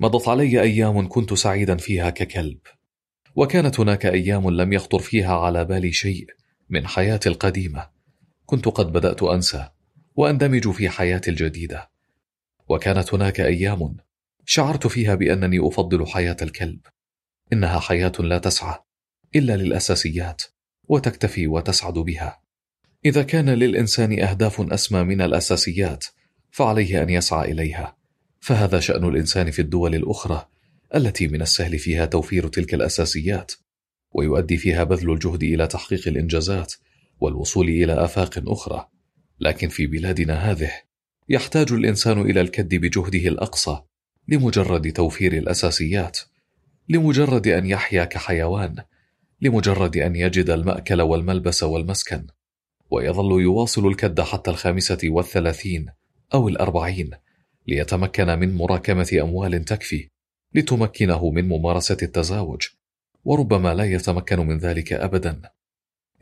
مضت علي أيام كنت سعيدا فيها ككلب وكانت هناك أيام لم يخطر فيها على بالي شيء من حياتي القديمة. كنت قد بدأت أنسى وأندمج في حياتي الجديدة. وكانت هناك أيام شعرت فيها بأنني أفضل حياة الكلب إنها حياة لا تسعى. إلا للأساسيات وتكتفي وتسعد بها. إذا كان للإنسان أهداف أسمى من الأساسيات فعليه أن يسعى إليها. فهذا شأن الإنسان في الدول الأخرى التي من السهل فيها توفير تلك الأساسيات ويؤدي فيها بذل الجهد إلى تحقيق الإنجازات والوصول إلى آفاق أخرى. لكن في بلادنا هذه يحتاج الإنسان إلى الكد بجهده الأقصى لمجرد توفير الأساسيات لمجرد أن يحيا كحيوان لمجرد أن يجد المأكل والملبس والمسكن ويظل يواصل الكد حتى الخامسة والثلاثين أو الأربعين ليتمكن من مراكمة أموال تكفي لتمكنه من ممارسة التزاوج وربما لا يتمكن من ذلك ابدا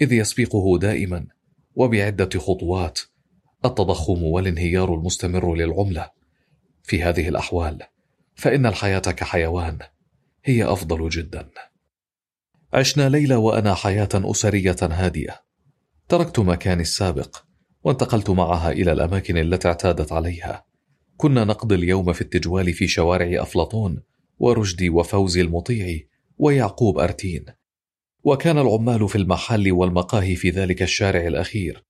إذ يسبقه دائما وبعدة خطوات التضخم والانهيار المستمر للعملة. في هذه الأحوال فإن الحياة كحيوان هي أفضل جدا. عشنا ليلى وأنا حياة أسرية هادئة. تركت مكاني السابق وانتقلت معها إلى الأماكن التي اعتادت عليها. كنا نقضي اليوم في التجوال في شوارع أفلاطون ورشدي وفوزي المطيع ويعقوب أرتين. وكان العمال في المحل والمقاهي في ذلك الشارع الأخير.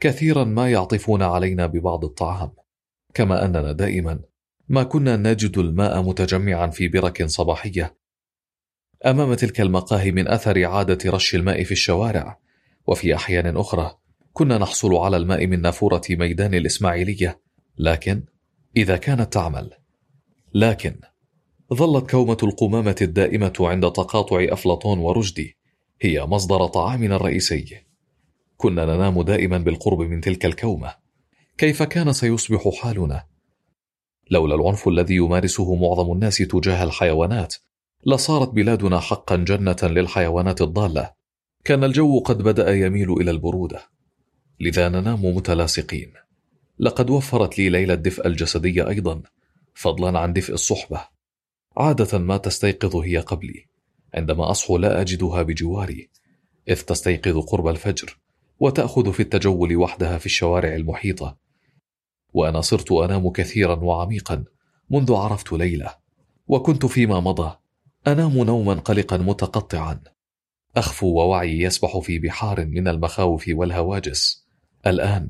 كثيرا ما يعطفون علينا ببعض الطعام. كما أننا دائما ما كنا نجد الماء متجمعا في برك صباحية أمام تلك المقاهي من أثر عادة رش الماء في الشوارع وفي أحيان أخرى كنا نحصل على الماء من نافورة ميدان الإسماعيلية لكن إذا كانت تعمل. لكن ظلت كومة القمامة الدائمة عند تقاطع أفلاطون ورشدي هي مصدر طعامنا الرئيسي. كنا ننام دائما بالقرب من تلك الكومة. كيف كان سيصبح حالنا؟ لولا العنف الذي يمارسه معظم الناس تجاه الحيوانات لصارت بلادنا حقا جنة للحيوانات الضالة. كان الجو قد بدأ يميل إلى البرودة. لذا ننام متلاصقين. لقد وفرت لي ليلى الدفء الجسدي أيضا فضلا عن دفء الصحبة. عادة ما تستيقظ هي قبلي. عندما أصحو لا أجدها بجواري إذ تستيقظ قرب الفجر وتأخذ في التجول وحدها في الشوارع المحيطة. وأنا صرت أنام كثيرا وعميقا منذ عرفت ليلة وكنت فيما مضى. أنام نوما قلقا متقطعا. أخفو ووعي يسبح في بحار من المخاوف والهواجس. الآن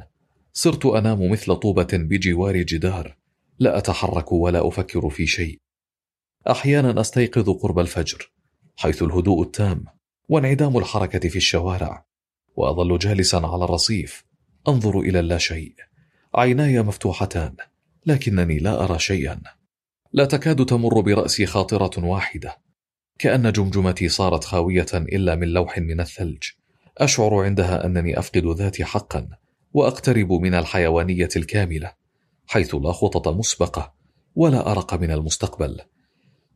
صرت أنام مثل طوبة بجوار جدار. لا أتحرك ولا أفكر في شيء. أحيانا أستيقظ قرب الفجر حيث الهدوء التام وانعدام الحركة في الشوارع. وأظل جالسا على الرصيف أنظر إلى اللاشيء. عيناي مفتوحتان لكنني لا أرى شيئا. لا تكاد تمر برأسي خاطرة واحدة. كأن جمجمتي صارت خاوية إلا من لوح من الثلج. أشعر عندها أنني أفقد ذاتي حقا وأقترب من الحيوانية الكاملة حيث لا خطط مسبقة ولا أرق من المستقبل.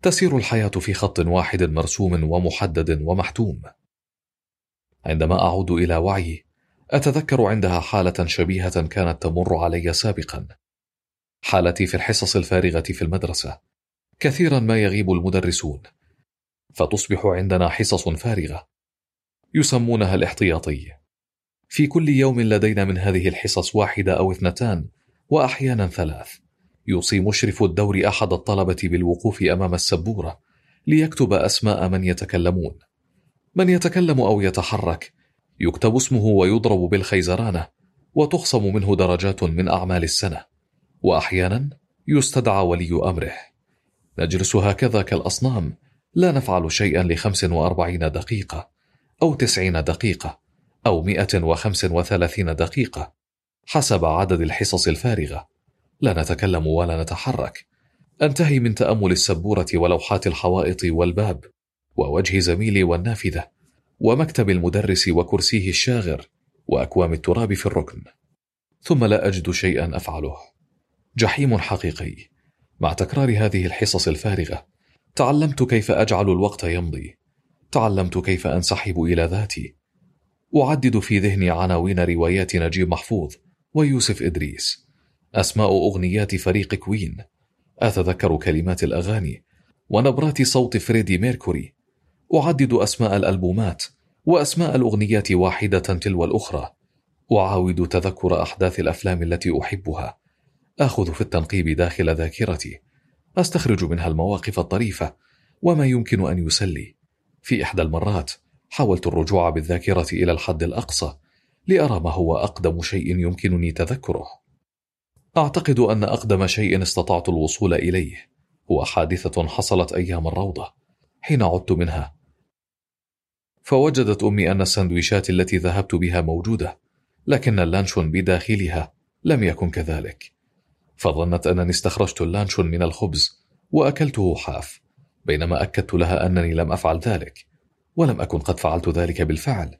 تسير الحياة في خط واحد مرسوم ومحدد ومحتوم. عندما أعود إلى وعي أتذكر عندها حالة شبيهة كانت تمر علي سابقا. حالتي في الحصص الفارغة في المدرسة. كثيرا ما يغيب المدرسون. فتصبح عندنا حصص فارغة. يسمونها الاحتياطي. في كل يوم لدينا من هذه الحصص واحدة أو اثنتان وأحيانا ثلاث. يوصي مشرف الدور أحد الطلبة بالوقوف أمام السبورة ليكتب أسماء من يتكلمون. من يتكلم أو يتحرك يكتب اسمه ويضرب بالخيزرانة وتخصم منه درجات من أعمال السنة. وأحيانا يستدعى ولي أمره. نجلس هكذا كالأصنام لا نفعل شيئا لخمس وأربعين دقيقة أو تسعين دقيقة أو مئة وخمس وثلاثين دقيقة حسب عدد الحصص الفارغة. لا نتكلم ولا نتحرك. أنتهي من تأمل السبورة ولوحات الحوائط والباب ووجه زميلي والنافذة ومكتب المدرس وكرسيه الشاغر وأكوام التراب في الركن. ثم لا أجد شيئا أفعله. جحيم حقيقي. مع تكرار هذه الحصص الفارغة تعلمت كيف أجعل الوقت يمضي. تعلمت كيف أنسحب إلى ذاتي. أعدد في ذهني عناوين روايات نجيب محفوظ ويوسف إدريس. أسماء أغنيات فريق كوين. أتذكر كلمات الأغاني ونبرات صوت فريدي ميركوري. أعدد أسماء الألبومات وأسماء الأغنيات واحدة تلو الأخرى. أعاود تذكر أحداث الأفلام التي أحبها. آخذ في التنقيب داخل ذاكرتي. أستخرج منها المواقف الطريفة وما يمكن أن يسلي. في إحدى المرات حاولت الرجوع بالذاكرة إلى الحد الأقصى لأرى ما هو أقدم شيء يمكنني تذكره. أعتقد أن أقدم شيء استطعت الوصول إليه هو حادثة حصلت أيام الروضة حين عدت منها. فوجدت أمي أن السندويشات التي ذهبت بها موجودة لكن اللانشون بداخلها لم يكن كذلك. فظنت أنني استخرجت اللانشون من الخبز وأكلته حاف بينما أكدت لها أنني لم أفعل ذلك ولم أكن قد فعلت ذلك بالفعل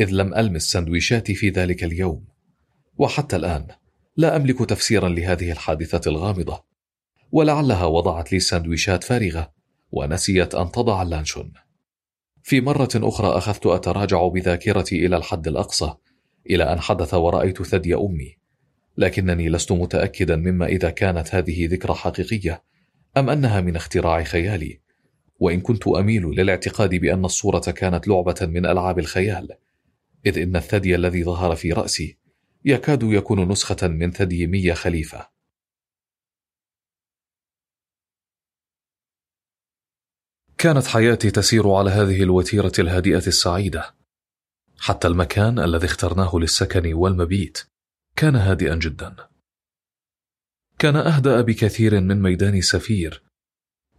إذ لم ألمس سندويشاتي في ذلك اليوم. وحتى الآن لا أملك تفسيرا لهذه الحادثة الغامضة ولعلها وضعت لي سندويشات فارغة ونسيت أن تضع اللانشون في مرة أخرى أخذت أتراجع بذاكرتي إلى الحد الأقصى إلى أن حدث ورأيت ثدي أمي. لكنني لست متأكدا مما إذا كانت هذه ذكرى حقيقية أم أنها من اختراع خيالي؟ وإن كنت أميل للاعتقاد بأن الصورة كانت لعبة من ألعاب الخيال إذ إن الثدي الذي ظهر في رأسي يكاد يكون نسخة من ثدي مية خليفة. كانت حياتي تسير على هذه الوتيرة الهادئة السعيدة حتى المكان الذي اخترناه للسكن والمبيت. كان هادئا جدا. كان أهدأ بكثير من ميدان سفير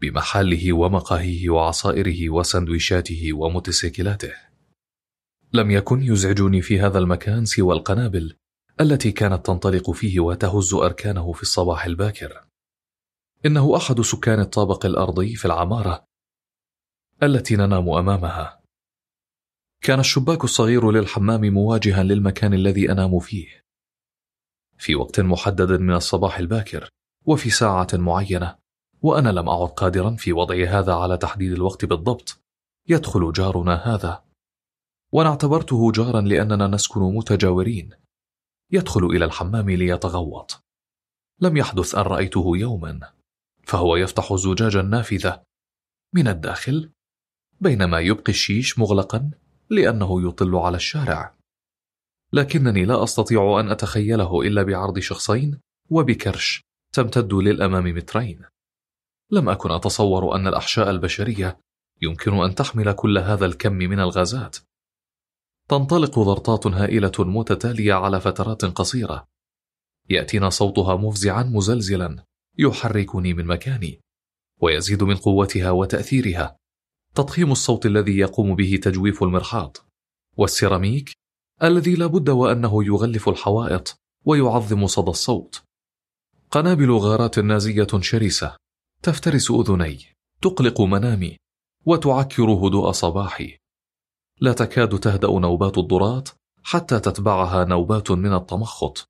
بمحله ومقاهيه وعصائره وسندويشاته وموتوسيكلاته. لم يكن يزعجني في هذا المكان سوى القنابل التي كانت تنطلق فيه وتهز أركانه في الصباح الباكر. إنه أحد سكان الطابق الأرضي في العمارة التي ننام أمامها. كان الشباك الصغير للحمام مواجها للمكان الذي أنام فيه. في وقت محدد من الصباح الباكر وفي ساعة معينة وأنا لم أعد قادرا في وضع هذا على تحديد الوقت بالضبط. يدخل جارنا هذا. وأنا اعتبرته جارا لأننا نسكن متجاورين. يدخل إلى الحمام ليتغوط. لم يحدث أن رأيته يوما. فهو يفتح زجاج النافذة من الداخل بينما يبقي الشيش مغلقا لأنه يطل على الشارع. لكنني لا أستطيع أن أتخيله إلا بعرض شخصين وبكرش تمتد للأمام مترين. لم أكن أتصور أن الأحشاء البشرية يمكن أن تحمل كل هذا الكم من الغازات. تنطلق ضرطات هائلة متتالية على فترات قصيرة. يأتينا صوتها مفزعا مزلزلا يحركني من مكاني ويزيد من قوتها وتأثيرها. تضخيم الصوت الذي يقوم به تجويف المرحاض. والسيراميك الذي لا بد وأنه يغلف الحوائط ويعظم صدى الصوت. قنابل غارات نازية شرسة تفترس أذني تقلق منامي وتعكر هدوء صباحي. لا تكاد تهدأ نوبات الضرات حتى تتبعها نوبات من التمخط.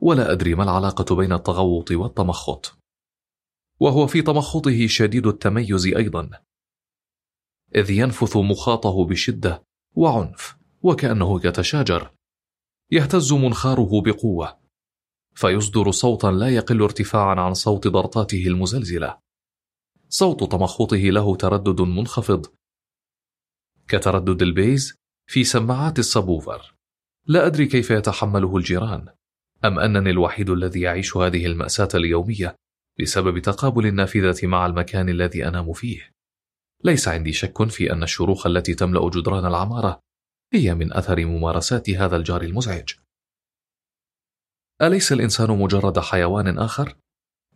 ولا أدري ما العلاقة بين التغوط والتمخط. وهو في تمخطه شديد التميز أيضا. إذ ينفث مخاطه بشدة وعنف. وكأنه يتشاجر. يهتز منخاره بقوة. فيصدر صوتا لا يقل ارتفاعا عن صوت ضرطاته المزلزلة. صوت تمخطه له تردد منخفض. كتردد ال bass في سماعات ال subwoofer. لا أدري كيف يتحمله الجيران. أم أنني الوحيد الذي يعيش هذه المأساة اليومية بسبب تقابل النافذة مع المكان الذي أنام فيه؟ ليس عندي شك في أن الشروخ التي تملأ جدران العمارة هي من أثر ممارسات هذا الجار المزعج. أليس الإنسان مجرد حيوان آخر؟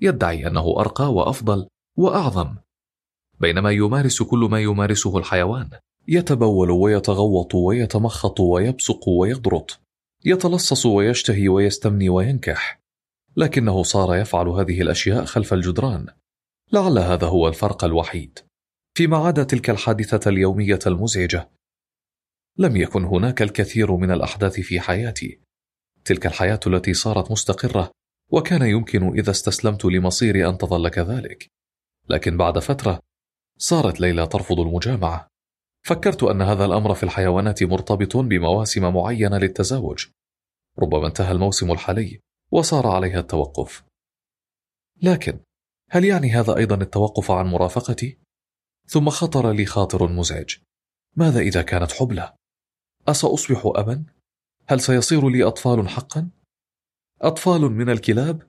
يدعي أنه أرقى وأفضل وأعظم. بينما يمارس كل ما يمارسه الحيوان يتبول ويتغوط ويتمخط ويبصق ويضرط يتلصص ويشتهي ويستمني وينكح. لكنه صار يفعل هذه الأشياء خلف الجدران. لعل هذا هو الفرق الوحيد. فيما عدا تلك الحادثة اليومية المزعجة لم يكن هناك الكثير من الأحداث في حياتي. تلك الحياة التي صارت مستقرة وكان يمكن إذا استسلمت لمصيري أن تظل كذلك. لكن بعد فترة صارت ليلى ترفض المجامعة. فكرت أن هذا الأمر في الحيوانات مرتبط بمواسم معينة للتزاوج. ربما انتهى الموسم الحالي وصار عليها التوقف. لكن هل يعني هذا أيضا التوقف عن مرافقتي؟ ثم خطر لي خاطر مزعج. ماذا إذا كانت حبلى؟ اساصبح ابا؟ هل سيصير لي أطفال حقا؟ أطفال من الكلاب؟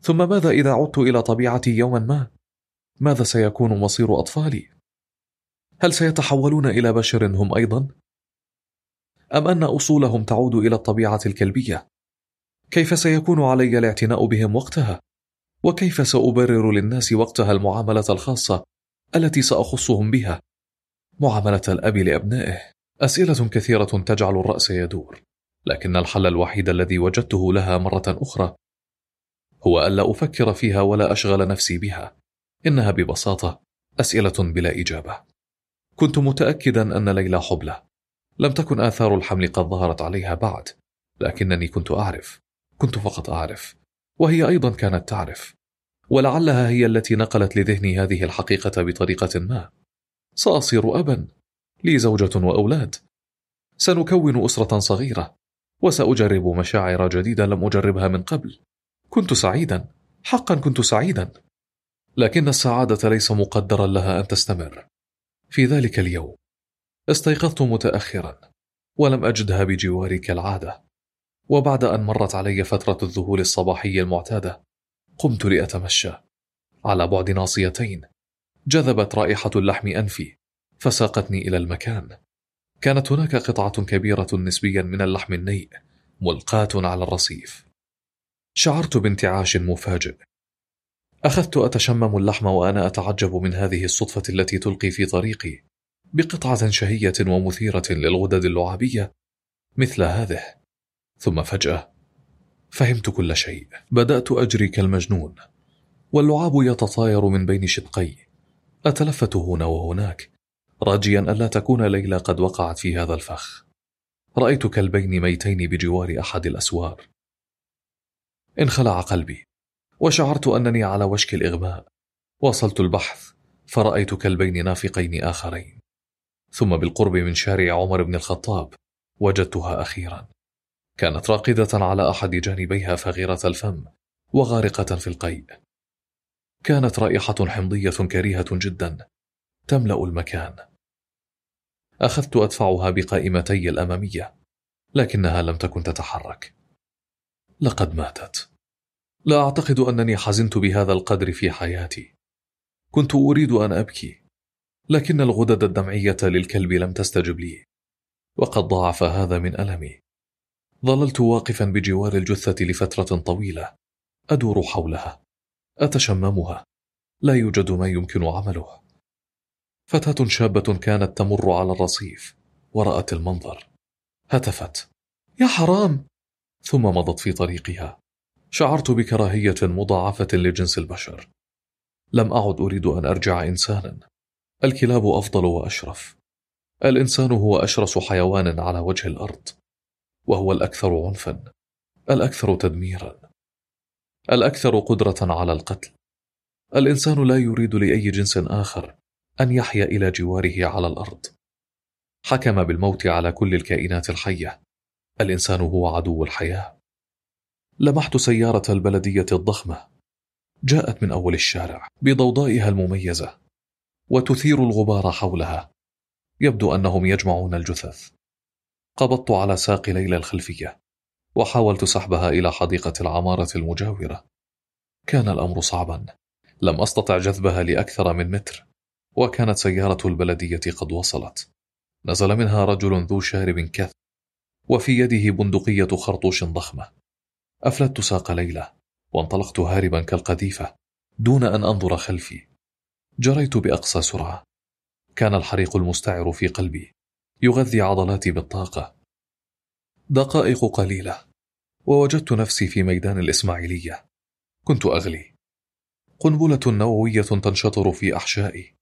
ثم ماذا إذا عدت إلى طبيعتي يوما ما؟ ماذا سيكون مصير أطفالي؟ هل سيتحولون إلى بشر هم أيضا؟ أم أن أصولهم تعود إلى الطبيعة الكلبية؟ كيف سيكون علي الاعتناء بهم وقتها؟ وكيف سأبرر للناس وقتها المعاملة الخاصة التي سأخصهم بها؟ معاملة الأب لأبنائه. أسئلة كثيرة تجعل الرأس يدور لكن الحل الوحيد الذي وجدته لها مرة أخرى هو ألا أفكر فيها ولا أشغل نفسي بها. إنها ببساطة أسئلة بلا إجابة. كنت متأكدا أن ليلى حبلى. لم تكن آثار الحمل قد ظهرت عليها بعد لكنني كنت أعرف كنت فقط أعرف وهي أيضا كانت تعرف. ولعلها هي التي نقلت لذهني هذه الحقيقة بطريقة ما. سأصير ابا. لي زوجة وأولاد. سنكون أسرة صغيرة وسأجرب مشاعر جديدة لم أجربها من قبل. كنت سعيدا حقا كنت سعيدا. لكن السعادة ليس مقدرا لها أن تستمر. في ذلك اليوم استيقظت متاخرا ولم أجدها بجواري كالعادة. وبعد أن مرت علي فترة الذهول الصباحي المعتادة قمت لأتمشى. على بعد ناصيتين جذبت رائحة اللحم أنفي. فساقتني إلى المكان. كانت هناك قطعة كبيرة نسبيا من اللحم النيء ملقاة على الرصيف. شعرت بانتعاش مفاجئ. أخذت أتشمم اللحم وأنا أتعجب من هذه الصدفة التي تلقي في طريقي بقطعة شهية ومثيرة للغدد اللعابية مثل هذه. ثم فجأة فهمت كل شيء. بدأت أجري كالمجنون واللعاب يتطاير من بين شدقي أتلفت هنا وهناك. راجيا ألا تكون ليلى قد وقعت في هذا الفخ. رأيت كلبين ميتين بجوار أحد الأسوار. انخلع قلبي. وشعرت أنني على وشك الإغماء واصلت البحث فرأيت كلبين نافقين آخرين. ثم بالقرب من شارع عمر بن الخطاب وجدتها أخيرا. كانت راقدة على أحد جانبيها فغيرة الفم وغارقة في القيء. كانت رائحة حمضية كريهة جدا تملأ المكان. أخذت أدفعها بقائمتي الأمامية لكنها لم تكن تتحرك. لقد ماتت. لا أعتقد أنني حزنت بهذا القدر في حياتي. كنت أريد أن أبكي لكن الغدد الدمعية للكلب لم تستجب لي وقد ضاعف هذا من ألمي. ظللت واقفا بجوار الجثة لفترة طويلة أدور حولها. أتشممها. لا يوجد ما يمكن عمله. فتاة شابة كانت تمر على الرصيف ورأت المنظر. هتفت. يا حرام! ثم مضت في طريقها. شعرت بكراهية مضاعفة لجنس البشر. لم أعد أريد أن أرجع إنسانا. الكلاب أفضل وأشرف. الإنسان هو أشرس حيوان على وجه الأرض وهو الأكثر عنفا الأكثر تدميرا الأكثر قدرة على القتل. الإنسان لا يريد لأي جنس آخر أن يحيا إلى جواره على الأرض. حكم بالموت على كل الكائنات الحية. الإنسان هو عدو الحياة. لمحت سيارة البلدية الضخمة. جاءت من أول الشارع بضوضائها المميزة. وتثير الغبار حولها. يبدو أنهم يجمعون الجثث. قبضت على ساق ليلى الخلفية. وحاولت سحبها إلى حديقة العمارة المجاورة. كان الأمر صعبا. لم أستطع جذبها لأكثر من متر. وكانت سيارة البلدية قد وصلت. نزل منها رجل ذو شارب كث وفي يده بندقية خرطوش ضخمة. أفلت ساق ليلى وانطلقت هاربا كالقذيفة دون أن أنظر خلفي. جريت بأقصى سرعة. كان الحريق المستعر في قلبي يغذي عضلاتي بالطاقة. دقائق قليلة ووجدت نفسي في ميدان الإسماعيلية. كنت أغلي. قنبلة نووية تنشطر في أحشائي.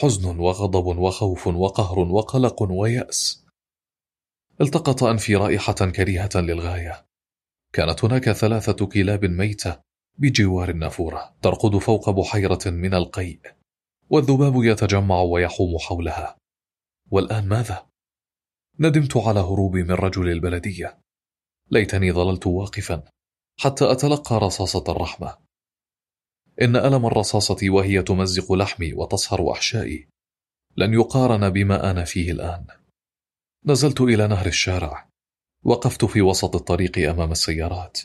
حزن وغضب وخوف وقهر وقلق ويأس. التقط أنفي رائحة كريهة للغاية. كانت هناك ثلاثة كلاب ميتة بجوار النافورة ترقد فوق بحيرة من القيء والذباب يتجمع ويحوم حولها. والآن ماذا؟ ندمت على هروبي من رجل البلدية. ليتني ظللت واقفا حتى أتلقى رصاصة الرحمة. إن ألم الرصاصة وهي تمزق لحمي وتصهر أحشائي لن يقارن بما أنا فيه الآن. نزلت إلى نهر الشارع وقفت في وسط الطريق أمام السيارات.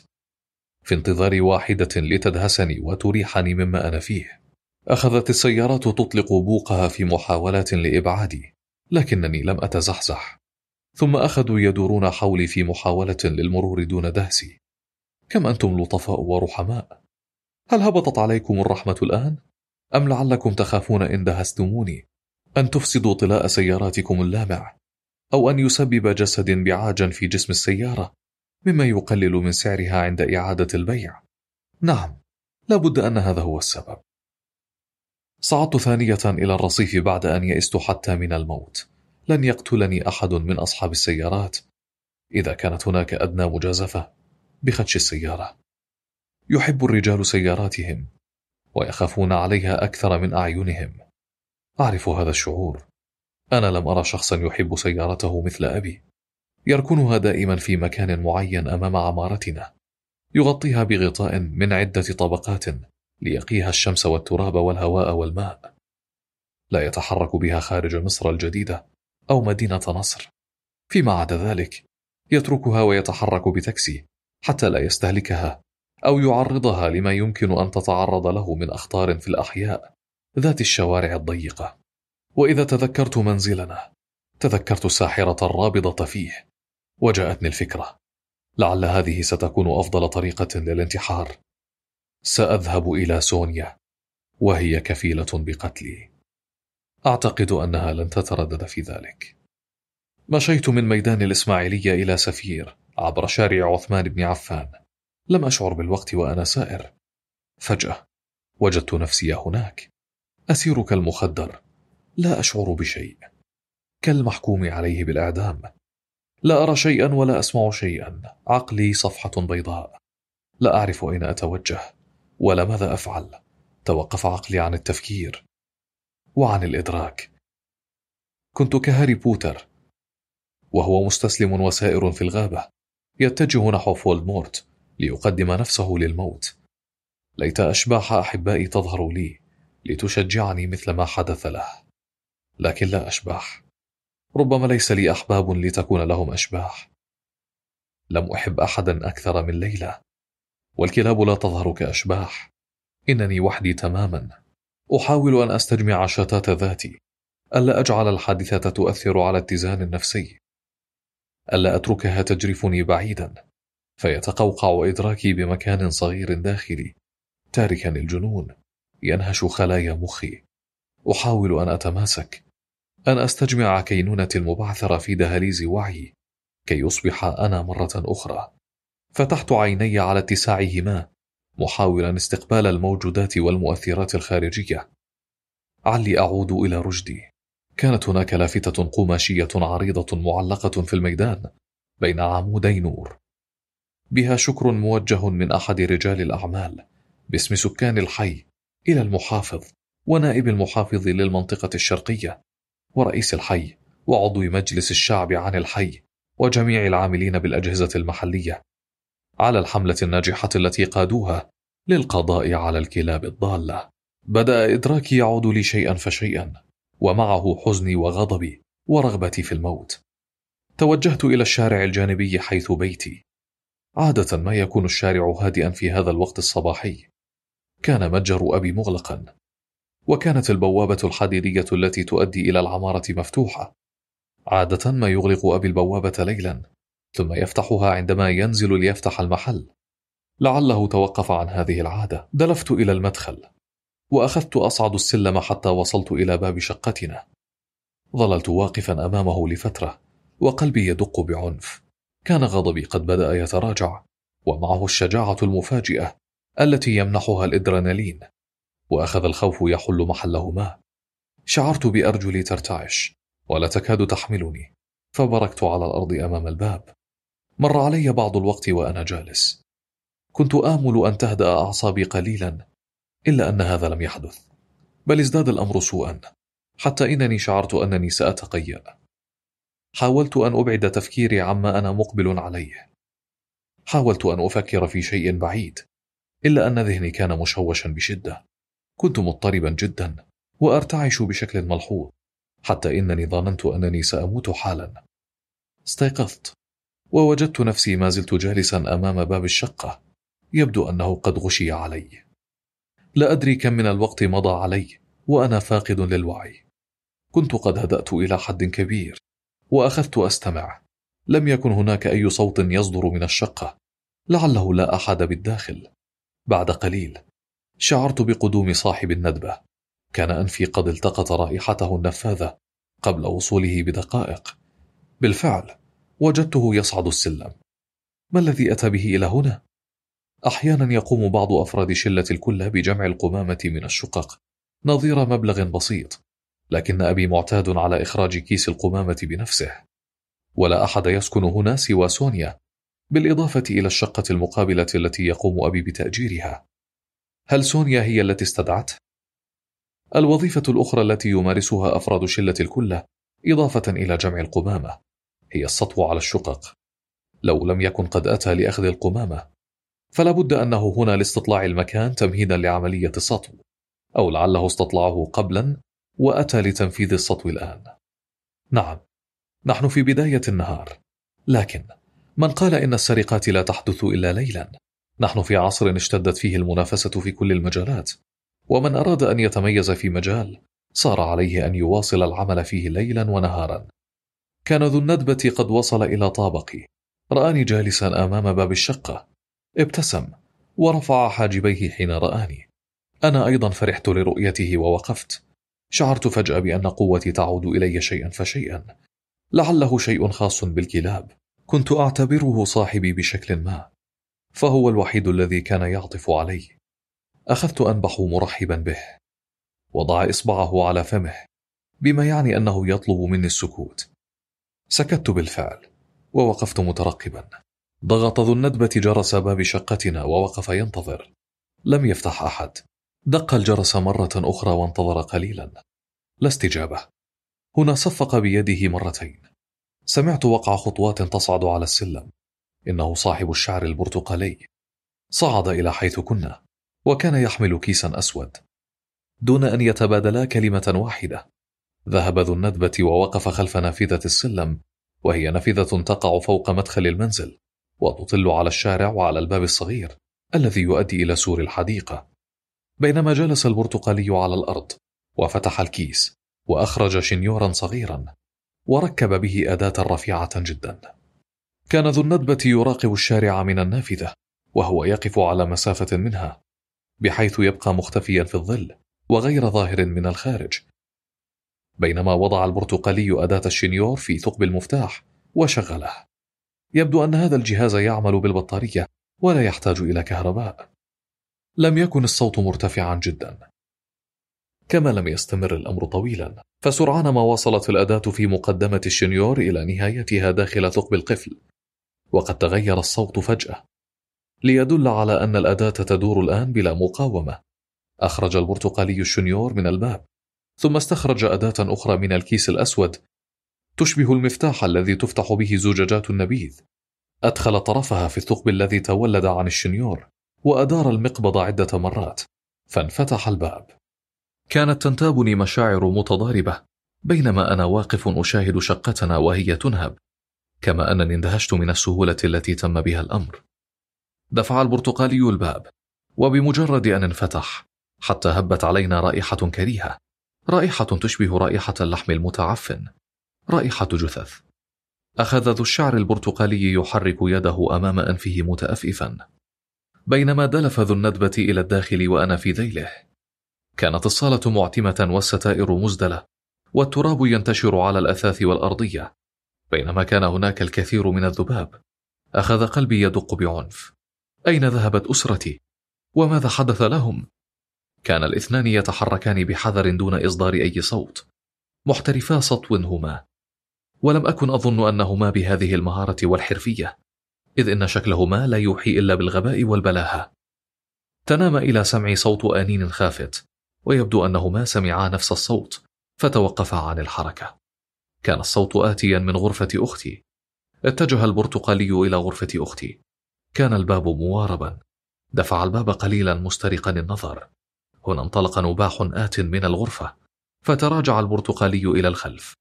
في انتظار واحدة لتدهسني وتريحني مما أنا فيه. أخذت السيارات تطلق بوقها في محاولات لإبعادي لكنني لم أتزحزح. ثم أخذوا يدورون حولي في محاولة للمرور دون دهسي. كم أنتم لطفاء ورحماء؟ هل هبطت عليكم الرحمة الآن؟ أم لعلكم تخافون إن دهستموني؟ أن تفسدوا طلاء سياراتكم اللامع؟ أو أن يسبب جسد بعاجا في جسم السيارة؟ مما يقلل من سعرها عند إعادة البيع؟ نعم لابد أن هذا هو السبب. صعدت ثانية إلى الرصيف بعد أن يئست حتى من الموت. لن يقتلني أحد من أصحاب السيارات. إذا كانت هناك أدنى مجازفة بخدش السيارة. يحب الرجال سياراتهم ويخافون عليها أكثر من أعينهم. أعرف هذا الشعور. أنا لم أرى شخصا يحب سيارته مثل أبي. يركنها دائما في مكان معين أمام عمارتنا. يغطيها بغطاء من عدة طبقات ليقيها الشمس والتراب والهواء والماء. لا يتحرك بها خارج مصر الجديدة أو مدينة نصر. فيما عدا ذلك يتركها ويتحرك بتاكسي حتى لا يستهلكها. أو يعرضها لما يمكن أن تتعرض له من أخطار في الأحياء ذات الشوارع الضيقة. وإذا تذكرت منزلنا تذكرت الساحرة الرابضة فيه. وجاءتني الفكرة. لعل هذه ستكون أفضل طريقة للانتحار. سأذهب إلى سونيا وهي كفيلة بقتلي. أعتقد أنها لن تتردد في ذلك. مشيت من ميدان الإسماعيلية إلى سفير عبر شارع عثمان بن عفان. لم أشعر بالوقت وأنا سائر. فجأة وجدت نفسي هناك. أسير كالمخدر. لا أشعر بشيء. كالمحكوم عليه بالإعدام لا أرى شيئا ولا أسمع شيئا. عقلي صفحة بيضاء. لا أعرف أين أتوجه ولا ماذا أفعل. توقف عقلي عن التفكير. وعن الإدراك. كنت كهاري بوتر. وهو مستسلم وسائر في الغابة. يتجه نحو فولدمورت. ليقدم نفسه للموت. ليت أشباح أحبائي تظهر لي لتشجعني مثل ما حدث له. لكن لا أشباح. ربما ليس لي أحباب لتكون لهم أشباح. لم أحب أحدا أكثر من ليلى. والكلاب لا تظهر كأشباح. إنني وحدي تماما. أحاول أن أستجمع شتات ذاتي. ألا أجعل الحادثة تؤثر على اتزان النفسي. ألا أتركها تجرفني بعيدا. فيتقوقع إدراكي بمكان صغير داخلي تاركا الجنون ينهش خلايا مخي. أحاول أن أتماسك أن أستجمع كينونة المبعثرة في دهاليز وعي كي يصبح أنا مرة أخرى. فتحت عيني على اتساعهما محاولا استقبال الموجودات والمؤثرات الخارجية. علي أعود إلى رشدي. كانت هناك لافتة قماشية عريضة معلقة في الميدان بين عمودي نور. بها شكر موجه من أحد رجال الأعمال باسم سكان الحي إلى المحافظ ونائب المحافظ للمنطقة الشرقية ورئيس الحي وعضو مجلس الشعب عن الحي وجميع العاملين بالأجهزة المحلية على الحملة الناجحة التي قادوها للقضاء على الكلاب الضالة. بدأ إدراكي يعود لي شيئا فشيئا ومعه حزني وغضبي ورغبتي في الموت. توجهت إلى الشارع الجانبي حيث بيتي عادة ما يكون الشارع هادئا في هذا الوقت الصباحي. كان متجر أبي مغلقا. وكانت البوابة الحديدية التي تؤدي إلى العمارة مفتوحة. عادة ما يغلق أبي البوابة ليلا ثم يفتحها عندما ينزل ليفتح المحل. لعله توقف عن هذه العادة. دلفت إلى المدخل. وأخذت أصعد السلم حتى وصلت إلى باب شقتنا. ظللت واقفا أمامه لفترة وقلبي يدق بعنف. كان غضبي قد بدأ يتراجع ومعه الشجاعة المفاجئة التي يمنحها الإدرينالين وأخذ الخوف يحل محلهما. شعرت بأرجلي ترتعش ولا تكاد تحملني فبركت على الأرض أمام الباب. مر علي بعض الوقت وأنا جالس. كنت آمل أن تهدأ أعصابي قليلا إلا أن هذا لم يحدث. بل ازداد الأمر سوءا حتى إنني شعرت أنني سأتقيأ. حاولت أن أبعد تفكيري عما أنا مقبل عليه. حاولت أن أفكر في شيء بعيد إلا أن ذهني كان مشوشا بشدة. كنت مضطربا جدا وأرتعش بشكل ملحوظ حتى إنني ظننت أنني سأموت حالا. استيقظت ووجدت نفسي ما زلت جالسا أمام باب الشقة. يبدو أنه قد غشي علي. لا أدري كم من الوقت مضى علي وأنا فاقد للوعي. كنت قد هدأت إلى حد كبير. وأخذت أستمع لم يكن هناك أي صوت يصدر من الشقة. لعله لا أحد بالداخل. بعد قليل شعرت بقدوم صاحب الندبة. كان أنفي قد التقط رائحته النفاذة قبل وصوله بدقائق. بالفعل وجدته يصعد السلم. ما الذي أتى به إلى هنا؟ أحيانا يقوم بعض أفراد شلة الكلة بجمع القمامة من الشقق نظير مبلغ بسيط. لكن أبي معتاد على إخراج كيس القمامة بنفسه. ولا أحد يسكن هنا سوى سونيا بالإضافة إلى الشقة المقابلة التي يقوم أبي بتأجيرها. هل سونيا هي التي استدعته؟ الوظيفة الأخرى التي يمارسها أفراد شلة الكلة إضافة إلى جمع القمامة هي السطو على الشقق. لو لم يكن قد أتى لأخذ القمامة فلا بد أنه هنا لاستطلاع المكان تمهيدا لعملية السطو أو لعله استطلعه قبلا وأتى لتنفيذ السطو الآن. نعم نحن في بداية النهار. لكن من قال إن السرقات لا تحدث إلا ليلا؟ نحن في عصر اشتدت فيه المنافسة في كل المجالات. ومن أراد أن يتميز في مجال صار عليه أن يواصل العمل فيه ليلا ونهارا. كان ذو الندبة قد وصل إلى طابقي. رآني جالسا أمام باب الشقة. ابتسم ورفع حاجبيه حين رآني. أنا أيضا فرحت لرؤيته ووقفت. شعرت فجأة بأن قوتي تعود إلي شيئا فشيئا. لعله شيء خاص بالكلاب. كنت أعتبره صاحبي بشكل ما. فهو الوحيد الذي كان يعطف علي. أخذت أنبح مرحبا به. وضع إصبعه على فمه. بما يعني أنه يطلب مني السكوت. سكت بالفعل. ووقفت مترقبا. ضغط ذو الندبة جرس باب شقتنا ووقف ينتظر. لم يفتح أحد. دق الجرس مرة أخرى وانتظر قليلا. لا استجابة. هنا صفق بيده مرتين. سمعت وقع خطوات تصعد على السلم. إنه صاحب الشعر البرتقالي. صعد إلى حيث كنا وكان يحمل كيسا أسود. دون أن يتبادلا كلمة واحدة. ذهب ذو الندبة ووقف خلف نافذة السلم وهي نافذة تقع فوق مدخل المنزل وتطل على الشارع وعلى الباب الصغير الذي يؤدي إلى سور الحديقة. بينما جلس البرتقالي على الأرض وفتح الكيس وأخرج شنيورا صغيرا وركب به أداة رفيعة جدا. كان ذو الندبة يراقب الشارع من النافذة وهو يقف على مسافة منها بحيث يبقى مختفيا في الظل وغير ظاهر من الخارج. بينما وضع البرتقالي أداة الشنيور في ثقب المفتاح وشغله. يبدو أن هذا الجهاز يعمل بالبطارية ولا يحتاج إلى كهرباء. لم يكن الصوت مرتفعا جدا. كما لم يستمر الأمر طويلا. فسرعان ما وصلت الأداة في مقدمة الشنيور إلى نهايتها داخل ثقب القفل. وقد تغير الصوت فجأة. ليدل على أن الأداة تدور الآن بلا مقاومة. أخرج البرتقالي الشنيور من الباب. ثم استخرج أداة أخرى من الكيس الأسود. تشبه المفتاح الذي تفتح به زجاجات النبيذ. أدخل طرفها في الثقب الذي تولد عن الشنيور. وأدار المقبض عدة مرات فانفتح الباب. كانت تنتابني مشاعر متضاربة بينما أنا واقف أشاهد شقتنا وهي تنهب كما أنني اندهشت من السهولة التي تم بها الأمر. دفع البرتقالي الباب وبمجرد أن انفتح حتى هبت علينا رائحة كريهة رائحة تشبه رائحة اللحم المتعفن رائحة جثث. أخذ ذو الشعر البرتقالي يحرك يده أمام أنفه متأفئفا بينما دلف ذو الندبة إلى الداخل وأنا في ذيله. كانت الصالة معتمة والستائر مزدلة والتراب ينتشر على الأثاث والأرضية بينما كان هناك الكثير من الذباب. أخذ قلبي يدق بعنف. أين ذهبت أسرتي؟ وماذا حدث لهم؟ كان الاثنان يتحركان بحذر دون إصدار أي صوت. محترفا سطو هما ولم أكن أظن أنهما بهذه المهارة والحرفية. إذ إن شكلهما لا يوحي إلا بالغباء والبلاهة. تنام إلى سمع صوت آنين خافت ويبدو أنهما سمعا نفس الصوت فتوقفا عن الحركة. كان الصوت آتيا من غرفة أختي. اتجه البرتقالي إلى غرفة أختي. كان الباب مواربا. دفع الباب قليلا مسترقا النظر. هنا انطلق نباح آت من الغرفة. فتراجع البرتقالي إلى الخلف.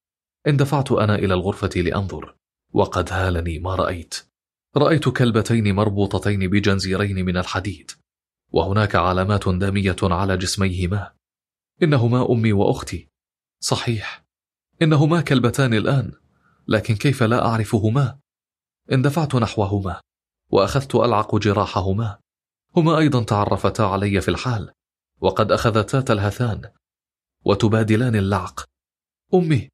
اندفعت أنا إلى الغرفة لأنظر وقد هالني ما رأيت. رأيت كلبتين مربوطتين بجنزيرين من الحديد وهناك علامات دامية على جسميهما. إنهما أمي وأختي. صحيح. إنهما كلبتان الآن لكن كيف لا أعرفهما؟ اندفعت نحوهما وأخذت ألعق جراحهما. هما أيضا تعرفتا علي في الحال وقد أخذتا تلهثان. وتبادلان اللعق. أمي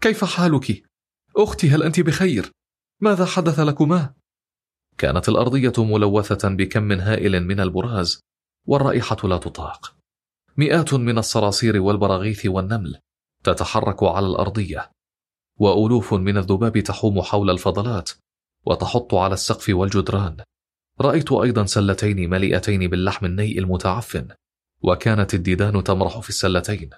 كيف حالك؟ أختي هل أنت بخير؟ ماذا حدث لكما؟ كانت الأرضية ملوثة بكم هائل من البراز والرائحة لا تطاق. مئات من الصراصير والبراغيث والنمل تتحرك على الأرضية وألوف من الذباب تحوم حول الفضلات وتحط على السقف والجدران. رأيت أيضا سلتين مليئتين باللحم النيء المتعفن وكانت الديدان تمرح في السلتين.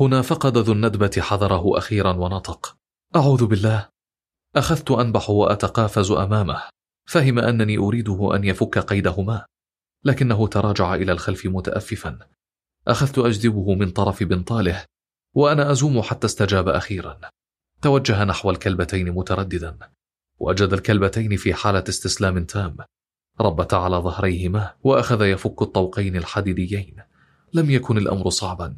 هنا فقد ذو الندبة حذره أخيرا ونطق. أعوذ بالله. أخذت أنبح وأتقافز أمامه. فهم أنني أريده أن يفك قيدهما لكنه تراجع إلى الخلف متأففا. أخذت أجذبه من طرف بنطاله وأنا أزوم حتى استجاب أخيرا. توجه نحو الكلبتين مترددا وجد الكلبتين في حالة استسلام تام. ربت على ظهريهما وأخذ يفك الطوقين الحديديين. لم يكن الأمر صعبا.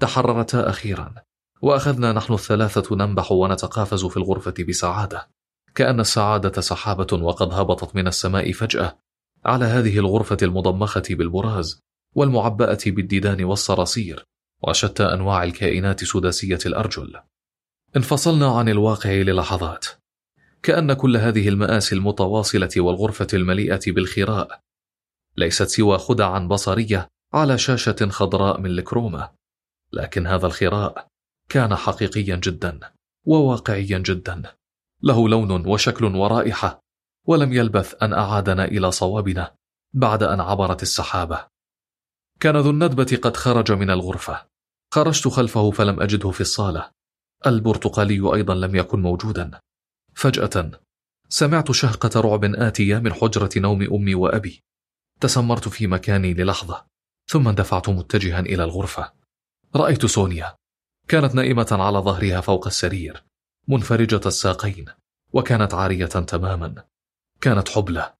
تحررتا أخيرا وأخذنا نحن الثلاثة ننبح ونتقافز في الغرفة بسعادة. كأن السعادة سحابة وقد هبطت من السماء فجأة على هذه الغرفة المضمخة بالبراز والمعبأة بالديدان والصراصير وشتى أنواع الكائنات سداسية الأرجل. انفصلنا عن الواقع للحظات. كأن كل هذه المآسي المتواصلة والغرفة المليئة بالخراء ليست سوى خدعا بصرية على شاشة خضراء من الكرومة لكن هذا الخراء كان حقيقيا جدا وواقعيا جدا. له لون وشكل ورائحة ولم يلبث أن أعادنا إلى صوابنا بعد أن عبرت السحابة. كان ذو الندبة قد خرج من الغرفة. خرجت خلفه فلم أجده في الصالة. البرتقالي أيضا لم يكن موجودا. فجأة سمعت شهقة رعب آتية من حجرة نوم أمي وأبي. تسمرت في مكاني للحظة ثم اندفعت متجها إلى الغرفة. رأيت سونيا. كانت نائمة على ظهرها فوق السرير. منفرجة الساقين وكانت عارية تماما. كانت حبلى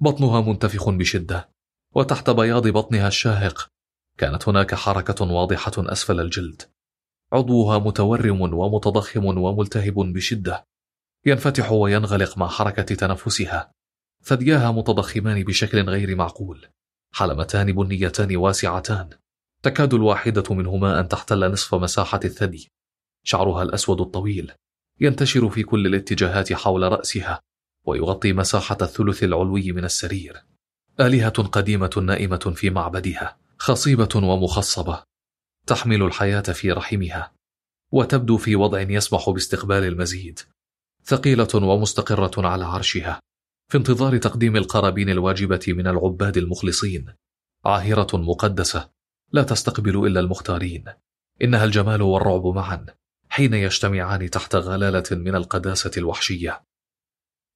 بطنها منتفخ بشدة وتحت بياض بطنها الشاهق. كانت هناك حركة واضحة أسفل الجلد. عضوها متورم ومتضخم وملتهب بشدة. ينفتح وينغلق مع حركة تنفسها. ثدياها متضخمان بشكل غير معقول. حلمتان بنيتان واسعتان. تكاد الواحدة منهما أن تحتل نصف مساحة الثدي. شعرها الأسود الطويل. ينتشر في كل الاتجاهات حول رأسها ويغطي مساحة الثلث العلوي من السرير. آلهة قديمة نائمة في معبدها خصيبة ومخصبة تحمل الحياة في رحمها وتبدو في وضع يسمح باستقبال المزيد. ثقيلة ومستقرة على عرشها. في انتظار تقديم القرابين الواجبة من العباد المخلصين عاهرة مقدسة لا تستقبل إلا المختارين. إنها الجمال والرعب معا. حين يجتمعان تحت غلالة من القداسة الوحشية.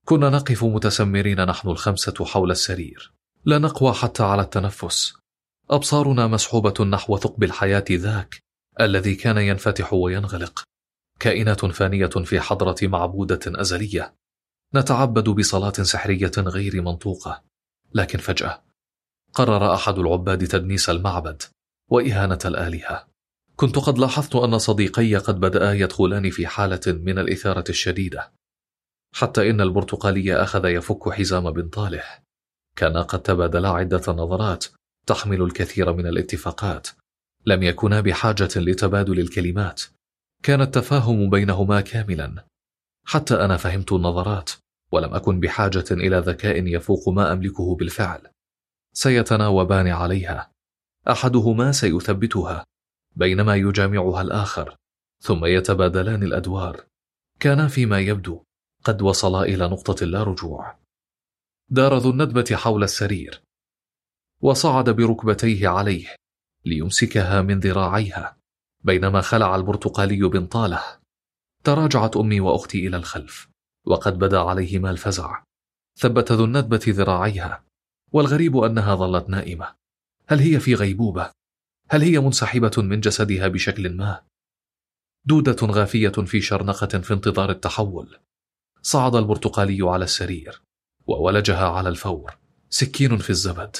كنا نقف متسمرين نحن الخمسة حول السرير. لا نقوى حتى على التنفس. أبصارنا مسحوبة نحو ثقب الحياة ذاك الذي كان ينفتح وينغلق. كائنات فانية في حضرة معبودة أزلية. نتعبد بصلاة سحرية غير منطوقة. لكن فجأة قرر أحد العباد تدنيس المعبد وإهانة الآلهة. كنت قد لاحظت أن صديقي قد بدأا يدخلان في حالة من الإثارة الشديدة حتى إن البرتقالي أخذ يفك حزام بنطاله كانا قد تبادلا عدة نظرات تحمل الكثير من الاتفاقات لم يكونا بحاجة لتبادل الكلمات. كان التفاهم بينهما كاملا. حتى أنا فهمت النظرات ولم أكن بحاجة إلى ذكاء يفوق ما أملكه بالفعل. سيتناوبان عليها. أحدهما سيثبتها. بينما يجامعها الآخر ثم يتبادلان الأدوار. كانا فيما يبدو قد وصلا إلى نقطة لا رجوع. دار ذو الندبة حول السرير. وصعد بركبتيه عليه ليمسكها من ذراعيها بينما خلع البرتقالي بنطاله تراجعت أمي وأختي إلى الخلف وقد بدا عليهما الفزع ثبت ذو الندبة ذراعيها والغريب أنها ظلت نائمة. هل هي في غيبوبة؟ هل هي منسحبة من جسدها بشكل ما؟ دودة غافية في شرنقة في انتظار التحول. صعد البرتقالي على السرير وولجها على الفور. سكين في الزبد.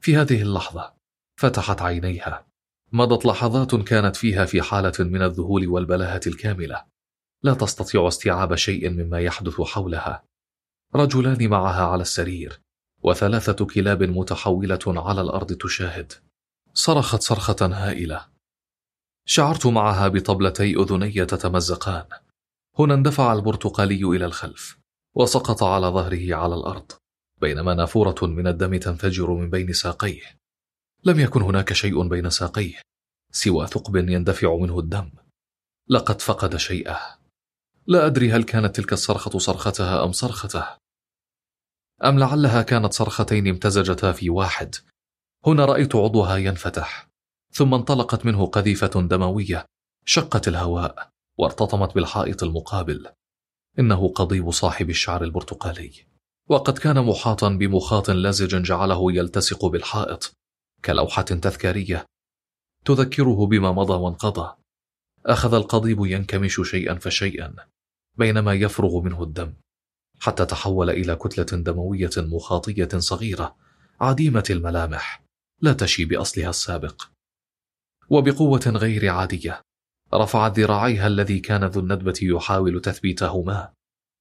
في هذه اللحظة فتحت عينيها. مضت لحظات كانت فيها في حالة من الذهول والبلاهة الكاملة. لا تستطيع استيعاب شيء مما يحدث حولها. رجلان معها على السرير وثلاثة كلاب متحولة على الأرض تشاهد. صرخت صرخة هائلة. شعرت معها بطبلتي أذني تتمزقان. هنا اندفع البرتقالي إلى الخلف وسقط على ظهره على الأرض بينما نافورة من الدم تنفجر من بين ساقيه. لم يكن هناك شيء بين ساقيه سوى ثقب يندفع منه الدم. لقد فقد شيئه. لا أدري هل كانت تلك الصرخة صرختها أم صرخته. أم لعلها كانت صرختين امتزجتا في واحد هنا رأيت عضوها ينفتح ثم انطلقت منه قذيفة دموية شقت الهواء وارتطمت بالحائط المقابل. إنه قضيب صاحب الشعر البرتقالي. وقد كان محاطا بمخاط لزج جعله يلتصق بالحائط كلوحة تذكارية تذكره بما مضى وانقضى. أخذ القضيب ينكمش شيئا فشيئا بينما يفرغ منه الدم حتى تحول إلى كتلة دموية مخاطية صغيرة عديمة الملامح. لا تشي بأصلها السابق. وبقوة غير عادية. رفعت ذراعيها الذي كان ذو الندبة يحاول تثبيتهما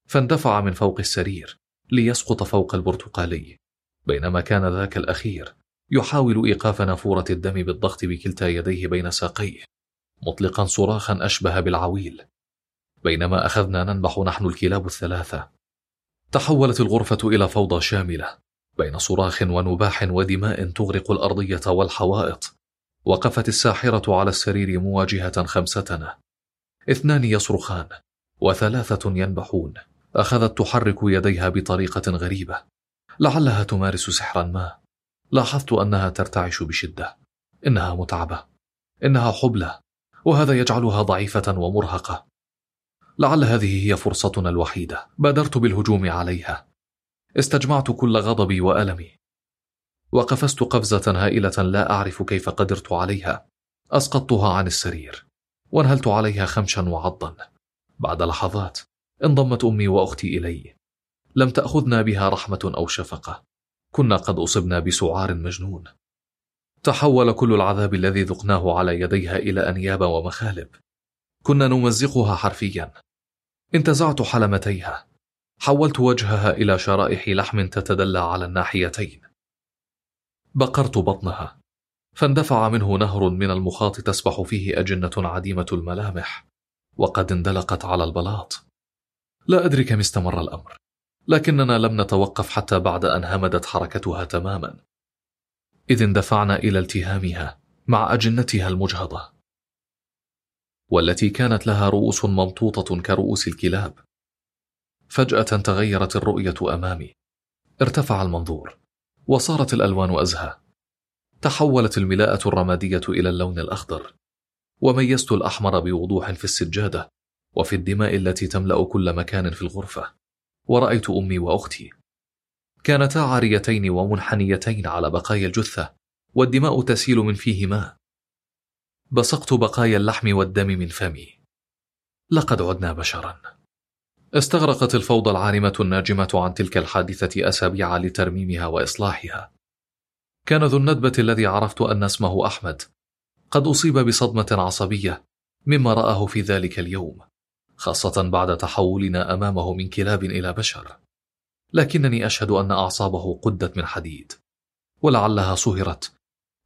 فاندفع من فوق السرير ليسقط فوق البرتقالي. بينما كان ذاك الأخير يحاول إيقاف نافورة الدم بالضغط بكلتا يديه بين ساقيه مطلقا صراخا أشبه بالعويل. بينما أخذنا ننبح نحن الكلاب الثلاثة. تحولت الغرفة إلى فوضى شاملة. بين صراخ ونباح ودماء تغرق الأرضية والحوائط. وقفت الساحرة على السرير مواجهة خمستنا. اثنان يصرخان وثلاثة ينبحون. أخذت تحرك يديها بطريقة غريبة. لعلها تمارس سحرا ما. لاحظت أنها ترتعش بشدة. إنها متعبة. إنها حبلى. وهذا يجعلها ضعيفة ومرهقة. لعل هذه هي فرصتنا الوحيدة. بادرت بالهجوم عليها. استجمعت كل غضبي وألمي. وقفزت قفزة هائلة لا أعرف كيف قدرت عليها. أسقطتها عن السرير. وانهلت عليها خمشا وعضا. بعد لحظات انضمت أمي وأختي إلي. لم تأخذنا بها رحمة أو شفقة. كنا قد أصبنا بسعار مجنون. تحول كل العذاب الذي ذقناه على يديها إلى أنياب ومخالب. كنا نمزقها حرفيا. انتزعت حلمتيها. حولت وجهها إلى شرائح لحم تتدلى على الناحيتين. بقرت بطنها فاندفع منه نهر من المخاط تسبح فيه أجنة عديمة الملامح وقد اندلقت على البلاط. لا أدري كم استمر الأمر لكننا لم نتوقف حتى بعد أن همدت حركتها تماما. إذ اندفعنا إلى التهامها مع أجنتها المجهضة والتي كانت لها رؤوس ممطوطة كرؤوس الكلاب. فجأة تغيرت الرؤية أمامي. ارتفع المنظور وصارت الألوان أزهى. تحولت الملاءة الرمادية إلى اللون الأخضر. وميزت الأحمر بوضوح في السجادة وفي الدماء التي تملأ كل مكان في الغرفة. ورأيت أمي وأختي. كانتا عاريتين ومنحنيتين على بقايا الجثة والدماء تسيل من فيهما. بصقت بقايا اللحم والدم من فمي. لقد عدنا بشرا. استغرقت الفوضى العارمة الناجمة عن تلك الحادثة أسابيع لترميمها وإصلاحها. كان ذو الندبة الذي عرفت أن اسمه أحمد. قد أصيب بصدمة عصبية مما رآه في ذلك اليوم خاصة بعد تحولنا أمامه من كلاب إلى بشر. لكنني أشهد أن أعصابه قدت من حديد ولعلها صهرت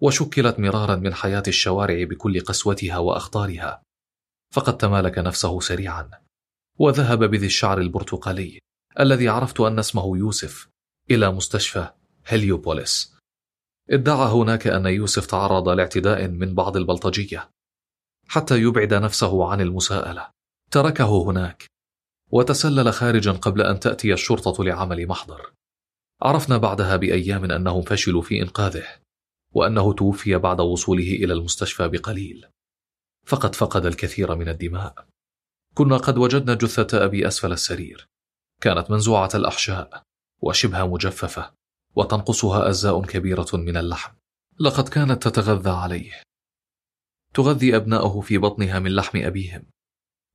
وشكلت مرارا من حياة الشوارع بكل قسوتها وأخطارها. فقد تمالك نفسه سريعا. وذهب بذي الشعر البرتقالي الذي عرفت أن اسمه يوسف إلى مستشفى هليوبوليس. ادعى هناك أن يوسف تعرض لاعتداء من بعض البلطجية حتى يبعد نفسه عن المساءلة. تركه هناك وتسلل خارجا قبل أن تأتي الشرطة لعمل محضر. عرفنا بعدها بأيام أنهم فشلوا في إنقاذه وأنه توفي بعد وصوله إلى المستشفى بقليل. فقد فقد الكثير من الدماء. كنا قد وجدنا جثة أبي أسفل السرير. كانت منزوعة الأحشاء وشبه مجففة وتنقصها أجزاء كبيرة من اللحم. لقد كانت تتغذى عليه. تغذي أبناؤه في بطنها من لحم أبيهم.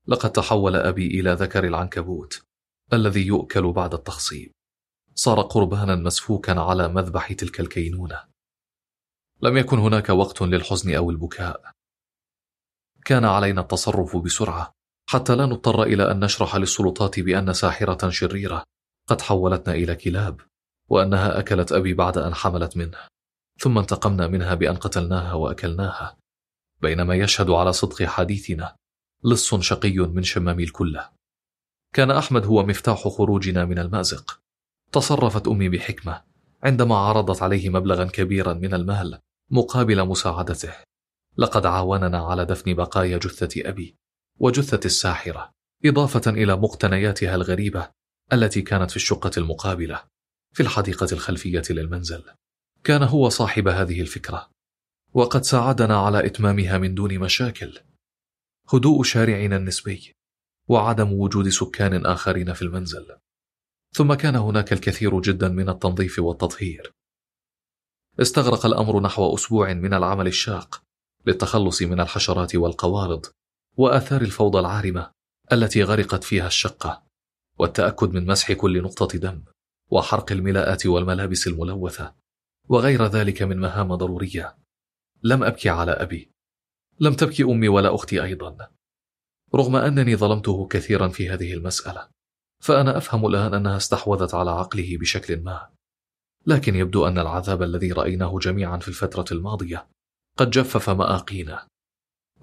لقد تحول أبي إلى ذكر العنكبوت الذي يؤكل بعد التخصيب. صار قربانا مسفوكا على مذبح تلك الكينونة. لم يكن هناك وقت للحزن أو البكاء. كان علينا التصرف بسرعة حتى لا نضطر إلى أن نشرح للسلطات بأن ساحرة شريرة قد حولتنا إلى كلاب وأنها أكلت أبي بعد أن حملت منه. ثم انتقمنا منها بأن قتلناها وأكلناها. بينما يشهد على صدق حديثنا لص شقي من شمام الكلة. كان أحمد هو مفتاح خروجنا من المأزق. تصرفت أمي بحكمة عندما عرضت عليه مبلغا كبيرا من المال مقابل مساعدته. لقد عاوننا على دفن بقايا جثة أبي. وجثة الساحرة إضافة إلى مقتنياتها الغريبة التي كانت في الشقة المقابلة في الحديقة الخلفية للمنزل. كان هو صاحب هذه الفكرة وقد ساعدنا على إتمامها من دون مشاكل. هدوء شارعنا النسبي وعدم وجود سكان آخرين في المنزل. ثم كان هناك الكثير جدا من التنظيف والتطهير. استغرق الأمر نحو أسبوع من العمل الشاق للتخلص من الحشرات والقوارض. وآثار الفوضى العارمة التي غرقت فيها الشقة والتأكد من مسح كل نقطة دم وحرق الملاءات والملابس الملوثة وغير ذلك من مهام ضرورية. لم أبكي على أبي. لم تبكي أمي ولا أختي أيضا. رغم أنني ظلمته كثيرا في هذه المسألة فأنا أفهم الآن أنها استحوذت على عقله بشكل ما. لكن يبدو أن العذاب الذي رأيناه جميعا في الفترة الماضية قد جفف مآقينا.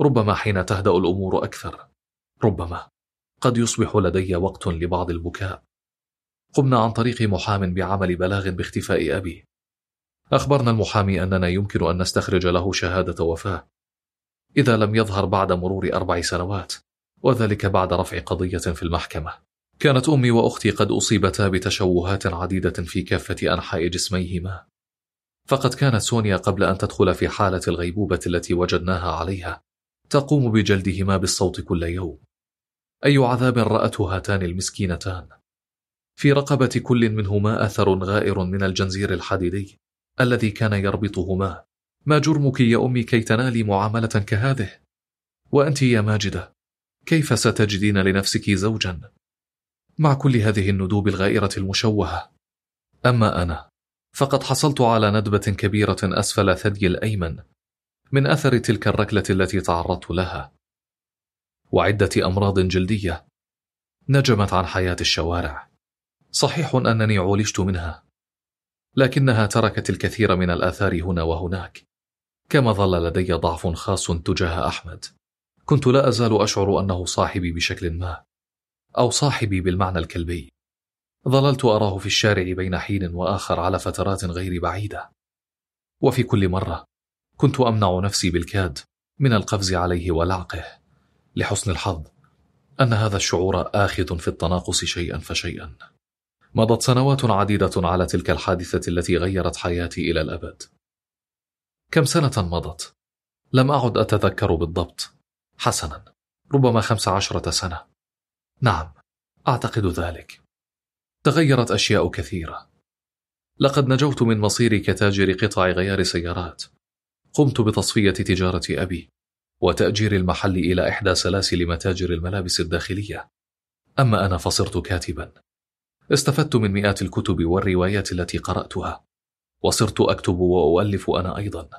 ربما حين تهدأ الأمور أكثر. ربما. قد يصبح لدي وقت لبعض البكاء. قمنا عن طريق محام بعمل بلاغ باختفاء أبي. أخبرنا المحامي أننا يمكن أن نستخرج له شهادة وفاة. إذا لم يظهر بعد مرور أربع سنوات وذلك بعد رفع قضية في المحكمة. كانت أمي وأختي قد أصيبتا بتشوهات عديدة في كافة أنحاء جسميهما. فقد كانت سونيا قبل أن تدخل في حالة الغيبوبة التي وجدناها عليها. تقوم بجلدهما بالصوت كل يوم. أي عذاب رأته هاتان المسكينتان؟ في رقبة كل منهما أثر غائر من الجنزير الحديدي الذي كان يربطهما. ما جرمك يا أمي كي تنالي معاملة كهذه؟ وأنت يا ماجدة كيف ستجدين لنفسك زوجا؟ مع كل هذه الندوب الغائرة المشوهة. أما أنا فقد حصلت على ندبة كبيرة أسفل ثدي الأيمن. من أثر تلك الركلة التي تعرضت لها. وعدة أمراض جلدية نجمت عن حياة الشوارع. صحيح أنني عولجت منها لكنها تركت الكثير من الآثار هنا وهناك. كما ظل لدي ضعف خاص تجاه أحمد. كنت لا أزال أشعر أنه صاحبي بشكل ما أو صاحبي بالمعنى الكلبي. ظللت أراه في الشارع بين حين وآخر على فترات غير بعيدة. وفي كل مرة كنت أمنع نفسي بالكاد من القفز عليه ولعقه لحسن الحظ أن هذا الشعور آخذ في التناقص شيئا فشيئا. مضت سنوات عديدة على تلك الحادثة التي غيرت حياتي إلى الأبد. كم سنة مضت؟ لم أعد أتذكر بالضبط. حسنا. ربما خمس عشرة سنة. نعم أعتقد ذلك. تغيرت أشياء كثيرة. لقد نجوت من مصيري كتاجر قطع غيار سيارات. قمت بتصفية تجارة أبي وتأجير المحل إلى إحدى سلاسل متاجر الملابس الداخلية. أما أنا فصرت كاتبا. استفدت من مئات الكتب والروايات التي قرأتها. وصرت أكتب وأؤلف أنا أيضا.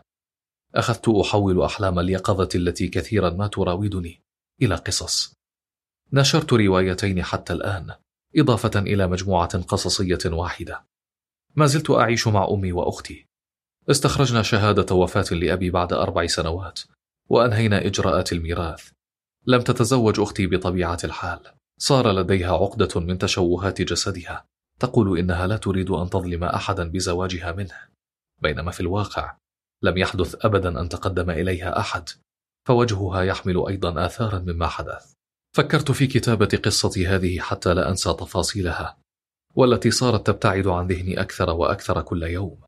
أخذت أحول أحلام اليقظة التي كثيرا ما تراودني إلى قصص. نشرت روايتين حتى الآن إضافة إلى مجموعة قصصية واحدة. ما زلت أعيش مع أمي وأختي. استخرجنا شهادة وفاة لأبي بعد أربع سنوات وأنهينا إجراءات الميراث. لم تتزوج أختي بطبيعة الحال. صار لديها عقدة من تشوهات جسدها. تقول إنها لا تريد أن تظلم أحدا بزواجها منه. بينما في الواقع لم يحدث أبدا أن تقدم إليها أحد فوجهها يحمل أيضا آثارا مما حدث. فكرت في كتابة قصتي هذه حتى لا أنسى تفاصيلها والتي صارت تبتعد عن ذهني أكثر وأكثر كل يوم.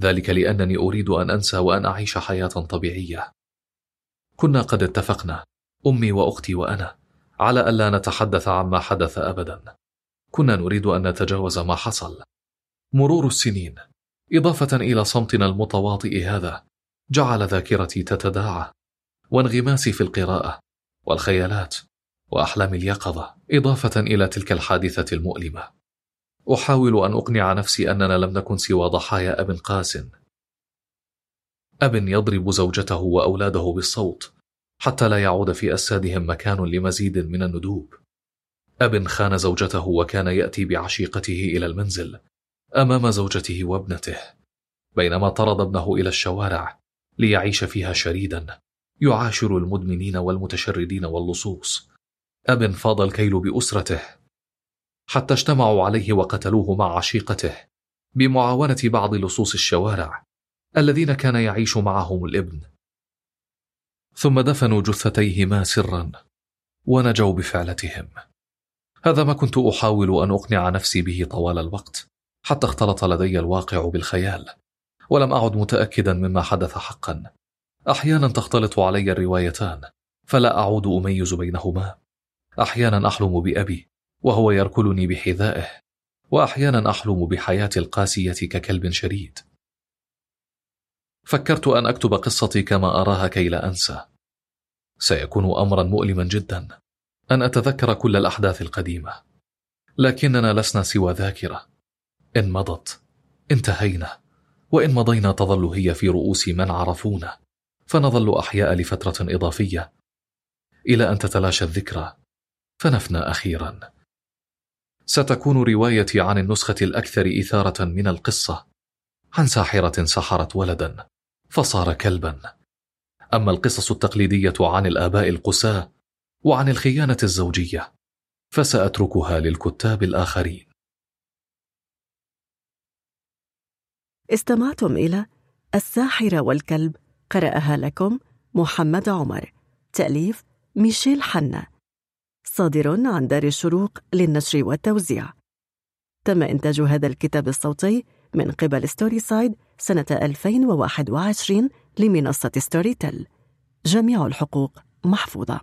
ذلك لأنني أريد أن أنسى وأن أعيش حياة طبيعية. كنا قد اتفقنا أمي وأختي وأنا على ألا نتحدث عما حدث أبدا. كنا نريد أن نتجاوز ما حصل. مرور السنين إضافة إلى صمتنا المتواطئ هذا جعل ذاكرتي تتداعى وانغماسي في القراءة والخيالات وأحلام اليقظة إضافة إلى تلك الحادثة المؤلمة. أحاول أن أقنع نفسي أننا لم نكن سوى ضحايا أب قاس. أب يضرب زوجته وأولاده بالصوت حتى لا يعود في أجسادهم مكان لمزيد من الندوب. أب خان زوجته وكان يأتي بعشيقته إلى المنزل أمام زوجته وابنته بينما طرد ابنه إلى الشوارع ليعيش فيها شريدا يعاشر المدمنين والمتشردين واللصوص. أب فاض الكيل بأسرته حتى اجتمعوا عليه وقتلوه مع عشيقته بمعاونة بعض لصوص الشوارع الذين كان يعيش معهم الابن. ثم دفنوا جثتيهما سرا ونجوا بفعلتهم. هذا ما كنت أحاول أن أقنع نفسي به طوال الوقت حتى اختلط لدي الواقع بالخيال ولم أعد متاكدا مما حدث حقا. أحيانا تختلط علي الروايتان فلا أعود أميز بينهما. أحيانا أحلم بأبي وهو يركلني بحذائه واحيانا أحلم بحياتي القاسية ككلب شريد فكرت أن أكتب قصتي كما أراها كي لا أنسى. سيكون امرا مؤلما جدا أن أتذكر كل الأحداث القديمة لكننا لسنا سوى ذاكرة. إن مضت انتهينا وإن مضينا تظل هي في رؤوس من عرفونا. فنظل أحياء لفترة إضافية إلى أن تتلاشى الذكرى. فنفنى أخيرا. ستكون روايتي عن النسخة الأكثر إثارة من القصة. عن ساحرة سحرت ولدا فصار كلبا. أما القصص التقليدية عن الآباء القساة وعن الخيانة الزوجية فسأتركها للكتاب الآخرين. استمعتم إلى الساحرة والكلب قرأها لكم محمد عمر. تأليف ميشيل حنا. صادر عن دار الشروق للنشر والتوزيع. تم إنتاج هذا الكتاب الصوتي من قبل Storyside سنة 2021 لمنصة Storytel جميع الحقوق محفوظة.